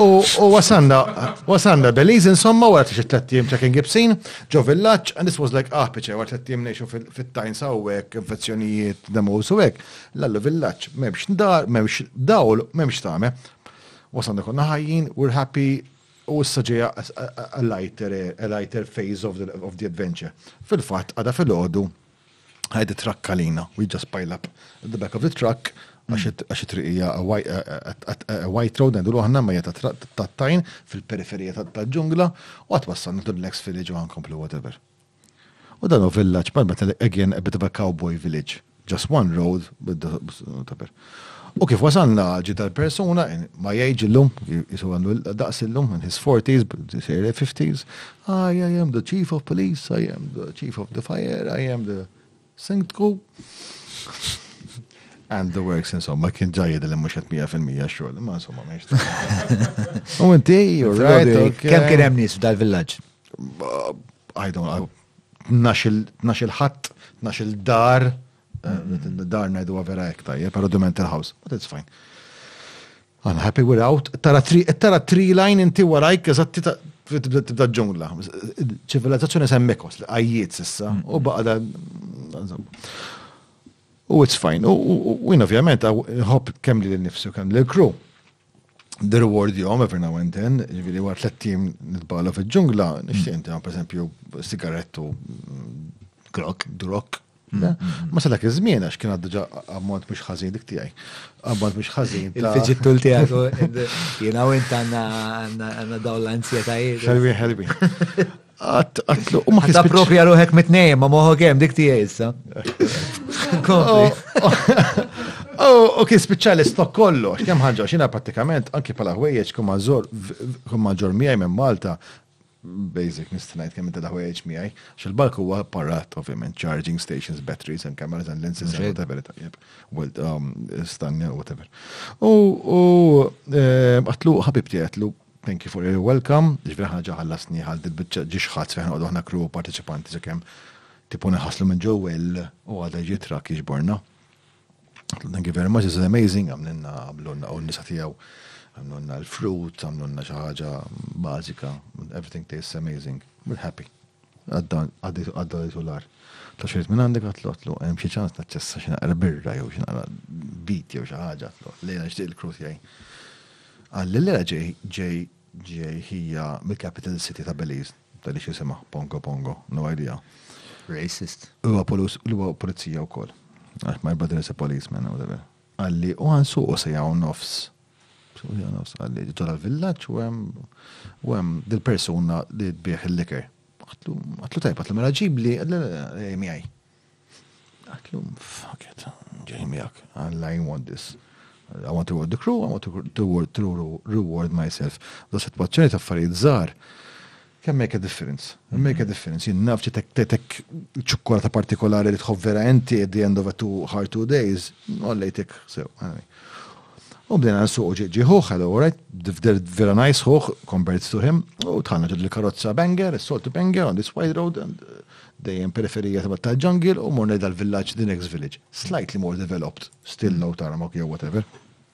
U wasanna, wasanna Belize, insomma, wara t-tlet tiem ta' kien gibsin, Ġo villaġġ, and this was like ah piċe, għar tlet tim nejxu fit-tajn sawwek, infezzjonijiet, demus u hekk, lallu villaġġ, memx ndar, memx dawl, memx tame. Wasan konna ħajjin, we're happy, u issa ġeja a lighter, a lighter phase of the, of the adventure. Fil-fatt, għada fil-ħodu, Ħajdi trakka lina, we just pile up at the back of the truck, għax it-triqija white road għandu l-għahna ma jeta tattajn fil-periferija tal-ġungla u għat wassan tul l-ex village u għankomplu whatever. U dan u village, ma meta again a bit of a cowboy village, just one road, whatever. U kif wasalna ġi tal-persuna, ma jgħidx illum, jisu għandu daqs illum, in his 40s, sejre 50s, I am the chief of police, I am the chief of the fire, I am the singtku. And the works, insomma, kien ġajed li mux għatmija fil-mija xol, ma insomma, meċ. U inti, you're right. Kem kien hemm nis dal-villaġ? I don't know, nax il-ħat, nax il-dar, Dar najdu vera ek tajjeb, pero Demental House, but it's fine. I'm happy we're out. Tara tri, tara tri line inti warajk eżatti tibda ġungla. Ċivilizzazzjoni semmekos li għajjiet sissa mm. u baqda. U it's fine. U jien ovvjament nħobb kemm li l-nifsi u kemm li l-kru. Derward jom, every now and then, ġviri għat l-tim nitbala fil-ġungla, nixtieq inti per esempio, sigarettu, grok, mm, drok, mm, mm, ma salak iż-żmien għax kien għadġa ammont biex ħażin dik tiegħi. Ammont biex ħażin. Il-fiġit tul tiegħek jiena u int għandna dawn l-anzjetajiet. Xalwi ħelbi. Għat, għat, u ma Ta' propja ruħek mitnejn, ma moħok hemm dik tiegħi issa. U kien spiċċa l-istok kollu, kemm ħaġa xina pratikament anki pala ħwejjeġ kum mażor kum maġor miegħi minn Malta. Basic nistinajt kemm inta ħwejjeġ miegħi, xil-balk huwa parat ovvjament charging stations, batteries and cameras and lenses and whatever tajjeb. Well, um, stanja whatever. U għatlu eh, ħabib tiegħi għatlu Thank you for your welcome. Ġifieri aħna ġa ħallasni għal dil-biċċa ġiex ħadd fejn ħanqogħdu aħna crew u parteċipanti sakemm tipu neħaslu minn ġewwa u għadha jiġi trak jiġborna. Thank you very much, this is amazing, għamlinna għamlunna u nisa tijaw, għamlunna l-fruit, għamlunna xaħġa bazika, everything tastes amazing, we're happy. għad-dalittular. Ta' xejn minn għandek għatlotlu, hemm xi ċans naċċessa xi naqra birra jew xi naqra bit jew xi ħaġa għatlot. Lejla nixtieq il-kru tiegħi. Għalli lejla ġej ġej ġej hija mill-capital city ta' Belize, ta' li xisima, Pongo Pongo, no idea. Racist. Huwa polus, huwa pulizija wkoll. My brother is a policeman, whatever. Għalli, u għansu u sejja u nofs Ġol għal-villaġġ u hemm u hemm dil-persuna li tbieħ il-liker. Għatlu tajb, għatlu mela ġibli, ġej miegħi. Għatlu, fuck it, ġej miegħek, I want this. I want to reward the crew, I want to reward myself. Da situazzjoni ta' affarijiet żgħar, Can make a difference. Can make a difference. Jien naf ċi tektetek ċukkolata partikolari li tħobb vera enti at the end of a two hard two days, għollejtek sew. U bdejna nsuq ġi ħuħ, hello, right, difder vera nice ħuħ, compared to him, u tħanna ġod l-karozza banger, salt banger on this wide road, and uh, dejjem periferija ta' tal ġangil u morna dal-villaġġ, the next village, slightly more developed, still no tarmok jew whatever.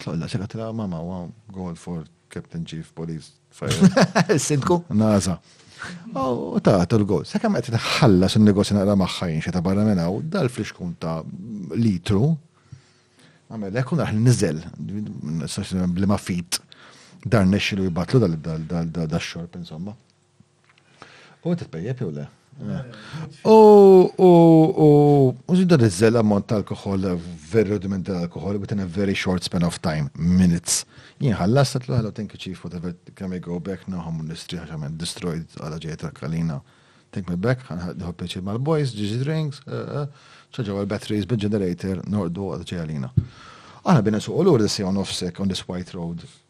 Tloqla xi qatla mama wa goal for Captain Chief Police Fire. Sindku? Naza. U ta' l-goal. Sa' kemm qed ħalla sun negozju naqra magħha jinxa ta' barra minn hawn, dal friskun ta' litru. Għamel hekk u naħ niżel, bli ma fit. Dar nexxilu jibatlu dal-xorb insomma. U inti tpejjeb jew le? U u u u zidda dizzel ammont ta' alkohol, very rudimentary alkohol, within a very short span of time, minutes. Jien ħallas tatlu hello, thank you chief, whatever, can we go back, no, ħammu nistri għax għamil destroyed għala ġejja trakkalina. Take me back, ħanħaddiħu pieċi mal-boys, ġiġi drinks, ċaġaw għal-batteries, bit generator, nordu għala ġejja lina. Għana bina suq u l-ur dissi on offsek on this white road.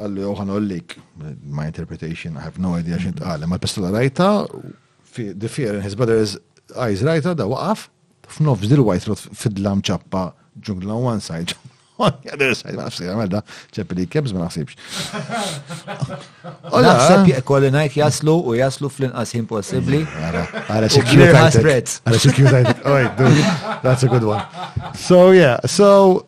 Qallu jew ħanollik, my interpretation, I have no idea xint għalem, ma pistola rajta, the fear in his brother's eyes rajta, da waqaf, f'nofs dil white rot fidlam ċappa ġungla one side, on the other side, ma nafsir għamel da, ċeppi li kebz ma naħsibx. Naħseb kolli najt jaslu u jaslu fl-inqas ħin possibli. Għara xekju tajtek. Għara xekju tajtek. That's a good one. So yeah, so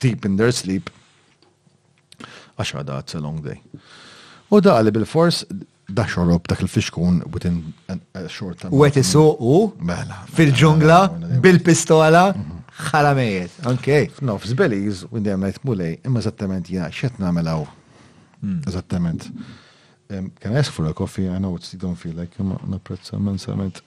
deep in their sleep, għax għada it's a long day. U da li bil-fors da xorob dak il-fixkun within a short time. U għet u mela. fil-ġungla mela, bil-pistola mhm. ħaramejet. Ok. No, f'Zbeliz, u ndem najt mulej, imma zattament jena xet namelaw. Hmm. Zattament. Can I ask for a coffee? I know it's, you don't feel like, imma naprezza mensament.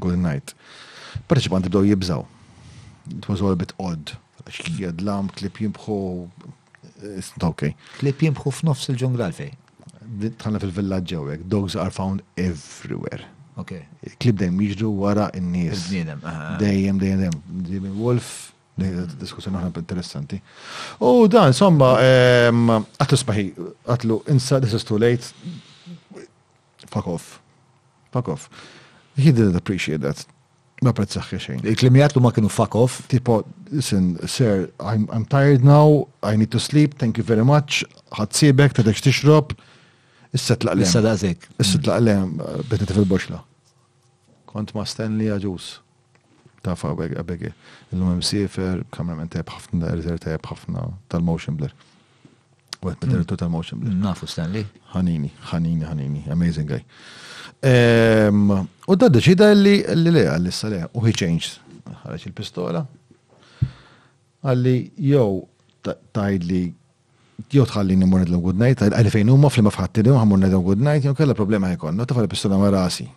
Good night. Parteċipanti bdew jibżaw. It was all a bit odd. Xkijad lam, klip jimbħu. Isnta ok. Klip jimbħu f'nofs il-ġungral fej. Tħanna fil-villaġġ ewek. Dogs are found everywhere. Ok. Klip dejjem jiġdu wara n-nies. Dejjem, dejjem, dejjem. Jimmy Wolf, diskussjoni ħana interessanti. U dan, insomma, għatlu smaħi, għatlu, insa, this is too late, Fuck off. Fuck off. He didn't appreciate that. Ma prezzaħ xejn. Il-klim li għatlu ma kienu fuck off. Tipo, listen, sir, I'm, I'm tired now, I need to sleep, thank you very much, ħad sibek, ta' deċ tixrob, issa tlaqlem. Issa daqsik. Issa tlaqlem, betta fil-boxla. Kont ma' Stanley għagħus. Taf hawnhekk Abege. Illum imsiefer, cameraman tajjeb ħafna, director tajjeb ħafna tal-motion blur. Wet minn director tal-motion blur. Nafu Stanley. Ħanini, ħanini, ħanini, amazing guy. Ehm, u da deċida li li le għallissa le, u he changed. Ħareġ il-pistola. Għalli jew tajd li jew tħallini mur l good night, għalli fejn huma fl-ma fħattini u ħammur l good night, jew kella problema ħajkonna, tafal il-pistola ma rasi.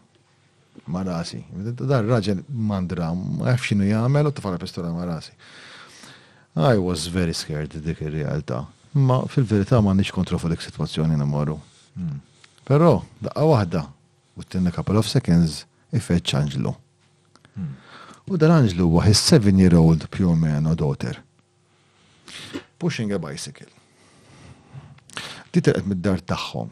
ma' rasi. Dan ir-raġel mandra, ma jafx x'inhu jagħmel u tefagħla pistola ma' rasi. I was very scared dik ir-realtà. Imma fil-verità m'għandniex kontro fuq dik sitwazzjoni li mmorru. Però, daqqa waħda, within a couple of seconds, ifeġġ anġlu. U dan anġlu huwa his seven year old più o meno daughter. Pushing a bicycle. Di telqet mid-dar tagħhom.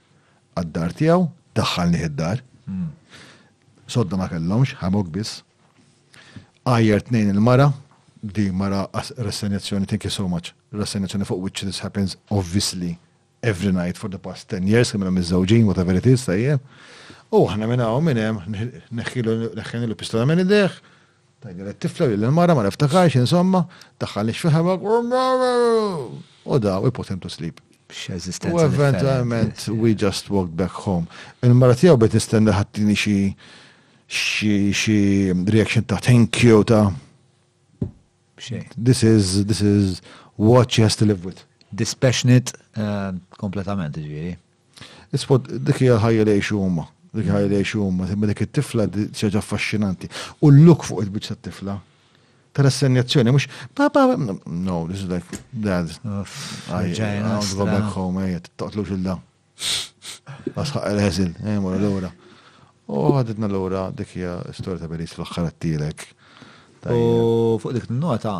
għad-dar tiegħu, daħħalnih id-dar. Sodda ma kellhomx, ħamok biss. Għajjer tnejn il-mara, di mara rassenjazzjoni, thank you so much, rassenjazzjoni fuq which this happens obviously every night for the past 10 years, kemm iż-żewġin, whatever it is, tajjeb. U aħna minn hawn minn hemm neħħilu pistola minn idejh, Ta' din it-tifla lil il-mara ma niftakarx insomma, daħħalni x'fehemek u daw u put him to sleep. X'eżistenza differenti. U eventualment we just walked back home. Il-mara tiegħu bdiet nistenna ħa tini xi xi xi reaction ta' thank you ta' xejn. This is this is what she has to live with. Dispassionate kompletament ġifieri. Isfod, dik hija ħajja li jgħixu huma. Dik hija ħajja li jgħixu huma. Imma dik it-tifla xi affaxxinanti. U l-luk fuq il-biċċa t-tifla. Ta' rassenjazzjoni, mhux papa, no, this is like dad. Ġajna. Go back home, ejja, toqtlux il-da. Asħaq il-ħeżil, ejja, mora l-ura. U għadidna l-ura dik hija storja ta' Belis fl-aħħar għattilek. U fuq dik nota,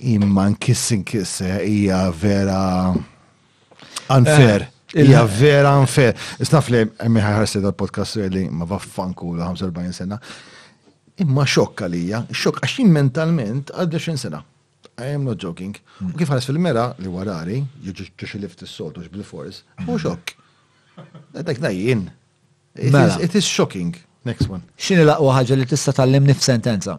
Imma nkiss nkiss eh, hija vera unfair. Eh, Ija vera unfair. Isnaf li emmi ħarsi dal-podcast li ma vaffan kulu 45 sena. Imma xokka li hija, xokka għax mentalment għal 20 sena. I am not joking. U kif ħares fil-mera li warari, jiġi lift is-sot u bil-fors, u xokk. Dak najjien. Mela. It is shocking. Next one. Xini laqwa ħagġa li tista' tal-limni f'sentenza?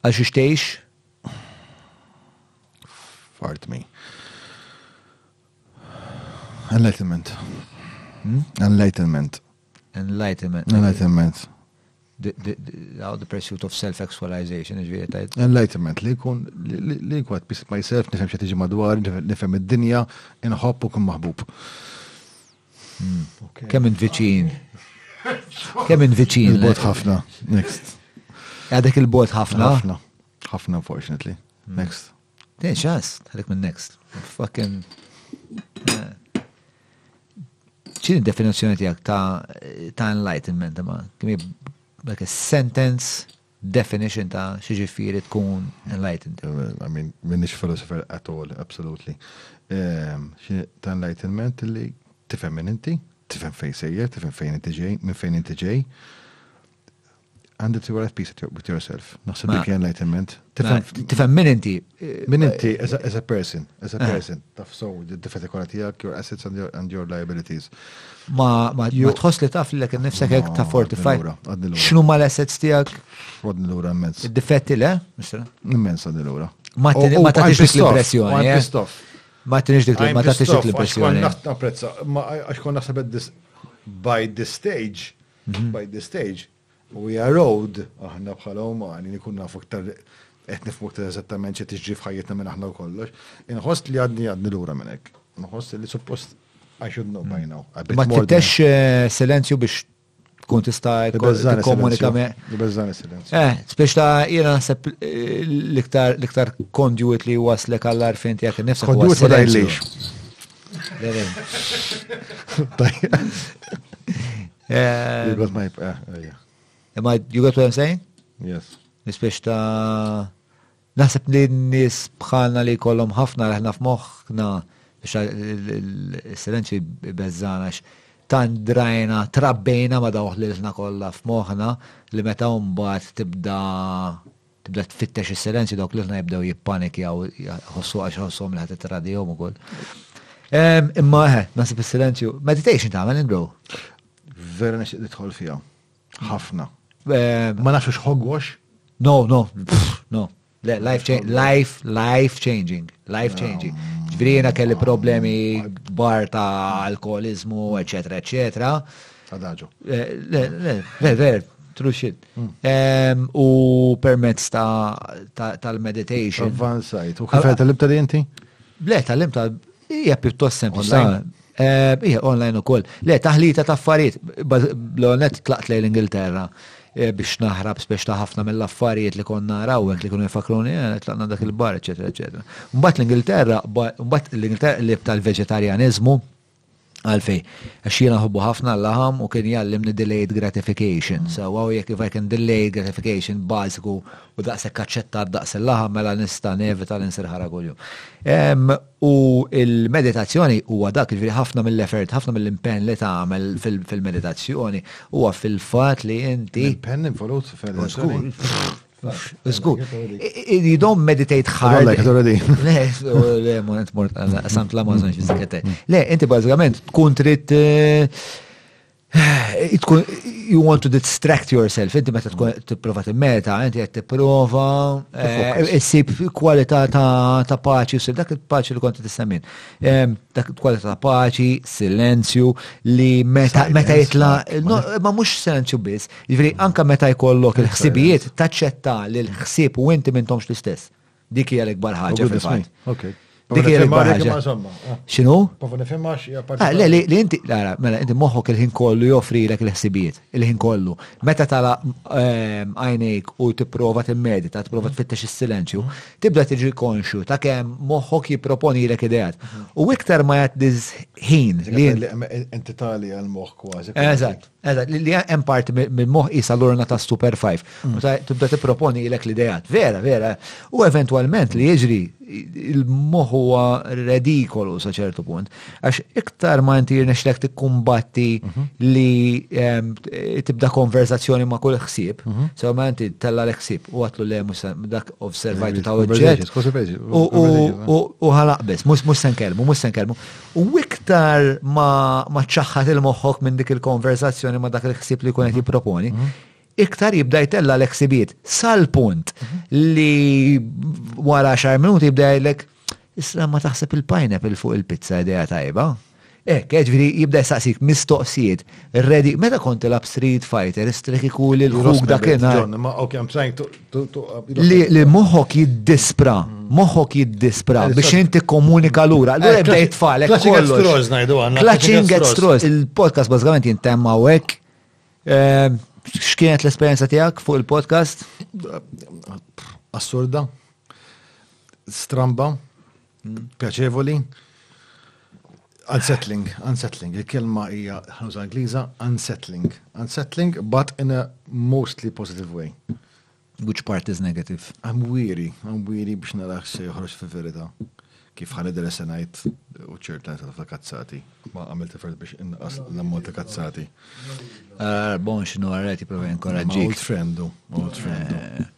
Għal xiex tgħix? Fart mi. Enlightenment. Hmm? Enlightenment. Enlightenment. Enlightenment. How the pursuit of self-actualization, ġviri tajt. Enlightenment, li kun, li kun għat peace myself, nifem xe tiġi madwar, nifem id-dinja, inħobb u kun maħbub. Kemm int viċin. Kemm int viċin. Il-bot ħafna. Next. Għadek il-bot ħafna. Ħafna. Ħafna, unfortunately. Hmm. Next. Dej, xas, għalek minn next. Fucking. ċini eh. definizjoni tijak ta' enlightenment, ma' kimi like a sentence definition ta' xi ġifieri tkun enlightened. I mean, minix philosopher at all, absolutely. Ehm, xi ta' enlightenment li tifhem minn inti, tifhem fejn sejjer, tifhem fejn inti ġej, minn fejn inti ġej. And that you are at peace with yourself. Naħseb dik enlightenment. Tifhem minn inti, Min inti as a person, as a eh. person, taf so d-difetti kolla tijak, your assets and your, and your liabilities. Ma, ma, ma tħoss li taf li kien nifsek jek ta' fortify. Xnu ma l-assets tijak? Rodni l-ura immens. Id-difetti le? Immens għadni l-ura. Ma t-tix dik l-impressjoni. Eh? Ma t-tix dik ma t-tix dik l-impressjoni. Għax kon naħseb by this stage, mhm. by this stage, We are road, aħna bħala umani nkun nafu iktar qed nifhmu iktar eżattament xi tiġri f'ħajjitna minn aħna u kollox. Inħoss li għadni għadni lura minn hekk. Inħoss li suppost I should know by now. Ma tittex eh, silenzju biex tkun tista' komunika me. Bezzani silenzju. Eh, spiex ta' jiena naħseb eh, l-iktar l-iktar conduit li waslek għall-arfin tiegħek nifsa. Conduit ma dajlix. You got my, uh, yeah. Am I, you got what I'm saying? Yes. Nispiex ta' naħseb li n-nis bħalna li kollom ħafna raħna f'moħħna biex il-silenċi bezzana tan drajna trabbejna ma dawħ li l-ħna kollha f'moħħna li meta mbagħad tibda Tibda tfittex is-silenzju dawk l-ilħna jibdew jippanikjaw, jħossu għax jħossuhom li ħadd itradihom ukoll. Imma eħe, nasib is-silenzju. Meditation tagħmel inbro. Vera nixtieq nidħol fiha. Ħafna. Ma nafx hux hogwash. No, no, no. Life, life, life changing, life changing. Ġbrina kelli problemi bar ta' alkoholizmu, eccetera, eccetera. Adaġu. Le, le, le, le, true shit. U permezz tal-meditation. Advanced, u kif tal-lib tal-inti? Le, tal-lib tal hija pjuttost sempliċi. Hija online ukoll. Le, taħlita ta' affarijiet. L-onet tlaqt lejn Ingilterra eh, biex naħrab spiex ta' ħafna mill-affarijiet li konna rawek li kunu jifakruni, eh, tlaqna dak il-bar, eccetera, eccetera. Mbatt l-Ingilterra, mbatt l-Ingilterra li tal-vegetarianizmu, Għalfej, għax jiena ħobbu ħafna l-laħam u kien jgħallimni delayed gratification. So, għaw jek if I can delay gratification bażiku u daqsek kaċċetta daqs il-laħam mela nista nevita l-insir ħara kuljum. U il-meditazzjoni huwa dak il ħafna mill-effort, ħafna mill-impenn li tagħmel fil-meditazzjoni huwa fil-fat li inti. Impenn involut fil-meditazzjoni. Zgur. You don't meditate hard. Like already. Le, morant mort għalla, sant la mażan xizzikete. Mm. Le, inti bazzgament, tkun trid eh, you want to distract yourself, inti meta tkun mm. tipprova timmeta, inti qed tipprova eh, issib kwalità ta' paċi, u dak il-paċi li kont tissemmin. Dak kwalità ta' paċi, silenzju li meta jitla, ma mhux silenzju biss, Jiġifieri anke meta jkollok il-ħsibijiet taċċetta li l-ħsieb u inti m'intomx l-istess. Dik hija l-ikbar ħaġa fil-fatt. Dik hija l-ikbar ħaġa. X'inhu? Ah, le li inti ara, mela inti moħħok il-ħin kollu joffri lek il-ħsibijiet, il-ħin kollu. Meta tala ehm, għajnejk u tipprova timmedita, tipprova tfittex is-silenzju, tibda tiġi konxju ta' kemm moħħok jipproponi lek ideat. U iktar ma jgħaddiż ħin li. Entità li għal-moħħ kważi. Eżatt. Eżat, li hemm parti mill-moħ isa l-urna ta' Super 5. Mm. Meta tibda tipproponi ilek l-idejat. Vera, vera. U eventualment li jiġri il-moħ huwa redikolu sa ċertu punt. Għax iktar ma inti jirnexlek tikkumbatti mhm. li ehm, tibda konverzazzjoni ma' kull ħsieb, mhm. sew ma inti tella l-ħsieb u għatlu le mhux dak observajtu ta' oġġett. U ħalaqbes, mhux se nkellmu, mhux se nkellmu. U iktar ma ċaħħat il-moħħok minn dik il-konversazzjoni ma dak il-ħsib li kunet jipproponi, iktar jibda jtella l-eksibiet. Sal-punt li wara xar minuti jibda jgħidlek, isra ma taħseb il-pineapple fuq il-pizza idea tajba. Ek, ġviri jibda jistaqsik mistoqsijiet Ready, meta kont tilab Street Fighter, istrek ikuli l-ħuk dakinhar. Li moħħok jiddispra, mm. moħħok jiddispra eh, biex inti komunika lura. Allura jibda eh, jitfalek. Clutching at straws ngħidu għandna. Clutching at straws. Il-podcast bażikament jintemma hekk. Eh, x'kienet l-esperjenza tiegħek fuq il-podcast? Assurda. Stramba. pjaċevoli. Unsettling, unsettling, il-kelma hija ħanża Ingliża, unsettling. Unsettling, but in a mostly positive way. Which part is negative? I'm weary, I'm weary biex narax se joħroġ fi verita. Kif ħan id se ngħid u ċerta ta' ta' kazzati. Ma għamilt effort biex inqas l-ammont ta' kazzati. Ah, bon xinu għarret jiprofa jinkoraġġik. Old friend, old friend. Eh,